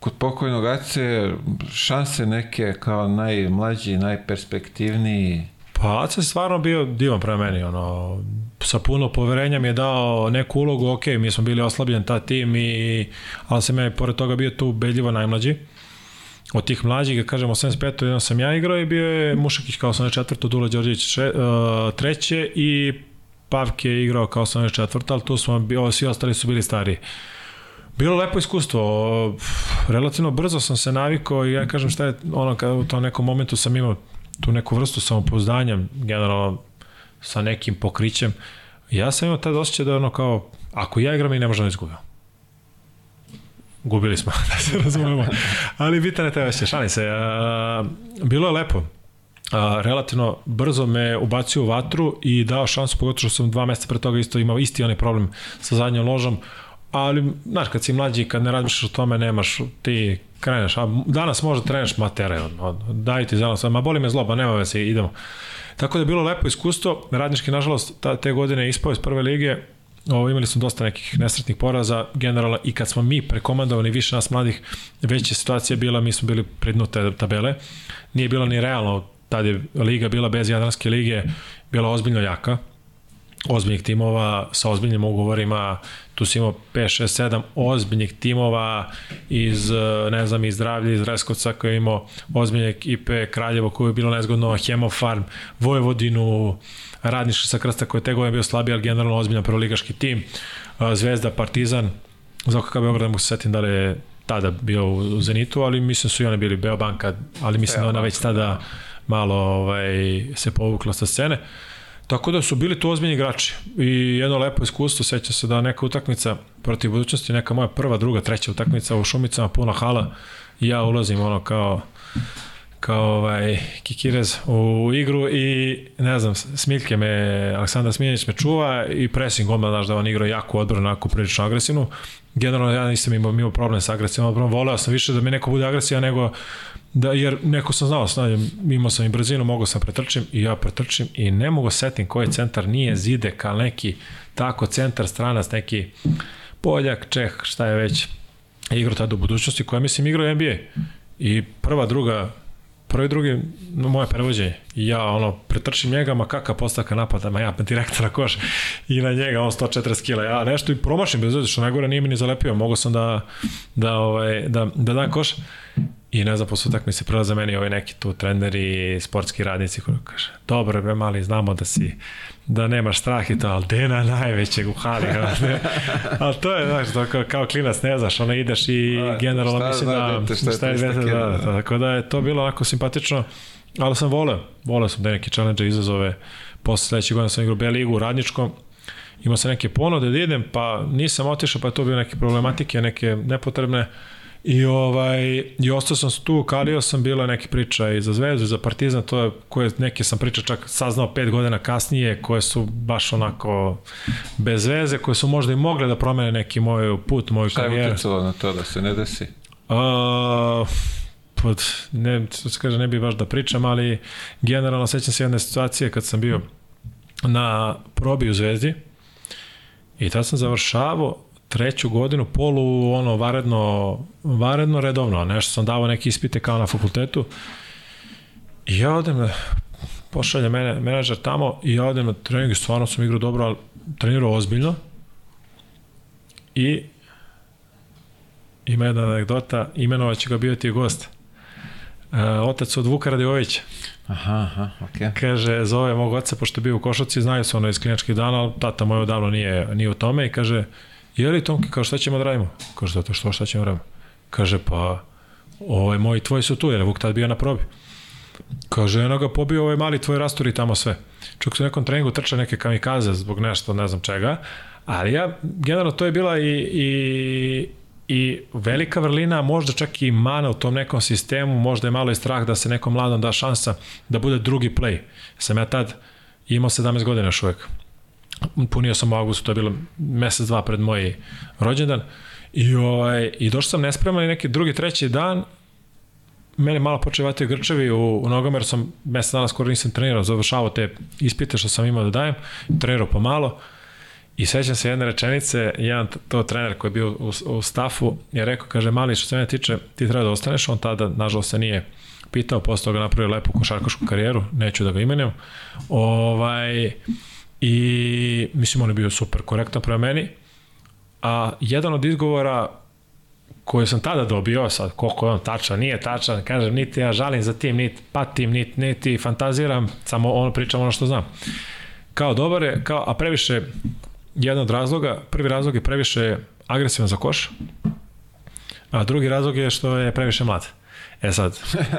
kod pokojnog Ace, šanse neke kao najmlađi, najperspektivniji? Pa Ace je stvarno bio divan prema meni, ono, sa puno poverenja mi je dao neku ulogu, ok, mi smo bili oslabljen ta tim, i, ali sam ja pored toga bio tu bedljivo najmlađi. Od tih mlađih, ga kažem, 85. jedan sam ja igrao i bio je Mušakić kao 84. Dula Đorđević še, uh, treće i Pavke je igrao kao 84. ali tu smo, bio, svi ostali su bili stariji. Bilo lepo iskustvo, relativno brzo sam se navikao i ja kažem šta je ono kada u tom nekom momentu sam imao tu neku vrstu samopouzdanja, generalno sa nekim pokrićem. Ja sam imao tad osjećaj da ono kao, ako ja igram i ne možemo da izgubimo. Gubili smo, da se razumemo. Ali bitan je taj osjećaj, šalim se. A, bilo je lepo. A, relativno brzo me ubacio u vatru i dao šansu, pogotovo što sam dva meseca pre toga isto imao isti onaj problem sa zadnjom ložom, ali, znaš, kad si mlađi, kad ne razmišljaš o tome, nemaš, ti kreneš, a danas možda treneš matere, daj ti zeleno, ma boli me zloba, nema veze, idemo. Tako da je bilo lepo iskustvo. Radnički, nažalost, ta, te godine ispao iz prve lige, Ovo, imali smo dosta nekih nesretnih poraza, generalno i kad smo mi prekomandovani više nas mladih, veća situacija bila, mi smo bili prednute tabele, nije bilo ni realno, tad je liga bila bez Jadranske lige, bila ozbiljno jaka, ozbiljnih timova sa ozbiljnim ugovorima, tu si imao 5, 6, 7 ozbiljnih timova iz, ne znam, iz Zdravlja, iz Reskovca koji je imao ozbiljne ekipe, Kraljevo koje je bilo nezgodno, Hemofarm, Vojvodinu, Radnički sa Krsta koji je te godine bio slabiji, ali generalno ozbiljan prvoligaški tim, Zvezda, Partizan, za OKK Beograd ne mogu se setim da li je tada bio u Zenitu, ali mislim su i one bili Beobanka, ali mislim da ona već tada malo ovaj, se povukla sa scene. Tako da su bili tu ozbiljni igrači. I jedno lepo iskustvo, seća se da neka utakmica protiv budućnosti, neka moja prva, druga, treća utakmica u Šumicama, puna hala. I ja ulazim ono kao kao ovaj, Kikirez u igru i ne znam, Smiljke me, Aleksandar Smiljanić me čuva i pressing odmah, znaš da on igra jako odbrano, onako prilično agresivnu. Generalno ja nisam imao, imao problem sa agresijom, odbrano, voleo sam više da mi neko bude agresija nego da, jer neko sam znao, znam, imao sam i brzinu, mogao sam pretrčim i ja pretrčim i ne mogu setim koji centar nije zide kao neki tako centar stranac, neki Poljak, Čeh, šta je već igrao tada u budućnosti, koja mislim igrao NBA. I prva, druga prvi, drugi, no, moje prevođenje. I ja ono, pretrčim njega, ma kakva postavka napada, ma ja direktor na koš i na njega on 140 kila. Ja nešto i promašim bez veze, što najgore nije mi ni zalepio. Mogu sam da, da, ovaj, da, da dam koš. I ne znam, posle mi se prelaze meni ovi neki tu treneri, sportski radnici koji kaže, dobro bre mali, znamo da si da nemaš strah i to, ali Dena najvećeg u hali. ali to je, znaš, to kao, kao klinac, ne znaš, ono ideš i A, generalno mislim da, šta, šta je veze, da, da, tako da je to bilo onako simpatično, ali sam voleo, voleo sam da neki challenge izazove, posle sledećeg godina sam igrao B ligu u Radničkom, imao sam neke ponude da idem, pa nisam otišao, pa je to bio neke problematike, neke nepotrebne, I, ovaj, i ostao sam tu, kalio sam, bilo neke priča i za Zvezdu i za Partizan, to je, koje neke sam priča čak saznao pet godina kasnije, koje su baš onako bez veze, koje su možda i mogle da promene neki moj put, moju karijeru. Šta je utjecalo na to da se ne desi? Uh, pod, ne, se kaže, ne bi baš da pričam, ali generalno sećam se jedne situacije kad sam bio na probi u Zvezdi i tad sam završavao treću godinu polu ono varedno, varedno redovno, nešto sam davao neke ispite kao na fakultetu i ja odem pošalja mene menadžer tamo i ja odem na trening i stvarno sam igrao dobro, ali trenirao ozbiljno i ima jedna anegdota, imenovaće ga bio ti gost. Uh, otac od Vuka Radivovića. Aha, aha, okej. Okay. Kaže, zove mog oca, pošto je bio u Košaci, znaju se ono iz kliničkih dana, ali tata moj odavno nije, nije u tome i kaže, je li Tomke, kao šta ćemo da radimo? Kaže, zato što šta ćemo da radimo? Kaže, pa, ovaj, moji tvoji su tu, jer je Vuk tad bio na probi. Kaže, eno ga pobio ovaj mali tvoj rastori tamo sve. Čak su u nekom treningu trča neke kamikaze zbog nešto, ne znam čega, ali ja, generalno, to je bila i, i, i velika vrlina, možda čak i mana u tom nekom sistemu, možda je malo i strah da se nekom mladom da šansa da bude drugi play. Sam ja tad imao 17 godina još uvek punio sam u augustu, to je bilo mesec, dva pred moj rođendan, i, ovaj, i došao sam nespreman i neki drugi, treći dan, mene malo počevati grčevi u, u nogama, jer sam mesec dana skoro nisam trenirao, završavao te ispite što sam imao da dajem, trenirao pomalo, I sećam se jedne rečenice, jedan to trener koji je bio u, u stafu je rekao, kaže, mali što se mene tiče, ti treba da ostaneš, on tada, nažalost, se nije pitao, posle toga napravio lepu košarkašku karijeru, neću da ga imenem, ovaj, I mislim on je bio super korektan prema meni. A jedan od izgovora koje sam tada dobio, sad koliko je on tačan, nije tačan, kažem, niti ja žalim za tim, niti patim, niti, niti fantaziram, samo ono pričam ono što znam. Kao dobar je, kao, a previše, jedan od razloga, prvi razlog je previše agresivan za koš, a drugi razlog je što je previše mlad. E sad,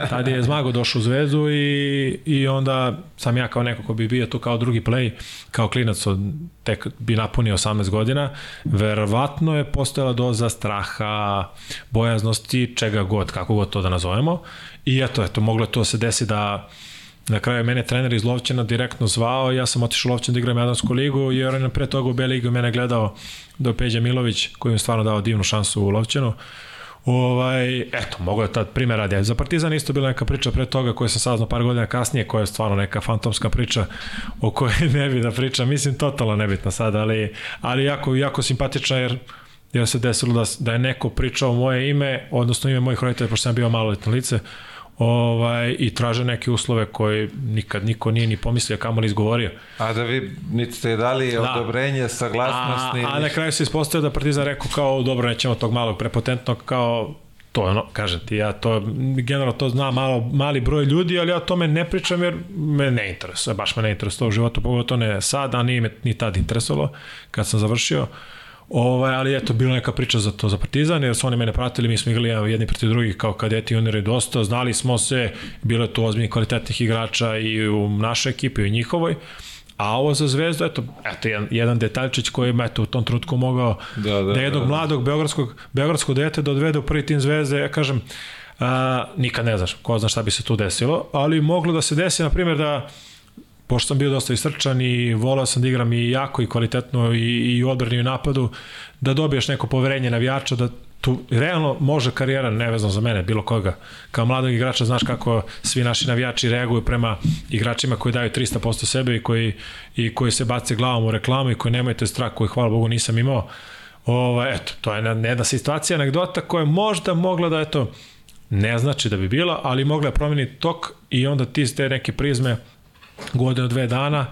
tada je Zmago došao u Zvezdu i, i onda sam ja kao neko ko bi bio tu kao drugi play, kao klinac od, tek bi napunio 18 godina, verovatno je postojala doza straha, bojaznosti, čega god, kako god to da nazovemo. I eto, eto, moglo je to se desi da Na kraju mene trener iz Lovćena direktno zvao, ja sam otišao u Lovćen da igram Jadransku ligu, jer on pre toga u B ligu mene gledao do Peđa Milović, koji mi stvarno dao divnu šansu u Lovćenu. Ovaj, eto, mogo je tad primjer radi. Za Partizan isto bila neka priča pre toga koju sam saznao par godina kasnije, koja je stvarno neka fantomska priča o kojoj ne bi da pričam. Mislim, totalno nebitna sad, ali, ali jako, jako simpatična jer jer se desilo da, da je neko pričao moje ime, odnosno ime mojih roditelja, pošto sam bio maloletno lice, ovaj, i traže neke uslove koje nikad niko nije ni pomislio kamo li izgovorio. A da vi niti ste dali da. odobrenje, saglasnost? A, a na kraju se ispostavio da Partizan rekao kao dobro, nećemo tog malog prepotentnog kao to ono, kažem ti, ja to, generalno to zna malo, mali broj ljudi, ali ja o tome ne pričam jer me ne interesuje, baš me ne interesuje u životu, pogotovo ne sad, a nije me ni tad interesovalo kad sam završio. Uh, Ovaj, ali eto, bila neka priča za to, za Partizan, jer su oni mene pratili, mi smo igrali jedni protiv drugih kao kadeti juniori dosta, znali smo se, bilo je tu ozbiljnih kvalitetnih igrača i u našoj ekipi i u njihovoj, A ovo za Zvezdu, eto, eto jedan, jedan detaljčić koji je eto, u tom trutku mogao da, da, da jednog da, da. mladog beogradskog, beogradskog dete da odvede u prvi tim Zvezde, ja kažem, a, nikad ne znaš, ko zna šta bi se tu desilo, ali moglo da se desi, na primjer, da pošto sam bio dosta istrčan i volao sam da igram i jako i kvalitetno i, i odbrani i napadu, da dobiješ neko poverenje navijača, da tu realno može karijera, nevezano za mene, bilo koga. Kao mladog igrača znaš kako svi naši navijači reaguju prema igračima koji daju 300% sebe i koji, i koji se bace glavom u reklamu i koji nemaju te strah koji, hvala Bogu, nisam imao. Ovo, eto, to je jedna situacija, anegdota koja je možda mogla da, eto, ne znači da bi bila, ali mogla je promeniti tok i onda ti te neke prizme godinu, dve dana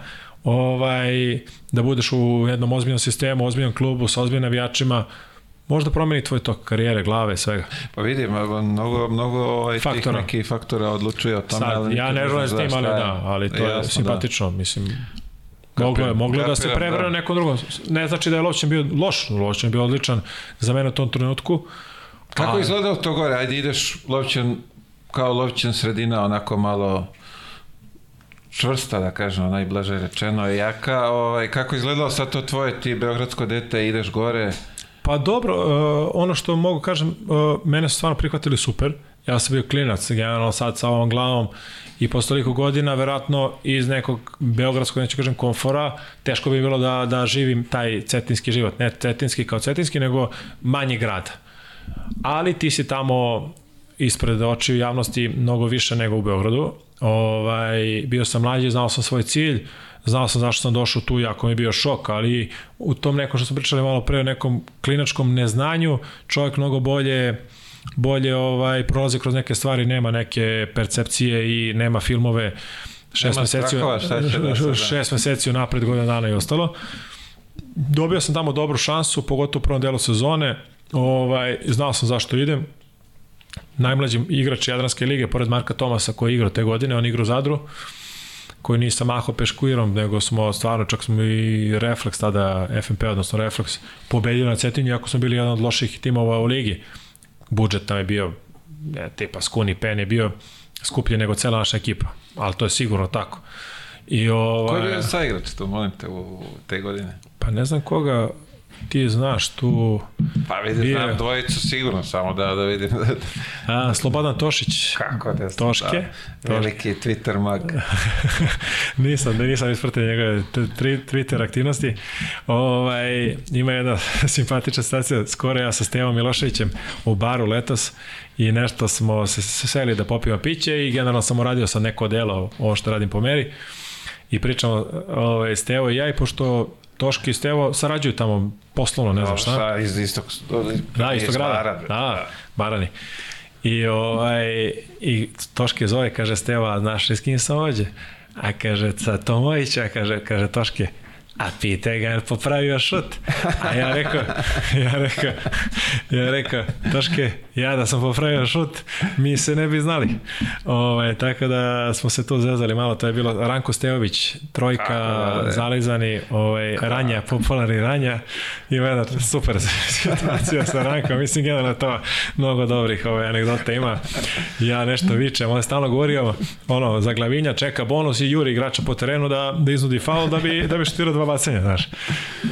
ovaj, da budeš u jednom ozbiljnom sistemu, ozbiljnom klubu sa ozbiljnim navijačima, možda promeni tvoj tok karijere, glave, svega. Pa vidim, mnogo, mnogo ovaj, faktora. tih nekih faktora odlučuje o tome. Sad, ali ja ne želim s tim, ali da, ali to je, je simpatično, da. mislim. Moglo je, moglo da se da. neko drugo. Ne znači da je Lovćan bio loš, Lovćan bio odličan za mene u tom trenutku. Kako a... izgledao to gore? Ajde ideš Lovćan kao Lovćan sredina, onako malo čvrsta, da kažem, najblaže rečeno, jaka. Ovaj, kako izgledalo sad to tvoje, ti beogradsko dete, ideš gore? Pa dobro, uh, ono što mogu kažem, uh, mene su stvarno prihvatili super. Ja sam bio klinac, generalno sad sa ovom glavom i posle toliko godina, verovatno iz nekog beogradskog, neću kažem, komfora, teško bi bilo da, da živim taj cetinski život. Ne cetinski kao cetinski, nego manji grad. Ali ti si tamo ispred očiju javnosti mnogo više nego u Beogradu. Ovaj, bio sam mlađi, znao sam svoj cilj, znao sam zašto sam došao tu, jako mi je bio šok, ali u tom nekom što smo pričali malo pre o nekom klinačkom neznanju, čovjek mnogo bolje bolje ovaj prolazi kroz neke stvari, nema neke percepcije i nema filmove šest meseci, strahova, da da. šest meseci napred godina dana i ostalo. Dobio sam tamo dobru šansu, pogotovo u prvom delu sezone, ovaj, znao sam zašto idem, najmlađi igrač Jadranske lige, pored Marka Tomasa koji je igrao te godine, on igra u Zadru, koji nisam maho peškuirom, nego smo stvarno, čak smo i Reflex tada, FNP, odnosno Reflex, pobedili na Cetinju, ako smo bili jedan od loših timova u ligi. Budžet nam je bio, ne, tipa Skuni Pen je bio skuplji nego cela naša ekipa, ali to je sigurno tako. I ovaj, Ko je bio saigrač to, molim te, u te godine? Pa ne znam koga, ti znaš tu... Pa vidim, bio... znam dvojicu sigurno, samo da, da vidim. A, Slobodan Tošić. Kako da Toške. Da, veliki Twitter mag. nisam, nisam ispratio njegove Twitter aktivnosti. Ovaj, ima jedna simpatična stacija, skoro ja sa Stevom Miloševićem u baru letos i nešto smo se seli da popijemo piće i generalno sam uradio sa neko delo ovo što radim po meri i pričamo ovaj, Stevo i ja i pošto Toški i Stevo sarađuju tamo poslovno, ne znam šta. Šta, iz istog, da, istog grada. Da, da, Barani. I, ovaj, i Toške zove, kaže Steva, znaš s kim sam ođe? A kaže, sa Tomovića, kaže, kaže Toške, a pite ga je popravio šut. A ja rekao, ja rekao, ja rekao, Toške, ja da sam popravio šut, mi se ne bi znali. Ovaj, tako da smo se tu zezali malo, to je bilo Ranko Steović, trojka, da, da, zalizani, ovaj, ranja, popularni ranja i jedna super situacija sa Rankom, mislim generalno to mnogo dobrih ovaj, anegdota ima. Ja nešto vičem, on je stalno govorio, ono, za glavinja čeka bonus i juri igrača po terenu da, da iznudi faul da bi, da bi šutirao dva bacanja, znaš.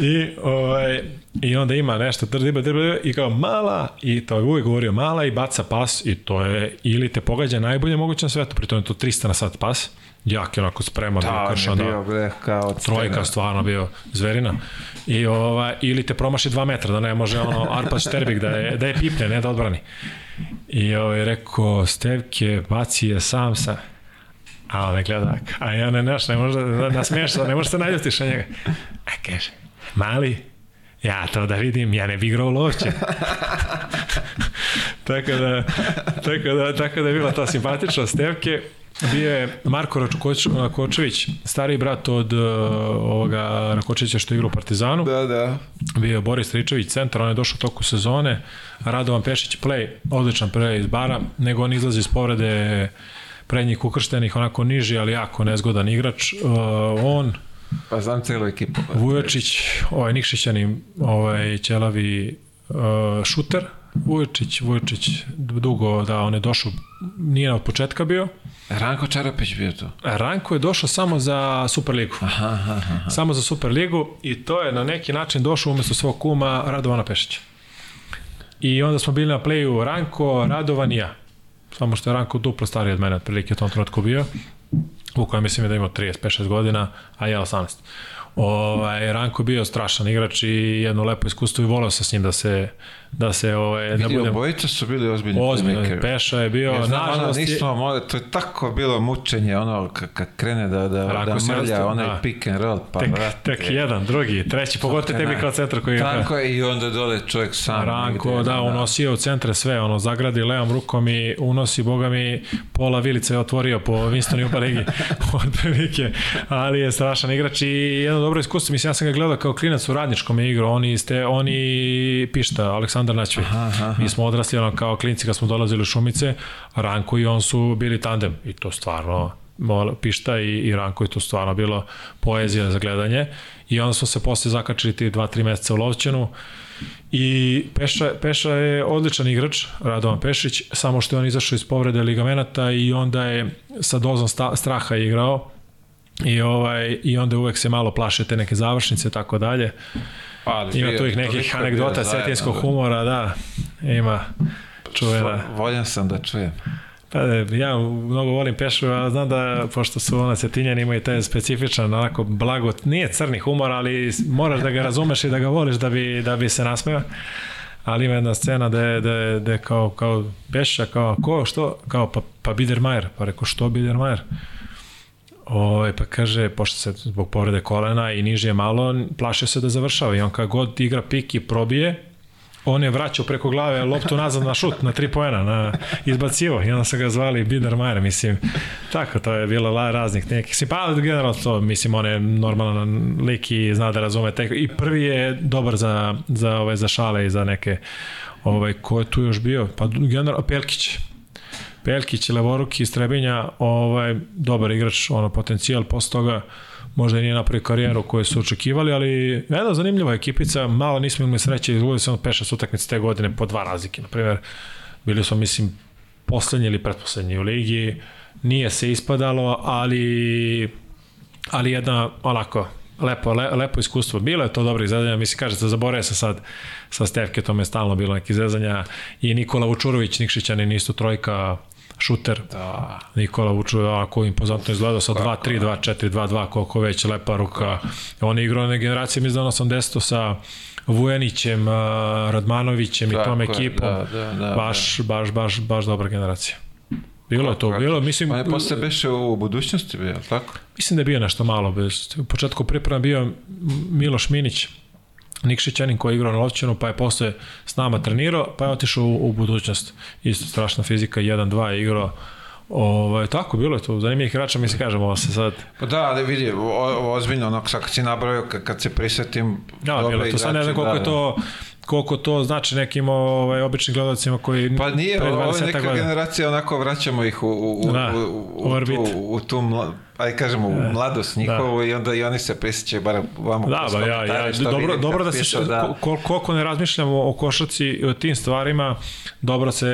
I, ovaj, I onda ima nešto, drdiba, drdiba, i kao mala, i to je uvijek govorio mala i baca pas i to je, ili te pogađa najbolje moguće na svetu, pritom je to 300 na sat pas, jak je onako spreman, da, kršan, da, bio kao trojka stvarno bio zverina. I ova, ili te promaši 2 metra, da ne može ono Arpad Šterbik da je, da je pipne, ne da odbrani. I ovaj, rekao, Stevke, baci je sam sa, a on ne gleda, a ja ne naš, ne može da nasmiješ, ne može se naljutiš na njega. A kaže, mali, ja to da vidim, ja ne bi igrao lovće. tako, da, tako, da, tako da je bila ta simpatična Stevke. Bio je Marko Rakočević, stariji brat od uh, ovoga Rakočevića što je igrao u Partizanu. Da, da. Bio je Boris Ričević, centar, on je došao u toku sezone. Radovan Pešić, play, odličan play iz bara, nego on izlazi iz povrede prednjih ukrštenih, onako niži, ali jako nezgodan igrač. Uh, on, Pa znam celu ekipu. Vujočić, ovaj Nikšićani, ovaj Ćelavi uh, šuter, Vujočić, Vujočić dugo da on je došao, nije od početka bio, Ranko Čarapić bio tu. Ranko je došao samo za Superligu. Aha, aha, aha. Samo za Superligu i to je na neki način došao umesto svog kuma Radovana Pešića. I onda smo bili na playu Ranko, Radovan i ja. Samo što je Ranko duplo stariji od mene, otprilike u tom trenutku bio. Kojem mislim da imao 35-6 godina, a ja 18. Ovaj, Ranko je bio strašan igrač i jedno lepo iskustvo i voleo se s njim da se da se ovaj da Vidi, budem obojica su bili ozbiljni ozbiljno. Peša je bio Ja znam, ono, nažalost je- nismo, mo- to je tako bilo mučenje, ono, kad krene da, da, da se mrlja rastu- onaj da. pick and roll, pa tek, vrate. tek jedan, drugi, treći, pogotovo tebi kao centar koji. Tako je, i onda dole čovjek sam. Ranko, negde, da, unosio u centre sve, ono, zagradi levom rukom i unosi, boga mi, pola vilice je otvorio po Winston i od prilike, ali je strašan igrač i jedno dobro iskustvo, mislim, ja sam ga gledao kao klinac u radničkom je igrao, oni, ste, oni pišta, Aleksandar Naćvi, mi smo odrasli ono, kao klinci kad smo dolazili u Šumice, Ranko i on su bili tandem. I to stvarno Pišta i, i Ranko je to stvarno bilo poezija za gledanje. I onda smo se posle zakačili ti dva, tri meseca u Lovćenu. I Peša, Peša je odličan igrač, Radovan Pešić, samo što je on izašao iz povrede ligamenata i onda je sa dozom sta, straha igrao. I ovaj i onda uvek se malo plaše te neke završnice i tako dalje. Ali Ima bio- tu ih nekih anegdota da. humora, da. Ima čuvena. Voljan sam da čujem. Pa, ja mnogo volim Pešu, a znam da, pošto su ona cetinjani, imaju taj specifičan, onako blagot, nije crni humor, ali moraš da ga razumeš i da ga voliš da bi, da bi se nasmeo. Ali ima jedna scena da je, da je, da je kao, kao Peša, kao, ko, što? Kao, pa, pa Biedermajer. Pa rekao, što Biedermajer? Ove, pa kaže, pošto se zbog povrede kolena i niže je malo, plašio se da završava. I on kad god igra pik i probije, on je vraćao preko glave loptu nazad na šut, na tri poena, na izbacivo. I onda su ga zvali Biedermajer, mislim, tako, to je bilo la, raznih nekih, mislim, pa generalno to, mislim, on je normalan lik i zna da razume tek, i prvi je dobar za, za, ove, za šale i za neke, ovaj, ko je tu još bio, pa generalno, Pelkić, Pelkić, levoruki iz Trebinja, ovaj, dobar igrač, ono, potencijal, posle toga možda i nije napravio karijeru koju su očekivali, ali jedna zanimljiva ekipica, malo nismo imali sreće, izgledali samo peša s utakmice te godine po dva razlike, na primjer, bili smo, mislim, poslednji ili pretposlednji u ligi, nije se ispadalo, ali ali jedna onako lepo, le, lepo iskustvo. Bilo je to dobro izvezanja, mislim, kažete, zaboravio se sad sa Stevke, to je stalno bilo neki izvezanja i Nikola Vučurović, Nikšićanin, isto trojka, šuter. Da. Nikola Vučurović, ako impozantno izgledao sa 2-3, 2-4, 2-2, koliko već, lepa ruka. On je igrao na generaciji, mislim da on 80 sa Vujanićem, Radmanovićem i Tako tom ekipom. da, da, da, baš, baš, baš, baš dobra generacija. Bilo je to, Kako- bilo, mislim, On je posle beše u budućnosti bio, jel tako? Mislim da je bio nešto malo. Bez, u početku priprema bio Miloš Minić, Nikšićanin koji je igrao na Lovćenu, pa je posle s nama trenirao, pa je otišao u, u budućnost. Isto strašna fizika, 1-2 je igrao. Ovaj, tako, bilo je to. Zanimljivih igrača, mi se kažemo ovo se sad. Pa da, ali vidi, o, ozbiljno, onako sad kad si nabrojao, kad, se prisetim... Ja, dobre bilo je to. Sad ne znam igrače, koliko da, je to koliko to znači nekim ovaj, običnim gledalcima koji Pa nije, ovo je 20 neka godina. generacija, onako vraćamo ih u, u, u, Da, u, u u, u, orbit. tu, u tu mla, aj kažemo, u mladost njihovu i onda i oni se prisjećaju bar vamo Da, ba, ja, ja, dobro, dobro da se pišu, da. kol, koliko ne razmišljamo o košarci i o tim stvarima, dobro se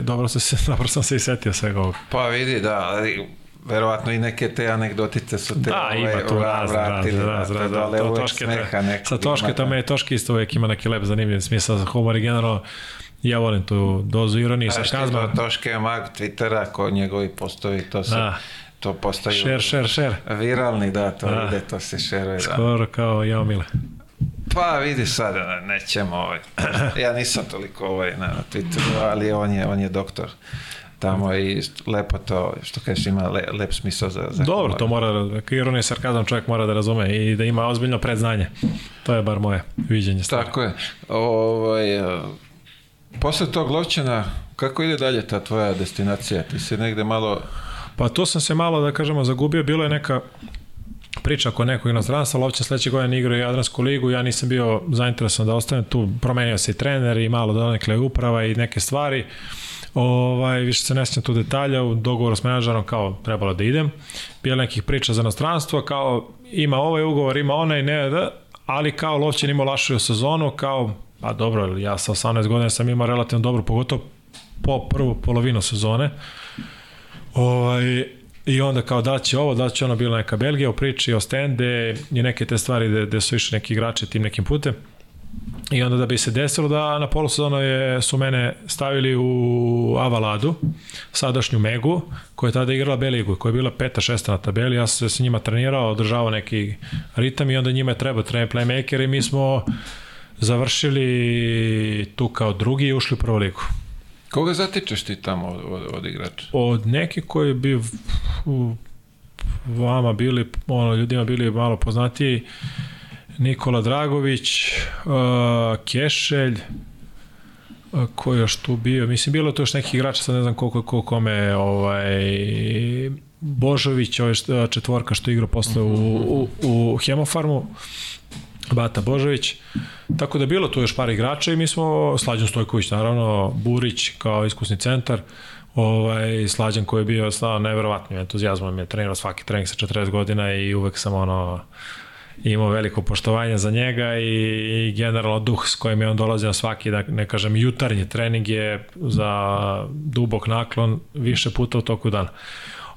dobro se dobro sam se i setio svega ovoga. Pa vidi, da, ali verovatno i neke te anegdotice su te Da, ovaj, ima tu vra- razne, vratili, razne, da, razne, to toške, smeha nekog sa toške tamo je toške isto uvek ima neki lep zanimljiv smisao za humor i generalno ja volim tu dozu ironije, Znaš ti sarkazma. to Toške je mag Twittera, ko njegovi postovi, to se, Da. To postaju Share, share, share. viralni, da, to Da. ide, to se šeruje, da. Skoro kao jao mile. Pa vidi sad, nećemo ovaj. Ja nisam toliko ovaj na, na Twitteru, ali on je, on je doktor tamo i lepo to, što kažeš, ima le, lep smisao za, za Dobro, humor. to mora, da- ironija i sarkazam čovjek mora da razume i da ima ozbiljno predznanje. To je bar moje viđenje stvari. Tako je. Ovaj, e, posle tog lovčana, kako ide dalje ta tvoja destinacija? Ti si negde malo... Pa tu sam se malo, da kažemo, zagubio. Bilo je neka priča oko nekog inostranstva, Lovćan sledeće godine igrao Jadransku ligu, ja nisam bio zainteresovan da ostanem tu, promenio se i trener i malo donekle uprava i neke stvari. Ovaj, više se ne sjećam tu detalja, u dogovoru s menadžerom kao trebalo da idem. Bilo nekih priča za inostranstvo, kao ima ovaj ugovor, ima onaj, ne, da, ali kao Lovćan imao lašiju sezonu, kao, pa dobro, ja sa 18 godina sam imao relativno dobro, pogotovo po prvu polovinu sezone. Ovaj, I onda kao da će ovo, da će ono bila neka Belgija u priči o stende i neke te stvari gde, gde su išli neki igrači tim nekim putem. I onda da bi se desilo da na polusezonu je, su mene stavili u Avaladu, sadašnju Megu, koja je tada igrala Beligu, koja je bila peta, šesta na tabeli. Ja sam se s njima trenirao, održavao neki ritam i onda njima je treba trener playmaker i mi smo završili tu kao drugi i ušli u prvu ligu. Koga zatičeš ti tamo od, od, od igrača? Od neki koji bi vama bili, ono, ljudima bili malo poznatiji, Nikola Dragović, uh, Kešelj, uh, ko je još tu bio, mislim bilo to još neki igrača, sad ne znam koliko ko kome, ovaj, Božović, ovaj četvorka što igra posle u, u, u Hemofarmu, Bata Božović. Tako da bilo tu još par igrača i mi smo, Slađan Stojković naravno, Burić kao iskusni centar, ovaj, Slađan koji je bio stvarno neverovatnim entuzijazmom, je trenirao svaki trening sa 40 godina i uvek sam ono, imao veliko poštovanje za njega i, i generalno duh s kojim je on dolazi na svaki, da ne kažem, jutarnji trening je za dubok naklon više puta u toku dana.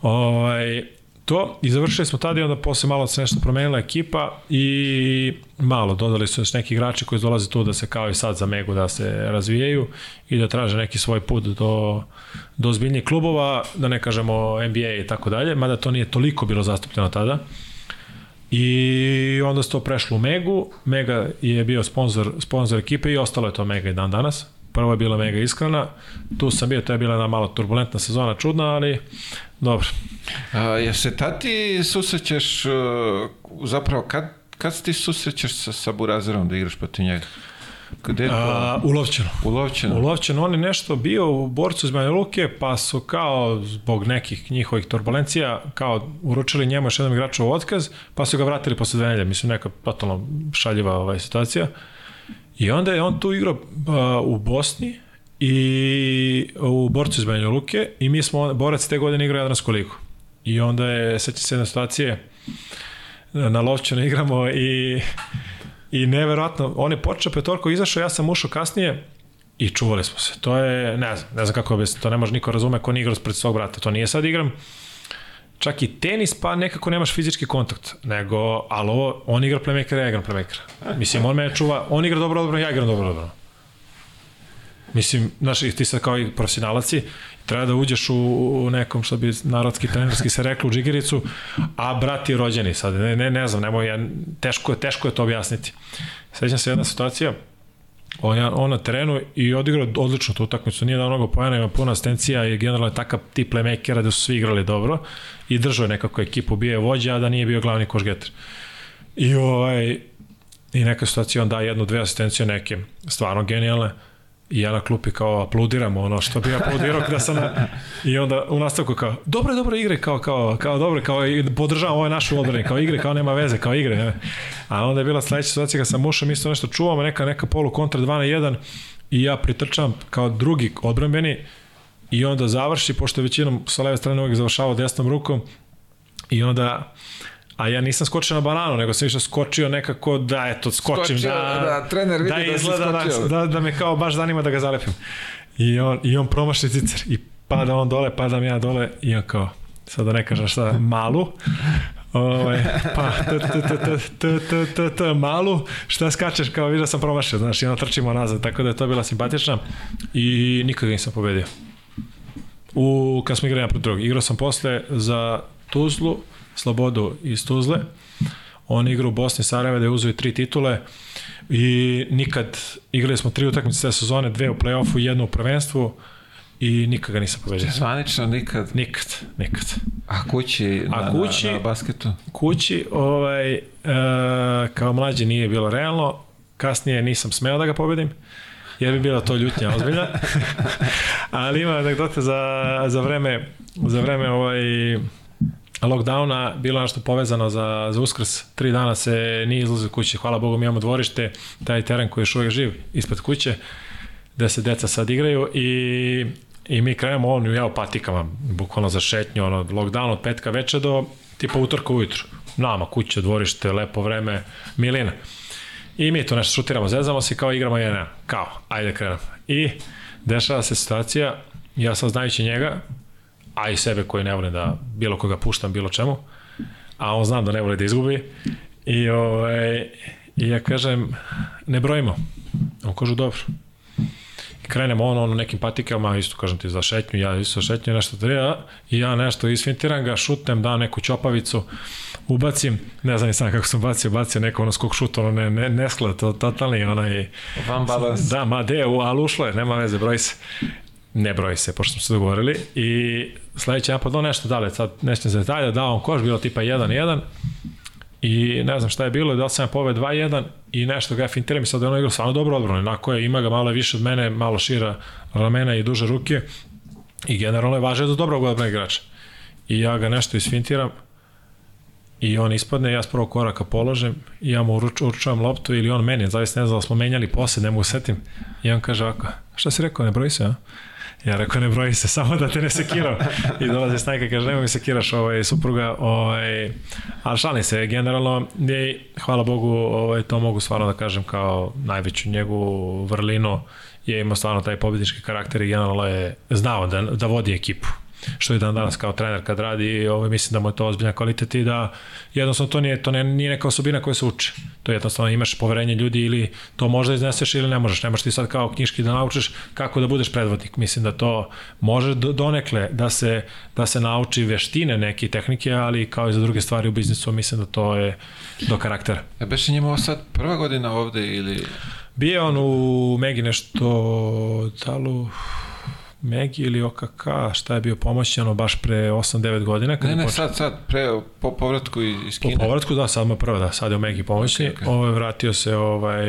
Ovaj, to i završili smo tada i onda posle malo se nešto promenila ekipa i malo dodali su još neki igrači koji dolaze tu da se kao i sad za Megu da se razvijaju i da traže neki svoj put do, do ozbiljnijih klubova, da ne kažemo NBA i tako dalje, mada to nije toliko bilo zastupljeno tada. I onda se to prešlo u Megu, Mega je bio sponsor, sponsor ekipe i ostalo je to Mega i dan danas. Prvo je bila Mega iskrena, tu sam bio, to je bila jedna malo turbulentna sezona, čudna, ali dobro. A, je se tati susrećeš, uh, zapravo kad, kad se ti susrećeš sa, sa Burazerom da igraš protiv njega? Gde? A, u Lovćenu. U Lovćenu. U Lovćenu. On je nešto bio u borcu iz Banja Luke, pa su kao zbog nekih njihovih turbulencija kao uručili njemu još jednom igraču otkaz, pa su ga vratili posle dve nedelje. Mislim, neka totalno šaljiva ovaj situacija. I onda je on tu igrao uh, u Bosni i u borcu iz Banja Luke i mi smo, borac te godine igrao Jadransku ligu. I onda je, seća se jedna situacije, na Lovćenu igramo i I neverovatno, on je počeo petorko, izašao, ja sam ušao kasnije i čuvali smo se. To je, ne znam, ne znam kako bi to ne može niko razume ko nije igrao pred svog brata. To nije sad igram čak i tenis, pa nekako nemaš fizički kontakt, nego, ali ovo, on igra playmaker, ja igram playmaker. Mislim, on me čuva, on igra dobro, dobro, ja igram dobro, dobro. Mislim, znaš, ti sad kao i profesionalaci, treba da uđeš u, u nekom, što bi narodski trenerski se reklo, u džigericu, a brat je rođeni sad, ne, ne, ne znam, nemoj, ja, teško, je, teško je to objasniti. Sećam se jedna situacija, on, on na terenu i odigrao odlično tu utakmicu, nije dao mnogo pojena, ima puno asistencija i generalno je takav tip playmakera da su svi igrali dobro i držao je nekako ekipu, bio je vođa, a da nije bio glavni košgeter. I ovaj, i neka situacija on da jednu, dve asistencije neke, stvarno genijalne, I ja na klupi kao aplaudiram ono što bi aplaudirao kada sam na... I onda u nastavku kao, dobro, dobro igre, kao, kao, kao dobro, kao i podržavam ovaj našu odbrani, kao igre, kao nema veze, kao igre. Ne? A onda je bila sledeća situacija kada sam mi isto nešto čuvamo, neka, neka polu kontra 2 na 1 i ja pritrčam kao drugi odbrambeni i onda završi, pošto većinom sa leve strane uvijek završavao desnom rukom i onda a ja nisam skočio na bananu, nego sam više skočio nekako da, eto, skočim, skočio, da, da, trener vidi da, da izgleda, da, da, da me kao baš zanima da ga zalepim. I on, i on promaši cicer i pada on dole, padam ja dole i on kao, sad da ne kažem šta, malu, Ovaj pa t t t t t t t malu šta skačeš kao vidio sam promašio znači ja trčimo nazad tako da je to bila simpatična i nikoga nisam pobedio. U kad smo igrali protiv drugog, igrao sam posle za Tuzlu Slobodu iz Tuzle. On igra u Bosni Sarajeva da je uzeo tri titule i nikad, igrali smo tri utakmice te sezone, dve u play-offu, jednu u prvenstvu i nikad ga nisam pobedio. Zvanično nikad? Nikad, nikad. A kući na, A kući, na, na basketu? Kući, ovaj, e, kao mlađi nije bilo realno, kasnije nisam smeo da ga pobedim, jer bi bila to ljutnja ozbiljna. Ali ima anegdote za, za vreme, za vreme ovaj, lockdowna bilo nešto povezano za, za uskrs. Tri dana se nije izlazio kuće. Hvala Bogu mi imamo dvorište, taj teren koji je još uvijek živ ispred kuće, gde se deca sad igraju i, i mi krenemo on ja u patikama, bukvalno za šetnju, ono, lockdown od petka veče do tipa utorka ujutru. Nama, kuće, dvorište, lepo vreme, milina. I mi to nešto šutiramo, zezamo se kao igramo jedan, kao, ajde krenemo. I dešava se situacija, ja sam znajući njega, a i sebe koji ne volim da bilo koga puštam bilo čemu, a on znam da ne voli da izgubi. I, ovaj, i ja kažem, ne brojimo. On kažu, dobro. I krenemo ono, ono nekim patikama, isto kažem ti za šetnju, ja isto šetnju nešto treba, i ja nešto isfintiram ga, šutnem, dam neku čopavicu, ubacim, ne znam ni sam kako sam bacio, bacio neko ono skok šut, ono ne, ne, nesklad, to totalni onaj... Van balans. Da, ma de, ali ušlo je, nema veze, broj se. Ne broji se, pošto smo se dogovorili. I sledeći napad, no nešto dalje, sad nešto za detalje, dao on koš, bilo tipa 1-1, i ne znam šta je bilo, da sam ja poved 2-1 i nešto ga fintiram i sad je ono igrao stvarno dobro odbrano, onako je, ima ga malo više od mene, malo šira ramena i duže ruke i generalno je važno za dobrog odbrana igrača. I ja ga nešto isfintiram i on ispadne, ja s prvog koraka položem i ja mu uruč, uručavam loptu ili on meni, zavisno ne znam da smo menjali posle, ne mogu setim i on kaže ovako, šta si rekao, ne broji se, a? Ja rekao, ne broji se, samo da te ne sekirao. I dolazi snajka, kaže, nemoj mi sekiraš ovaj, supruga. Ovaj, ali šalim se, generalno, je, hvala Bogu, ovaj, to mogu stvarno da kažem kao najveću njegovu vrlinu je imao stvarno taj pobednički karakter i generalno je znao da, da vodi ekipu što je dan danas kao trener kad radi, ovaj, mislim da mu je to ozbiljna kvalitet i da jednostavno to nije, to ne, nije neka osobina koja se uči. To je jednostavno imaš poverenje ljudi ili to možda izneseš ili ne možeš. Ne možeš ti sad kao knjiški da naučiš kako da budeš predvodnik. Mislim da to može donekle da se, da se nauči veštine neke tehnike, ali kao i za druge stvari u biznisu mislim da to je do karaktera. Ja beše njemu sad prva godina ovde ili... Bio on u Megi nešto, talu, Megi ili OKK, šta je bio pomoćeno baš pre 8-9 godina. Kad ne, ne, sad, sad, pre, po povratku iz Kine. Po povratku, da, sad mu prvo, da, sad je u Megi pomoćni. Okay, okay. Ovo je vratio se ovaj,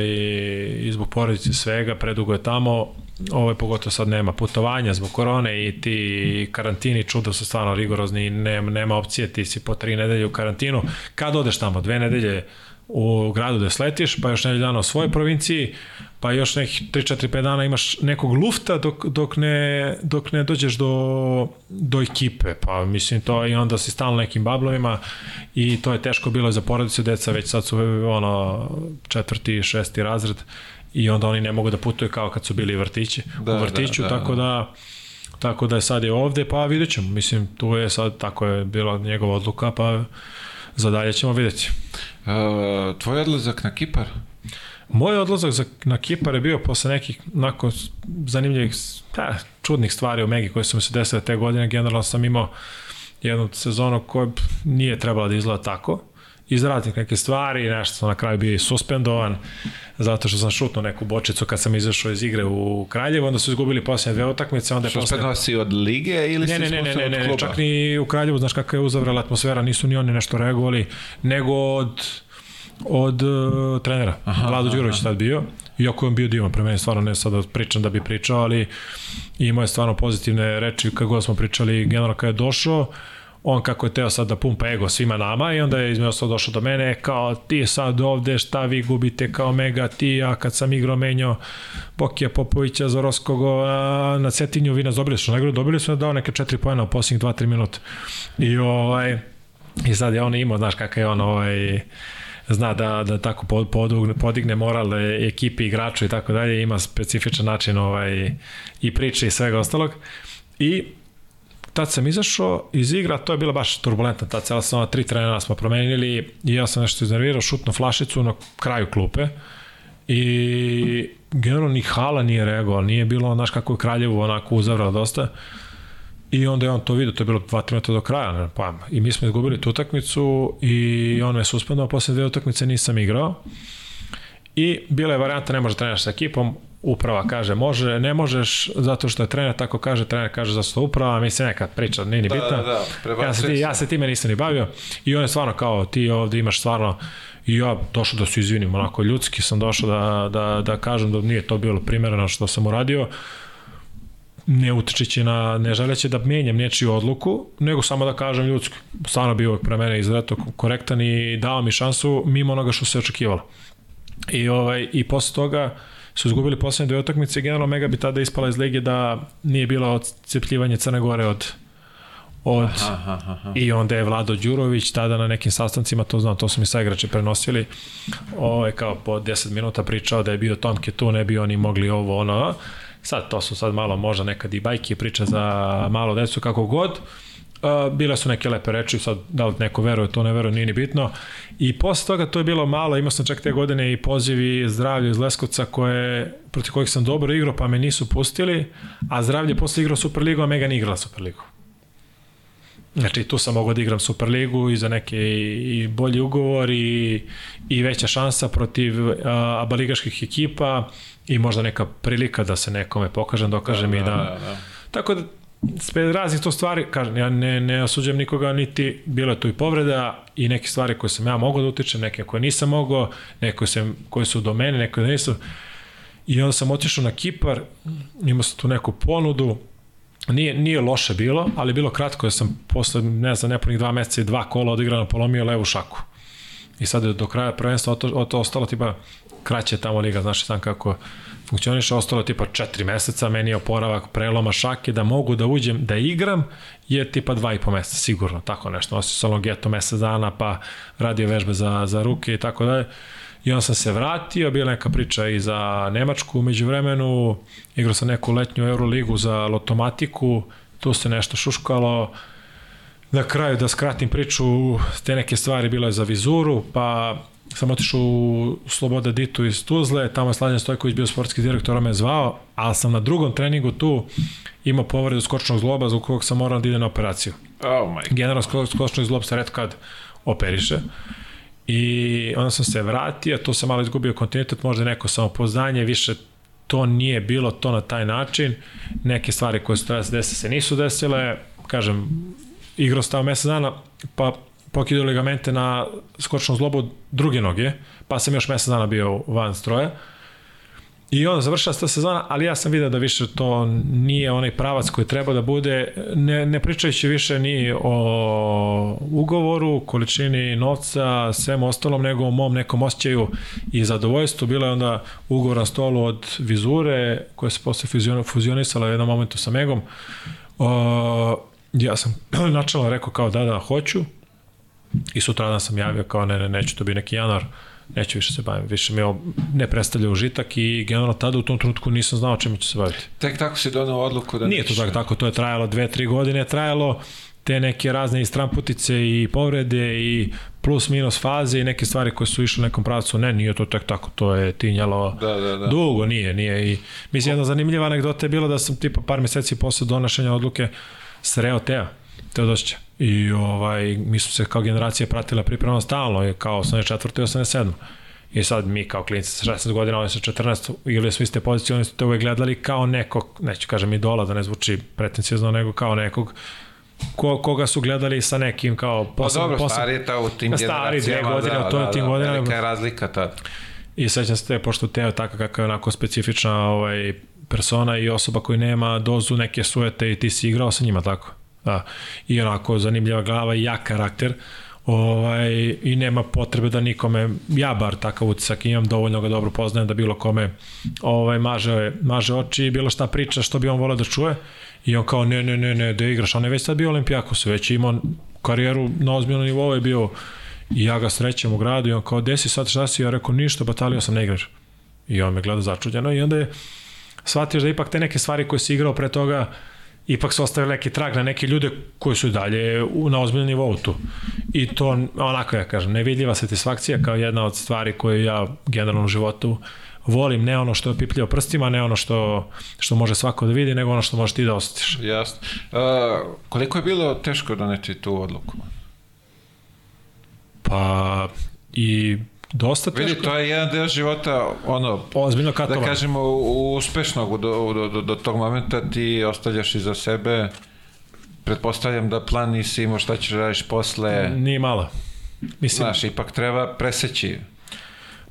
izbog porodice svega, predugo je tamo, ovo je pogotovo sad nema putovanja zbog korone i ti karantini čudo su stvarno rigorozni i nema, nema opcije, ti si po tri nedelje u karantinu. Kad odeš tamo? Dve nedelje u gradu da sletiš, pa još nedelju dana u svojoj provinciji, pa još nekih 3-4-5 dana imaš nekog lufta dok, dok, ne, dok ne dođeš do, do ekipe, pa mislim to i onda si stalno nekim bablovima i to je teško bilo za porodicu deca, već sad su ono četvrti, šesti razred i onda oni ne mogu da putuju kao kad su bili vrtići, da, u vrtiću, da, da, tako da tako da je sad je ovde, pa vidjet ćemo, mislim tu je sad, tako je bila njegova odluka, pa za dalje ćemo vidjeti. Uh, tvoj odlazak na Kipar? Moj odlazak za, na Kipar je bio posle nekih nakon zanimljivih, da, čudnih stvari u Megi koje su mi se desile te godine. Generalno sam imao jednu sezonu koja nije trebala da izgleda tako. Iz raznih neke stvari, nešto sam na kraju bio i suspendovan, zato što sam šutnuo neku bočicu kad sam izašao iz igre u Kraljevu, onda su izgubili posljednje dve utakmice, onda je posle... Suspendovao si od lige ili ne, si ne, ne, ne, ne, ne, čak ni u Kraljevu, znaš kakva je uzavrala atmosfera, nisu ni oni nešto reagovali, nego od od uh, trenera. Aha, Vlado Đurović tad bio. Iako je on bio divan, pre mene stvarno ne sad da pričam da bi pričao, ali imao je stvarno pozitivne reči kad god smo pričali, generalno kad je došao, on kako je teo sad da pumpa ego svima nama i onda je sad došao do mene kao ti sad ovde šta vi gubite kao mega ti ja kad sam igrao menjao Bokija Popovića Zorovskog na Cetinju vi nas dobili su najgore dobili su dao neke 4 pojena u posljednjih 2-3 minuta i ovaj i sad je on imao znaš kakav je on ovaj zna da, da tako podigne, podigne moral ekipi, igraču i tako dalje, ima specifičan način ovaj, i priče i svega ostalog. I tad sam izašao iz igra, to je bila baš turbulentna ta cela sezona, tri trenera smo promenili i ja sam nešto iznervirao, šutno flašicu na kraju klupe i generalno ni Hala nije reagovao, nije bilo, znaš kako je Kraljevo onako uzavrao dosta I onda je on to vidio, to je bilo 2-3 minuta do kraja, ne pa. I mi smo izgubili tu utakmicu i on me suspendovao, posle dve utakmice nisam igrao. I bila je varijanta, ne može treniraš sa ekipom, uprava kaže može, ne možeš, zato što je trener tako kaže, trener kaže za sto uprava, mi se nekad priča, nije ni da, bitno. Da, da, ja, se, ti, ja se time nisam ni bavio i on je stvarno kao, ti ovde imaš stvarno, i ja došao da se izvinim, onako ljudski sam došao da, da, da kažem da nije to bilo primjereno što sam uradio, ne utičeći na, ne želeći da menjam nečiju odluku, nego samo da kažem ljudski, stvarno bio pre mene izvreto korektan i dao mi šansu mimo onoga što se očekivalo. I, ovaj, i posle toga su izgubili poslednje dve utakmice i generalno Mega bi tada ispala iz lige da nije bilo odcepljivanje Crne Gore od od aha, aha, aha. i onda je Vlado Đurović tada na nekim sastancima, to znam, to su mi saigrači prenosili, ovo je kao po 10 minuta pričao da je bio Tomke tu, ne bi oni mogli ovo, ono, Sad, to su sad malo možda nekad i bajke priče za malo decu, kako god. Uh, bile su neke lepe reči, sad da li neko veruje, to ne veruje, nije ni bitno. I posle toga to je bilo malo, imao sam čak te godine i pozivi zdravlje iz Leskovca koje, protiv kojih sam dobro igrao, pa me nisu pustili, a zdravlje posle igrao Superligu, a Mega nije igrala Superligu. Znači, tu sam mogao da igram Superligu i za neke i bolji ugovor i, i veća šansa protiv uh, abaligaških ekipa i možda neka prilika da se nekome pokažem, dokažem da, i da... da, da. Tako da, sve raznih to stvari, kažem, ja ne, ne osuđam nikoga, niti bilo je tu i povreda i neke stvari koje sam ja mogao da utičem, neke koje nisam mogao, neke koje, sam, koje su do mene, neke koje nisu. I onda sam otišao na Kipar, imao sam tu neku ponudu, Nije, nije loše bilo, ali bilo kratko, ja sam posle, ne znam, nepunih dva meseca i dva kola odigrano polomio levu šaku. I sad do kraja prvenstva to, to ostalo tipa kraće tamo liga, znaš sam kako funkcioniše, ostalo tipa četiri meseca, meni je oporavak preloma šake da mogu da uđem, da igram, je tipa dva i po meseca, sigurno, tako nešto. Nosio sam longeto mesec dana, pa radio vežbe za, za ruke i tako dalje. I onda sam se vratio, bila neka priča i za Nemačku umeđu vremenu, igrao sam neku letnju Euroligu za Lotomatiku, tu se nešto šuškalo, na kraju da skratim priču, te neke stvari bilo je za vizuru, pa sam otišao u Sloboda Ditu iz Tuzle, tamo je Slađan Stojković bio sportski direktor, on me zvao, ali sam na drugom treningu tu imao povredu skočnog zloba za kojeg sam morao da ide na operaciju. Oh my Generalno skočni zlob se kad operiše. I onda sam se vratio, tu sam malo izgubio kontinuitet, možda neko samopoznanje, više to nije bilo to na taj način. Neke stvari koje su trebali da se desile se nisu desile. Kažem, igrao stao mesec dana, pa pokidao ligamente na skočnom zlobu druge noge, pa sam još mesec dana bio van stroja. I onda završava ta sezona, ali ja sam vidio da više to nije onaj pravac koji treba da bude, ne, ne pričajući više ni o ugovoru, količini novca, svem ostalom, nego o mom nekom osjećaju i zadovoljstvu. Bila je onda ugovor na stolu od Vizure, koja se posle fuzionisala u jednom momentu sa Megom. O, ja sam načalno rekao kao da, da, hoću. I sutradan sam javio kao ne, ne, neću to biti neki januar neću više se bavim, više mi ovo ne predstavlja užitak i generalno tada u tom trenutku nisam znao čemu ću se baviti. Tek tako si donao odluku da Nije to tako, tako, to je trajalo dve, tri godine, trajalo te neke razne i stramputice i povrede i plus minus faze i neke stvari koje su išle u nekom pravcu, ne, nije to tek tako, to je tinjalo da, da, da. dugo, nije, nije i mislim jedna zanimljiva anegdota je bila da sam tipa par meseci posle donošenja odluke sreo Teja, Teodosića i ovaj, mi smo se kao generacija pratila pripremno stalno, kao 84. i 87. I sad mi kao klinici sa 16 godina, oni sa 14, ili su iste pozicije, oni su te uvek gledali kao nekog, neću kažem idola, da ne zvuči pretencijezno, nego kao nekog ko, koga su gledali sa nekim kao posebno... Pa dobro, posebno, stari je to u tim stari dve godine, da, to je da, tim da, godinama. Velika je razlika tad. I sećam se te, pošto Teo tako kakav je onako specifična ovaj, persona i osoba koji nema dozu neke sujete i ti si igrao sa njima, tako? Da. I onako zanimljiva glava i jak karakter. Ovaj, I nema potrebe da nikome, ja bar takav utisak imam, dovoljno ga dobro poznajem da bilo kome ovaj, maže, maže oči i bilo šta priča što bi on volao da čuje. I on kao, ne, ne, ne, ne, da igraš. On je već sad bio Olimpijakos, već imao karijeru na ozbiljnom nivou je bio i ja ga srećem u gradu i on kao, desi sad šta si? Ja rekao, ništa, batalio sam, ne igraš. I on me gleda začuđeno i onda je shvatio da ipak te neke stvari koje si igrao pre toga, ipak su ostavili neki trag na neke ljude koji su dalje u, na ozbiljnom nivou tu. I to, onako ja kažem, nevidljiva satisfakcija kao jedna od stvari koje ja generalno u životu volim, ne ono što je opipljivo prstima, ne ono što, što može svako da vidi, nego ono što možeš ti da osjetiš. Jasno. Uh, koliko je bilo teško doneti tu odluku? Pa i dosta teško. Vidi, to je jedan deo života, ono, ozbiljno katovan. Da kažemo, uspešnog do, do, do, do tog momenta ti ostavljaš iza sebe pretpostavljam da plan nisi imao šta ćeš da radiš posle. Nije malo. Mislim, Znaš, ipak treba preseći.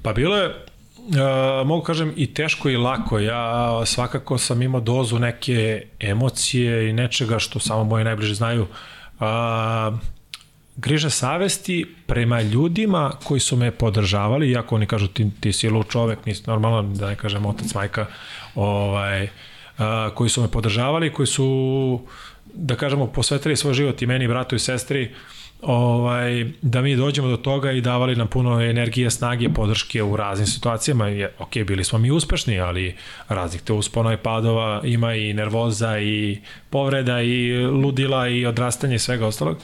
Pa bilo je, uh, mogu kažem, i teško i lako. Ja svakako sam imao dozu neke emocije i nečega što samo moji najbliži znaju. Uh, griža savesti prema ljudima koji su me podržavali, iako oni kažu ti, ti si lud čovek, nisi normalno, da ne kažem otac, majka, ovaj, a, koji su me podržavali, koji su, da kažemo, posvetili svoj život i meni, bratu i sestri, ovaj, da mi dođemo do toga i davali nam puno energije, snage, podrške u raznim situacijama. Je, ok, bili smo mi uspešni, ali raznih te uspona i padova ima i nervoza i povreda i ludila i odrastanje i svega ostalog.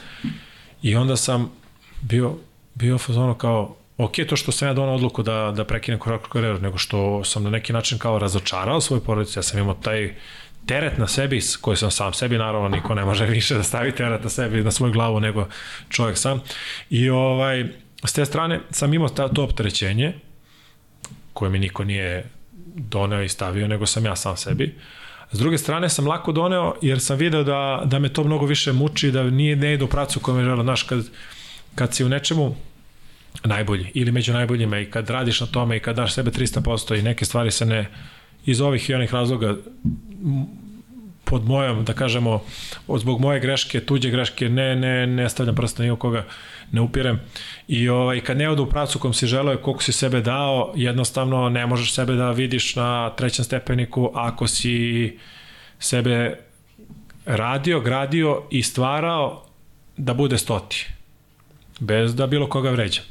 I onda sam bio, bio fazono kao, ok, to što sam ja donao odluku da, da prekinem korak karijeru, nego što sam na neki način kao razočarao svoju porodicu, ja sam imao taj teret na sebi, koji sam sam sebi, naravno niko ne može više da stavi teret na sebi, na svoju glavu nego čovjek sam. I ovaj, s te strane sam imao ta, to opterećenje, koje mi niko nije doneo i stavio, nego sam ja sam sebi. S druge strane sam lako doneo jer sam video da, da me to mnogo više muči, da nije, ne ide u pracu koja me žela. Znaš, kad, kad si u nečemu najbolji ili među najboljima i kad radiš na tome i kad daš sebe 300% i neke stvari se ne iz ovih i onih razloga pod mojom, da kažemo, zbog moje greške, tuđe greške, ne, ne, ne stavljam prsta ni u koga, ne upirem. I ovaj, kad ne odu u pracu kom si želeo i koliko si sebe dao, jednostavno ne možeš sebe da vidiš na trećem stepeniku ako si sebe radio, gradio i stvarao da bude stoti. Bez da bilo koga vređam.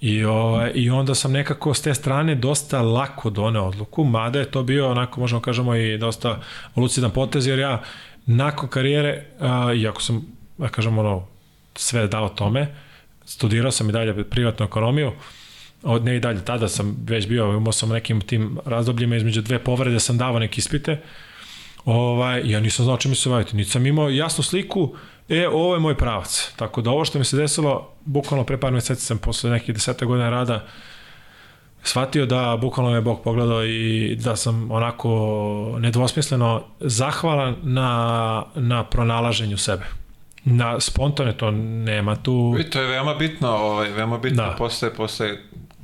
I, ovaj, I onda sam nekako s te strane dosta lako doneo odluku, mada je to bio onako možemo kažemo i dosta lucidan potez, jer ja nakon karijere, a, iako sam, da kažemo ono, sve dao tome, studirao sam i dalje privatnu ekonomiju, od ne i dalje, tada sam već bio, imao sam nekim tim razdobljima između dve povrede, sam davao neke ispite, ovaj, ja nisam znao čemu se baviti, niti sam imao jasnu sliku, E, ovo je moj pravac. Tako da ovo što mi se desilo, bukvalno pre par meseci sam posle nekih deseta godina rada shvatio da bukvalno me Bog pogledao i da sam onako nedvosmisleno zahvalan na, na pronalaženju sebe. Na spontane to nema tu. I to je veoma bitno, ovaj, veoma bitno da. posle, posle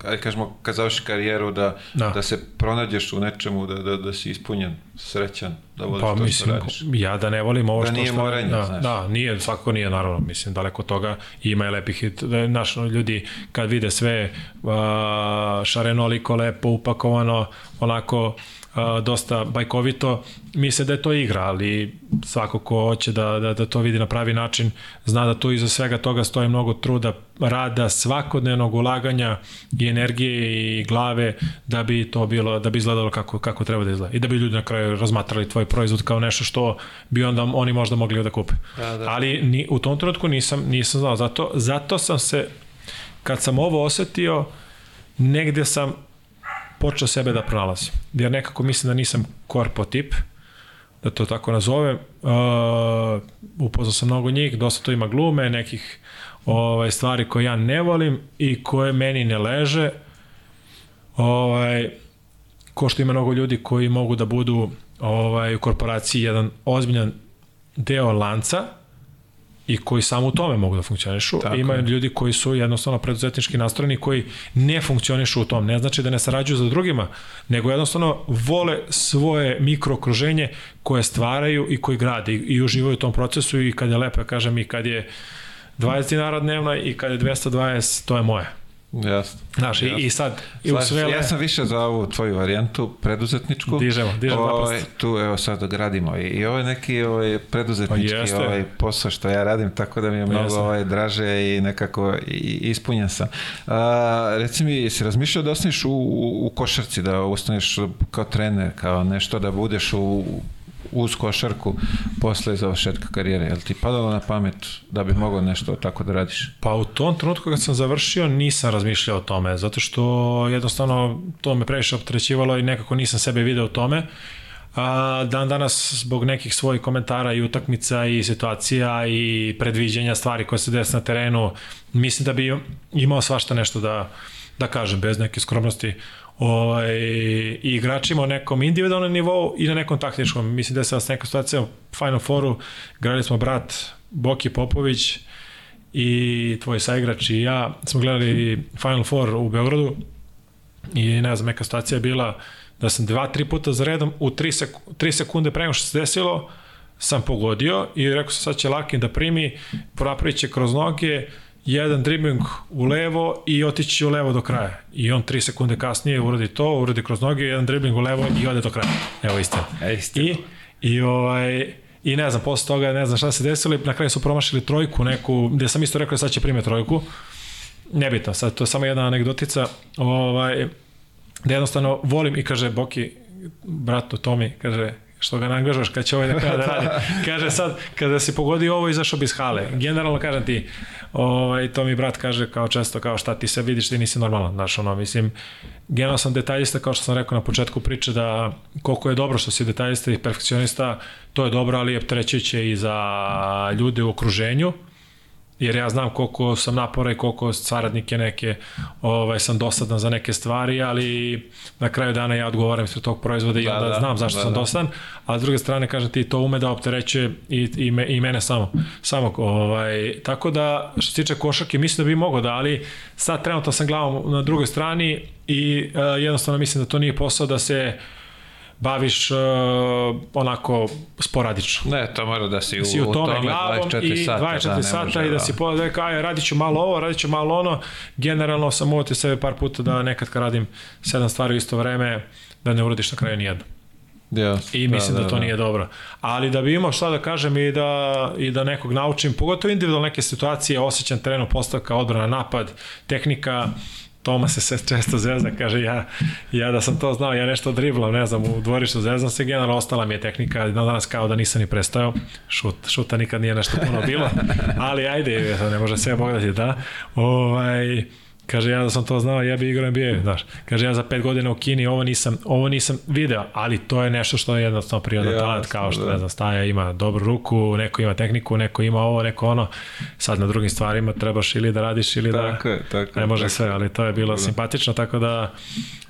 aj kažemo, kad završi karijeru, da, da. da se pronađeš u nečemu, da, da, da si ispunjen, srećan, da voliš pa, to mislim, što radiš. Ja da ne volim ovo da što... Nije moranje, da, znaš. Da, nije, svako nije, naravno, mislim, daleko toga ima je lepih, da, naš, ljudi kad vide sve uh, šarenoliko, lepo, upakovano, onako, a, dosta bajkovito, misle da je to igra, ali svako ko hoće da, da, da to vidi na pravi način, zna da tu iza svega toga stoji mnogo truda, rada, svakodnevnog ulaganja i energije i glave da bi to bilo, da bi izgledalo kako, kako treba da izgleda. I da bi ljudi na kraju razmatrali tvoj proizvod kao nešto što bi onda oni možda mogli da kupe. Da, da. Ali ni, u tom trenutku nisam, nisam znao. Zato, zato sam se, kad sam ovo osetio, negde sam počeo sebe da pronalazim. Jer nekako mislim da nisam korpo tip, da to tako nazovem. Uh, upoznao sam mnogo njih, dosta to ima glume, nekih ovaj, stvari koje ja ne volim i koje meni ne leže. Ovaj, ko što ima mnogo ljudi koji mogu da budu ovaj, u korporaciji jedan ozbiljan deo lanca, i koji samo u tome mogu da funkcionišu. Tako Ima je. ljudi koji su jednostavno preduzetnički nastrojeni koji ne funkcionišu u tom. Ne znači da ne sarađuju za drugima, nego jednostavno vole svoje mikrookruženje koje stvaraju i koji grade i, i uživaju u tom procesu i kad je lepo, ja kažem, i kad je 20 dinara dnevno i kad je 220, to je moje. Jasno. Znaš, jasno. i, i sad... I Slaži, sve... Ja sam više za ovu tvoju varijantu, preduzetničku. Dižemo, dižemo ovaj, Tu, evo sad gradimo. I, i ovo je neki ovaj, preduzetnički pa ovaj, posao što ja radim, tako da mi je mnogo Jeste. ovaj, draže i nekako i, ispunjen sam. A, reci mi, jesi razmišljao da ostaneš u, u, u košarci, da ostaneš kao trener, kao nešto da budeš u uz košarku posle završetka karijere. Je li ti padalo na pamet da bi mogao nešto tako da radiš? Pa u tom trenutku kad sam završio nisam razmišljao o tome, zato što jednostavno to me previše optrećivalo i nekako nisam sebe video u tome. A, dan danas zbog nekih svojih komentara i utakmica i situacija i predviđenja stvari koje se desi na terenu, mislim da bi imao svašta nešto da, da kažem bez neke skromnosti ovaj, i igračima u nekom individualnom nivou i na nekom taktičkom. Mislim da je sad neka situacija u Final Fouru, gledali smo brat Boki Popović i tvoj saigrač i ja smo gledali Final Four u Beogradu i ne znam, neka situacija je bila da sam dva, tri puta za redom u tri, sek tri sekunde pre nego što se desilo sam pogodio i rekao sam sad će Lakin da primi, napravit će kroz noge, jedan dribling u levo i otići u levo do kraja. I on 3 sekunde kasnije uradi to, uradi kroz noge, jedan dribling u levo i ode do kraja. Evo istina. E, istina. I, i, ovaj, I ne znam, posle toga ne znam šta se desilo, na kraju su promašili trojku neku, gde sam isto rekao da sad će primiti trojku. Nebitno, sad to je samo jedna anegdotica. Ovaj, da jednostavno volim i kaže Boki, bratu Tomi, kaže, što ga nangažaš kad će ovaj da kada da radi. Kaže sad, kada si pogodio ovo, izašao bi iz hale. Generalno kažem ti, ovaj, to mi brat kaže kao često, kao šta ti se vidiš, ti nisi normalan. Znaš, ono, mislim, generalno sam detaljista, kao što sam rekao na početku priče, da koliko je dobro što si detaljista i perfekcionista, to je dobro, ali je trećeće i za ljude u okruženju, jer ja znam koliko sam napora i koliko saradnike neke ovaj, sam dosadan za neke stvari, ali na kraju dana ja odgovaram sve tog proizvoda i da, onda da, znam zašto da, sam da. dosadan, a s druge strane kažem ti to ume da optereće i, i, me, i mene samo. samo ovaj, tako da što se tiče košarke mislim da bi mogao da, ali sad trenutno sam glavom na drugoj strani i uh, jednostavno mislim da to nije posao da se uh, baviš uh, onako sporadično. Ne, to mora da si, u, si u tome, tome glavom 24 i sata. 24 da, sata i da, da si da kaj, radit ću malo ovo, radit ću malo ono. Generalno sam uvotio sebe par puta da nekad kad radim sedam stvari u isto vreme, da ne uradiš na kraju nijedno. Yes, I mislim da, da, da to da. nije dobro. Ali da bi imao šta da kažem i da, i da nekog naučim, pogotovo individualne neke situacije, osjećam terenu postavka, odbrana, napad, tehnika, Toma se se često zvezda, kaže ja, ja da sam to znao, ja nešto driblam, ne znam, u dvorištu zvezdam se, generalno ostala mi je tehnika, na danas kao da nisam ni prestao, šut, šuta nikad nije nešto puno bilo, ali ajde, ne može sve Bog da ti da, ovaj, Kaže, ja da sam to znao, ja bi igrao NBA, znaš. Kaže, ja za pet godina u Kini ovo nisam, ovo nisam video, ali to je nešto što je jednostavno prirodan ja, talent, kao što, da. ne znam, Staja ima dobru ruku, neko ima tehniku, neko ima ovo, neko ono. Sad na drugim stvarima trebaš ili da radiš ili da... Tako je, tako Ne može tako. sve, ali to je bilo da. simpatično, tako da...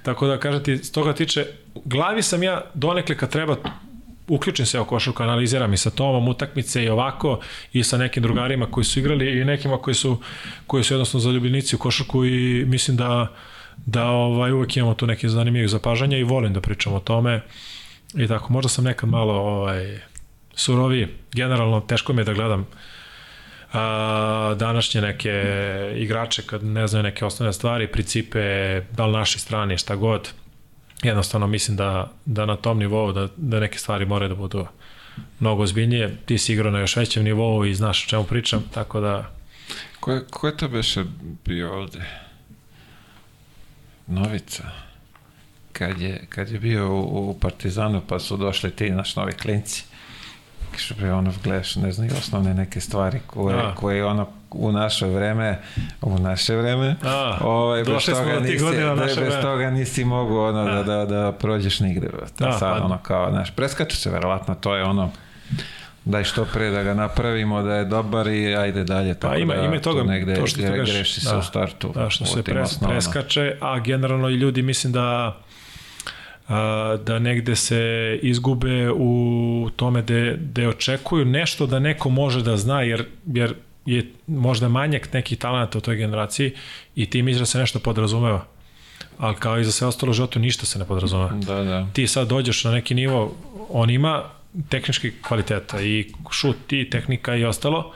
Tako da, kažem ti, s toga tiče, glavi sam ja donekle kad treba uključim se u košarku, analiziram i sa Tomom utakmice i ovako i sa nekim drugarima koji su igrali i nekima koji su, koji su jednostavno zaljubljenici u košarku i mislim da da ovaj uvek imamo tu neke zanimljivih zapažanja i volim da pričam o tome. I tako, možda sam nekad malo ovaj surovi, generalno teško mi je da gledam a, današnje neke igrače kad ne znaju neke osnovne stvari, principe, da li naši strani, šta god jednostavno mislim da, da na tom nivou da, da neke stvari moraju da budu mnogo ozbiljnije. Ti si igrao na još većem nivou i znaš o čemu pričam, tako da... Ko je, ko je to beše bio ovde? Novica. Kad je, kad je bio u, u Partizanu pa su došli ti naš novi klinci. Kaže, bre, ono, gledaš, ne znam, i osnovne neke stvari koje, A. koje ono u naše vreme, u naše vreme, A, ovaj, bez toga, nisi, da, bez vreme. toga nisi mogu ono, da, da, da prođeš nigde. Da, sad, pa. ono, kao, znaš, preskače se, verovatno, to je ono, daj što pre da ga napravimo, da je dobar i ajde dalje. Tako pa ima, da, ima toga, negde, to što ti greši greši da, se u startu. Da, što se pres, preskače, a generalno i ljudi mislim da da negde se izgube u tome da de očekuju nešto da neko može da zna, jer, jer je možda manjak nekih talenta u toj generaciji i ti misliš da se nešto podrazumeva. Ali kao i za sve ostalo životu ništa se ne podrazumeva. Da, da. Ti sad dođeš na neki nivo, on ima tehnički kvaliteta i šut i tehnika i ostalo,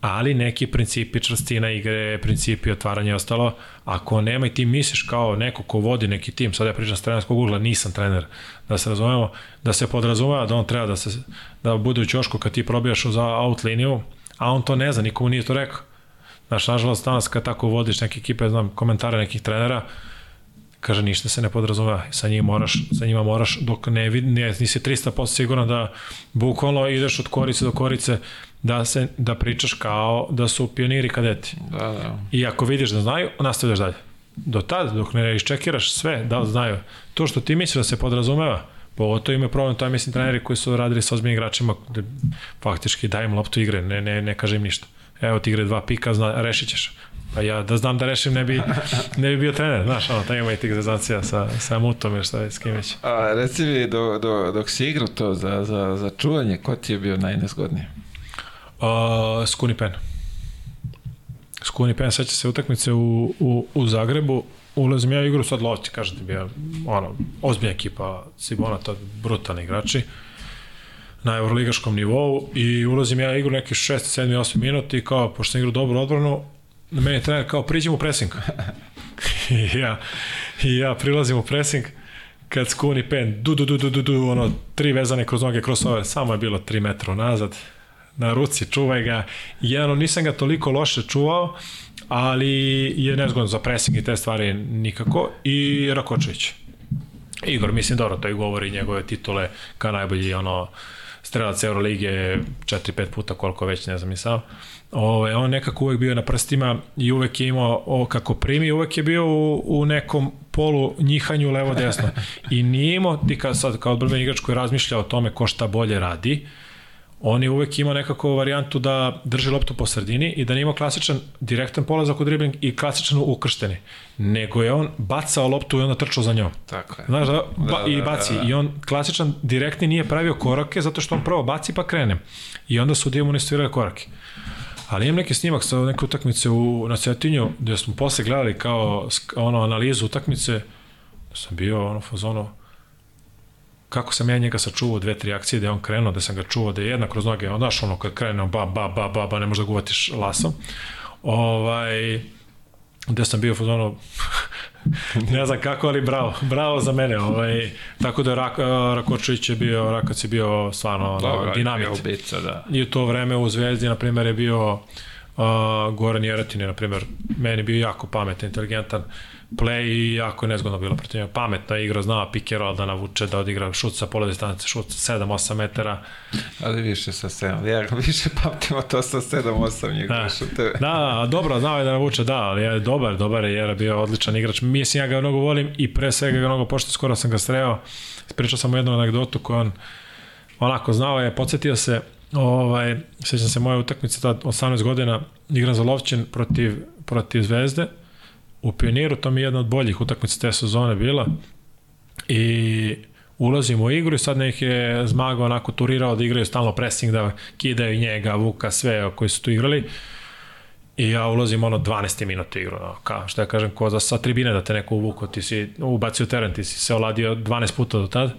ali neki principi čvrstina igre, principi otvaranja i ostalo, ako nema i ti misliš kao neko ko vodi neki tim, sad ja pričam s trenerskog ugla, nisam trener, da se razumemo, da se podrazumeva da on treba da, se, da bude u ćošku kad ti probijaš za out liniju, a on to ne zna, nikomu nije to rekao. Znaš, nažalost, danas kad tako vodiš neke ekipe, znam, komentare nekih trenera, kaže ništa se ne podrazumeva sa njima moraš sa njima moraš dok ne vidi ne, nisi 300% siguran da bukvalno ideš od korice do korice da se da pričaš kao da su pioniri kadeti. Da, da. I ako vidiš da znaju, nastavljaš dalje. Do tada, dok ne iščekiraš sve, da li znaju. To što ti misliš da se podrazumeva, Pogotovo ima problem, to je mislim treneri koji su radili sa ozbiljnim igračima, gde faktički dajem loptu igre, ne, ne, ne kažem ništa. Evo ti igre dva pika, zna, rešit ćeš. Pa ja da znam da rešim ne bi, ne bi bio trener, znaš, ono, taj ima i tih zezancija sa, sa Mutom ili šta je, s kim već. A reci mi, do, do, dok si igrao to za, za, za čuvanje, ko ti je bio najnezgodniji? Uh, Skuni Pen. Skuni Pen, seća se utakmice u, u, u Zagrebu, ulazim ja igru sad lovci, kažete bi ja, ono, ozbiljna ekipa Sibona, to brutalni igrači na evroligaškom nivou i ulazim ja igru neki 6, 7, 8 minuta i kao, pošto sam igrao dobru odbranu, na meni trener kao priđem u presing. I ja, I ja prilazim u presing, kad skuni pen, du, du, du, du, du, du, ono, tri vezane kroz noge, kroz ove, samo je bilo 3 metra nazad, na ruci, čuvaj ga. Jedno, nisam ga toliko loše čuvao, ali je nezgodno za pressing i te stvari nikako. I Rakočević. Igor, mislim, dobro, to i govori njegove titule kao najbolji ono, strelac Euroligije 4-5 puta koliko već, ne znam i sam. Ove, on nekako uvek bio na prstima i uvek je imao o, kako primi, uvek je bio u, u nekom polu njihanju levo-desno. I nije imao, ti kao sad kao odbrben igrač koji razmišlja o tome ko šta bolje radi, on je uvek imao nekako varijantu da drži loptu po sredini i da nije imao klasičan direktan polazak u dribling i klasičan ukršteni. Nego je on bacao loptu i onda trčao za njom. Tako je. Znaš da, ba, Da, i da, baci. da, da. I on klasičan direktni nije pravio korake zato što on prvo baci pa krene. I onda su mu ne stvirali korake. Ali imam neki snimak sa neke utakmice u, na Cetinju gde smo posle gledali kao ono analizu utakmice da sam bio ono fazono kako sam ja njega sačuvao dve, tri akcije, da je on krenuo, da sam ga čuvao, da je jedna kroz noge, on ono kad krene, ba, ba, ba, ba, ba, ne možeš da ga uvatiš lasom. Ovaj, gde sam bio fazonu ne znam kako, ali bravo, bravo za mene. Ovaj, tako da Rak, Rakočević je bio, Rakac je bio stvarno ono, Dobro, dinamit. je ubica, da. I u to vreme u Zvezdi, na primjer, je bio uh, Goran Jeratin je, na primjer, meni bio jako pametan, inteligentan play i jako je nezgodno bilo protiv njega. Pametna igra, znao pick roll da navuče, da odigra šut sa pola distance, šut sa 7-8 metara. Ali više sa 7. Ja više pamtimo to sa 7-8 njegove Da. šuteve. Da, da, dobro, znao je da navuče, da, ali je dobar, dobar je, Jera bio odličan igrač. Mislim, ja ga mnogo volim i pre svega ga mnogo pošto skoro sam ga sreo. Pričao sam mu jednu anegdotu koju on onako znao je, podsjetio se, ovaj, sećam se moje utakmice, tad 18 godina, igram za Lovćin protiv, protiv Zvezde, u Pioniru, to mi je jedna od boljih utakmica te sezone bila, i ulazimo u igru i sad nek je Zmaga onako turirao da igraju stalno pressing, da kidaju njega, Vuka, sve koji su tu igrali. I ja ulazim ono 12. minuta igru, no, kao što ja kažem, ko za sa tribine da te neko uvuko, ti si ubacio teren, ti si se oladio 12 puta do tad.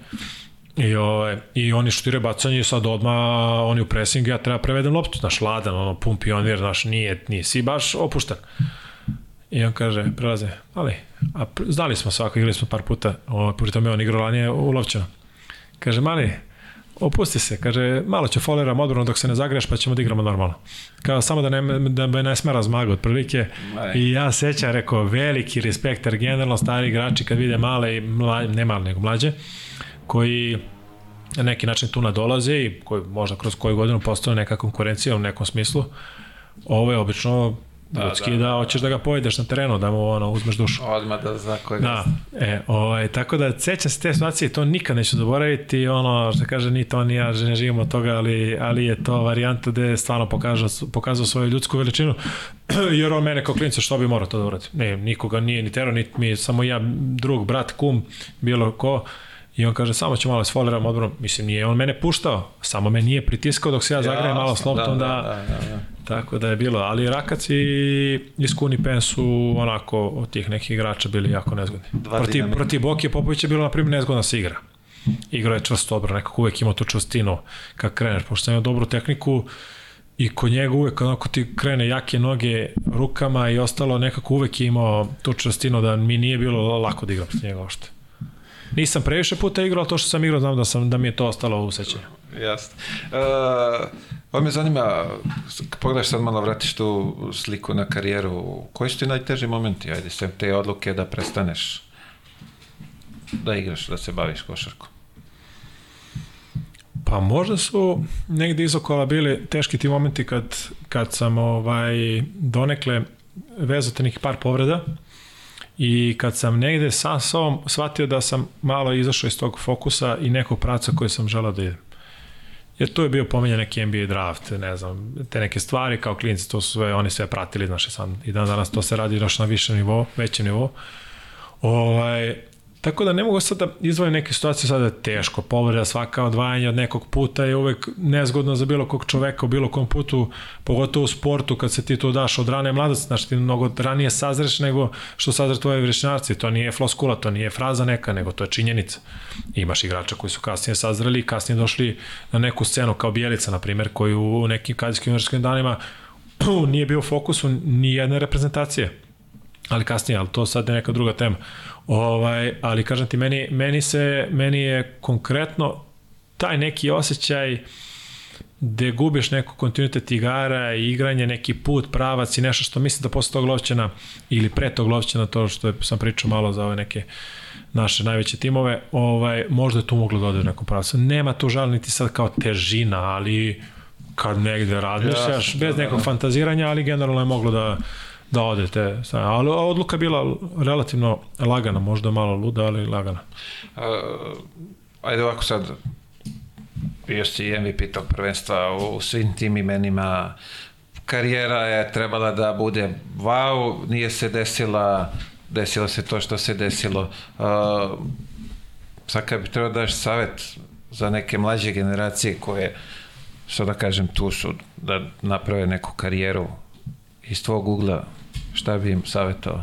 I, ovaj, I oni šutiraju bacanje i sad odma oni u pressing, ja treba prevedem loptu, znaš, ladan, ono, pun pionir, znaš, nije, nisi baš opušten. I on kaže, prelaze, ali, a znali smo svako, igrali smo par puta, o, pritom je on igrao lanije u Lovćanu. Kaže, mali, opusti se, kaže, malo ću foleram odbranu dok se ne zagreš, pa ćemo da igramo normalno. Kao, samo da, ne, da me ne smera zmaga, otprilike. I ja sećam, rekao, veliki respekt, jer generalno stari igrači kad vide male i mla, ne male, nego mlađe, koji na neki način tu nadolaze i koji možda kroz koju godinu postane neka konkurencija u nekom smislu, ovo je obično da, ljudski da, da, hoćeš da ga pojedeš na terenu, da mu ono, uzmeš dušu. Odmah da zna kojeg Da, e, ovaj, tako da sećam se te situacije, to nikad neću zaboraviti, ono što kaže ni to ni ja ne živimo od toga, ali, ali je to varijanta gde je stvarno pokazao, pokazao svoju ljudsku veličinu, jer on mene kao klinca što bi morao to da uradi. Ne, nikoga nije ni tero, ni mi, samo ja, drug, brat, kum, bilo ko, I on kaže, samo ću malo sfoliram odbrom. Mislim, nije on mene puštao, samo me nije pritiskao dok se ja zagrajem malo s loptom da, da, da, da, da. Tako da je bilo, ali Rakac i Iskuni Pen su onako od tih nekih igrača bili jako nezgodni. Protiv, protiv Boki Popović je bilo, na primjer, nezgodno da se igra. Igrao je čvrsto odbro, nekako uvek imao tu čvrstinu kad kreneš, pošto ima dobru tehniku i kod njega uvek onako ti krene jake noge rukama i ostalo nekako uvek je imao tu čvrstinu da mi nije bilo lako da igram s njega ošte. Nisam previše puta igrao, ali to što sam igrao znam da, sam, da mi je to ostalo u sećanju. Jasno. Uh, ovo me zanima, pogledaš sad malo vratiš tu sliku na karijeru, koji su ti najteži momenti, ajde, sem te odluke da prestaneš da igraš, da se baviš košarkom? Pa možda su negde izokola bili teški ti momenti kad, kad sam ovaj, donekle vezao nekih par povreda i kad sam negde sa sobom shvatio da sam malo izašao iz tog fokusa i nekog praca koji sam želao da idem. Jer tu je bio pomenjan neki NBA draft, ne znam, te neke stvari kao klinci, to su sve, oni sve pratili, znaš, i sam, i dan danas to se radi još na višem nivou, većem nivou. Ovaj, Tako da ne mogu sad da izvojim neke situacije sada je teško. Povreda svaka odvajanja od nekog puta je uvek nezgodno za bilo kog čoveka u bilo kom putu, pogotovo u sportu kad se ti to daš od rane mladosti, znači ti mnogo ranije sazreš nego što sazre tvoje vršnjarci. To nije floskula, to nije fraza neka, nego to je činjenica. Imaš igrača koji su kasnije sazreli i kasnije došli na neku scenu kao Bijelica, na primjer, koji u nekim kadijskim universitetskim danima nije bio u fokusu ni jedne reprezentacije ali kasnije, ali to sad je neka druga tema. Ovaj, ali kažem ti, meni, meni, se, meni je konkretno taj neki osjećaj gde gubiš neku kontinuitet igara i igranje, neki put, pravac i nešto što mislim da posle tog lovćena ili pre tog lovćena, to što je, sam pričao malo za ove neke naše najveće timove, ovaj, možda je tu moglo da ode u nekom pravcu. Nema tu žal niti sad kao težina, ali kad negde razmišljaš, bez nekog da. fantaziranja, ali generalno je moglo da, da odete. Ali odluka je bila relativno lagana, možda malo luda, ali lagana. Uh, ajde ovako sad, bio si MVP tog prvenstva u svim tim imenima, karijera je trebala da bude wow, nije se desila, desilo se to što se desilo. Uh, sad kad bi trebao daš savet za neke mlađe generacije koje, što da kažem, tu su da naprave neku karijeru iz tvog ugla, šta bi im savjetao?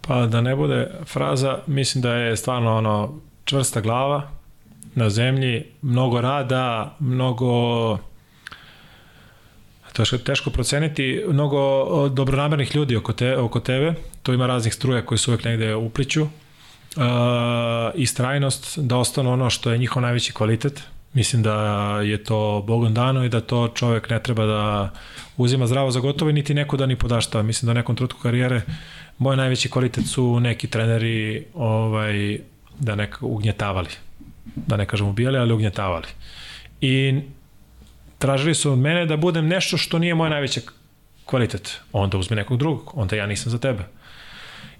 Pa da ne bude fraza, mislim da je stvarno ono čvrsta glava na zemlji, mnogo rada, mnogo to je teško proceniti, mnogo dobronamernih ljudi oko, te, oko tebe, to ima raznih struja koji su uvek negde upliću, uh, i strajnost da ostanu ono što je njihov najveći kvalitet, Mislim da je to Bogom dano i da to čovek ne treba da uzima zdravo za gotovo niti neko da ni podaštava. Mislim da u nekom trutku karijere moj najveći kvalitet su neki treneri ovaj, da nekako ugnjetavali. Da ne kažem ubijali, ali ugnjetavali. I tražili su od mene da budem nešto što nije moj najveći kvalitet. Onda uzmi nekog drugog, onda ja nisam za tebe.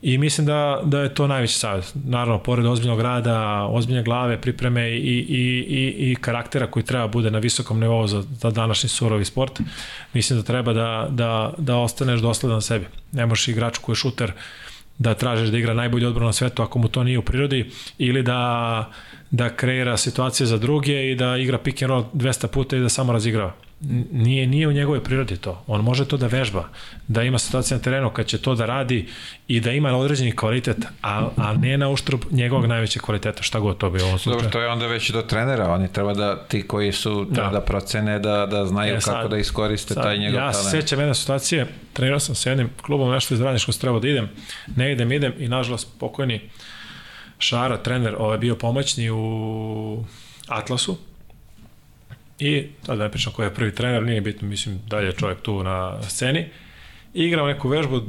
I mislim da, da je to najveći savjet. Naravno, pored ozbiljnog rada, ozbiljne glave, pripreme i, i, i, i karaktera koji treba bude na visokom nivou za, za današnji surovi sport, mislim da treba da, da, da ostaneš dosledan sebi. Ne možeš igrač koji je šuter da tražiš da igra najbolji odbranu na svetu ako mu to nije u prirodi ili da, da kreira situacije za druge i da igra pick and roll 200 puta i da samo razigrava nije, nije u njegovoj prirodi to. On može to da vežba, da ima situacije na terenu kad će to da radi i da ima određeni kvalitet, a, a ne na uštrb njegovog najvećeg kvaliteta, šta god to bi ovo slučaju. Dobro, to je onda već do trenera, oni treba da, ti koji su, treba da, da procene, da, da znaju e, sad, kako da iskoriste sad, taj njegov ja talent. Ja se sećam jedne situacije, trenirao sam sa jednim klubom, nešto iz Radničkog treba da idem, ne idem, idem i nažalost pokojni Šara, trener, ovaj bio pomoćni u Atlasu, I sad da ne pričam ko je prvi trener, nije bitno, mislim da je čovjek tu na sceni. I igrao neku vežbu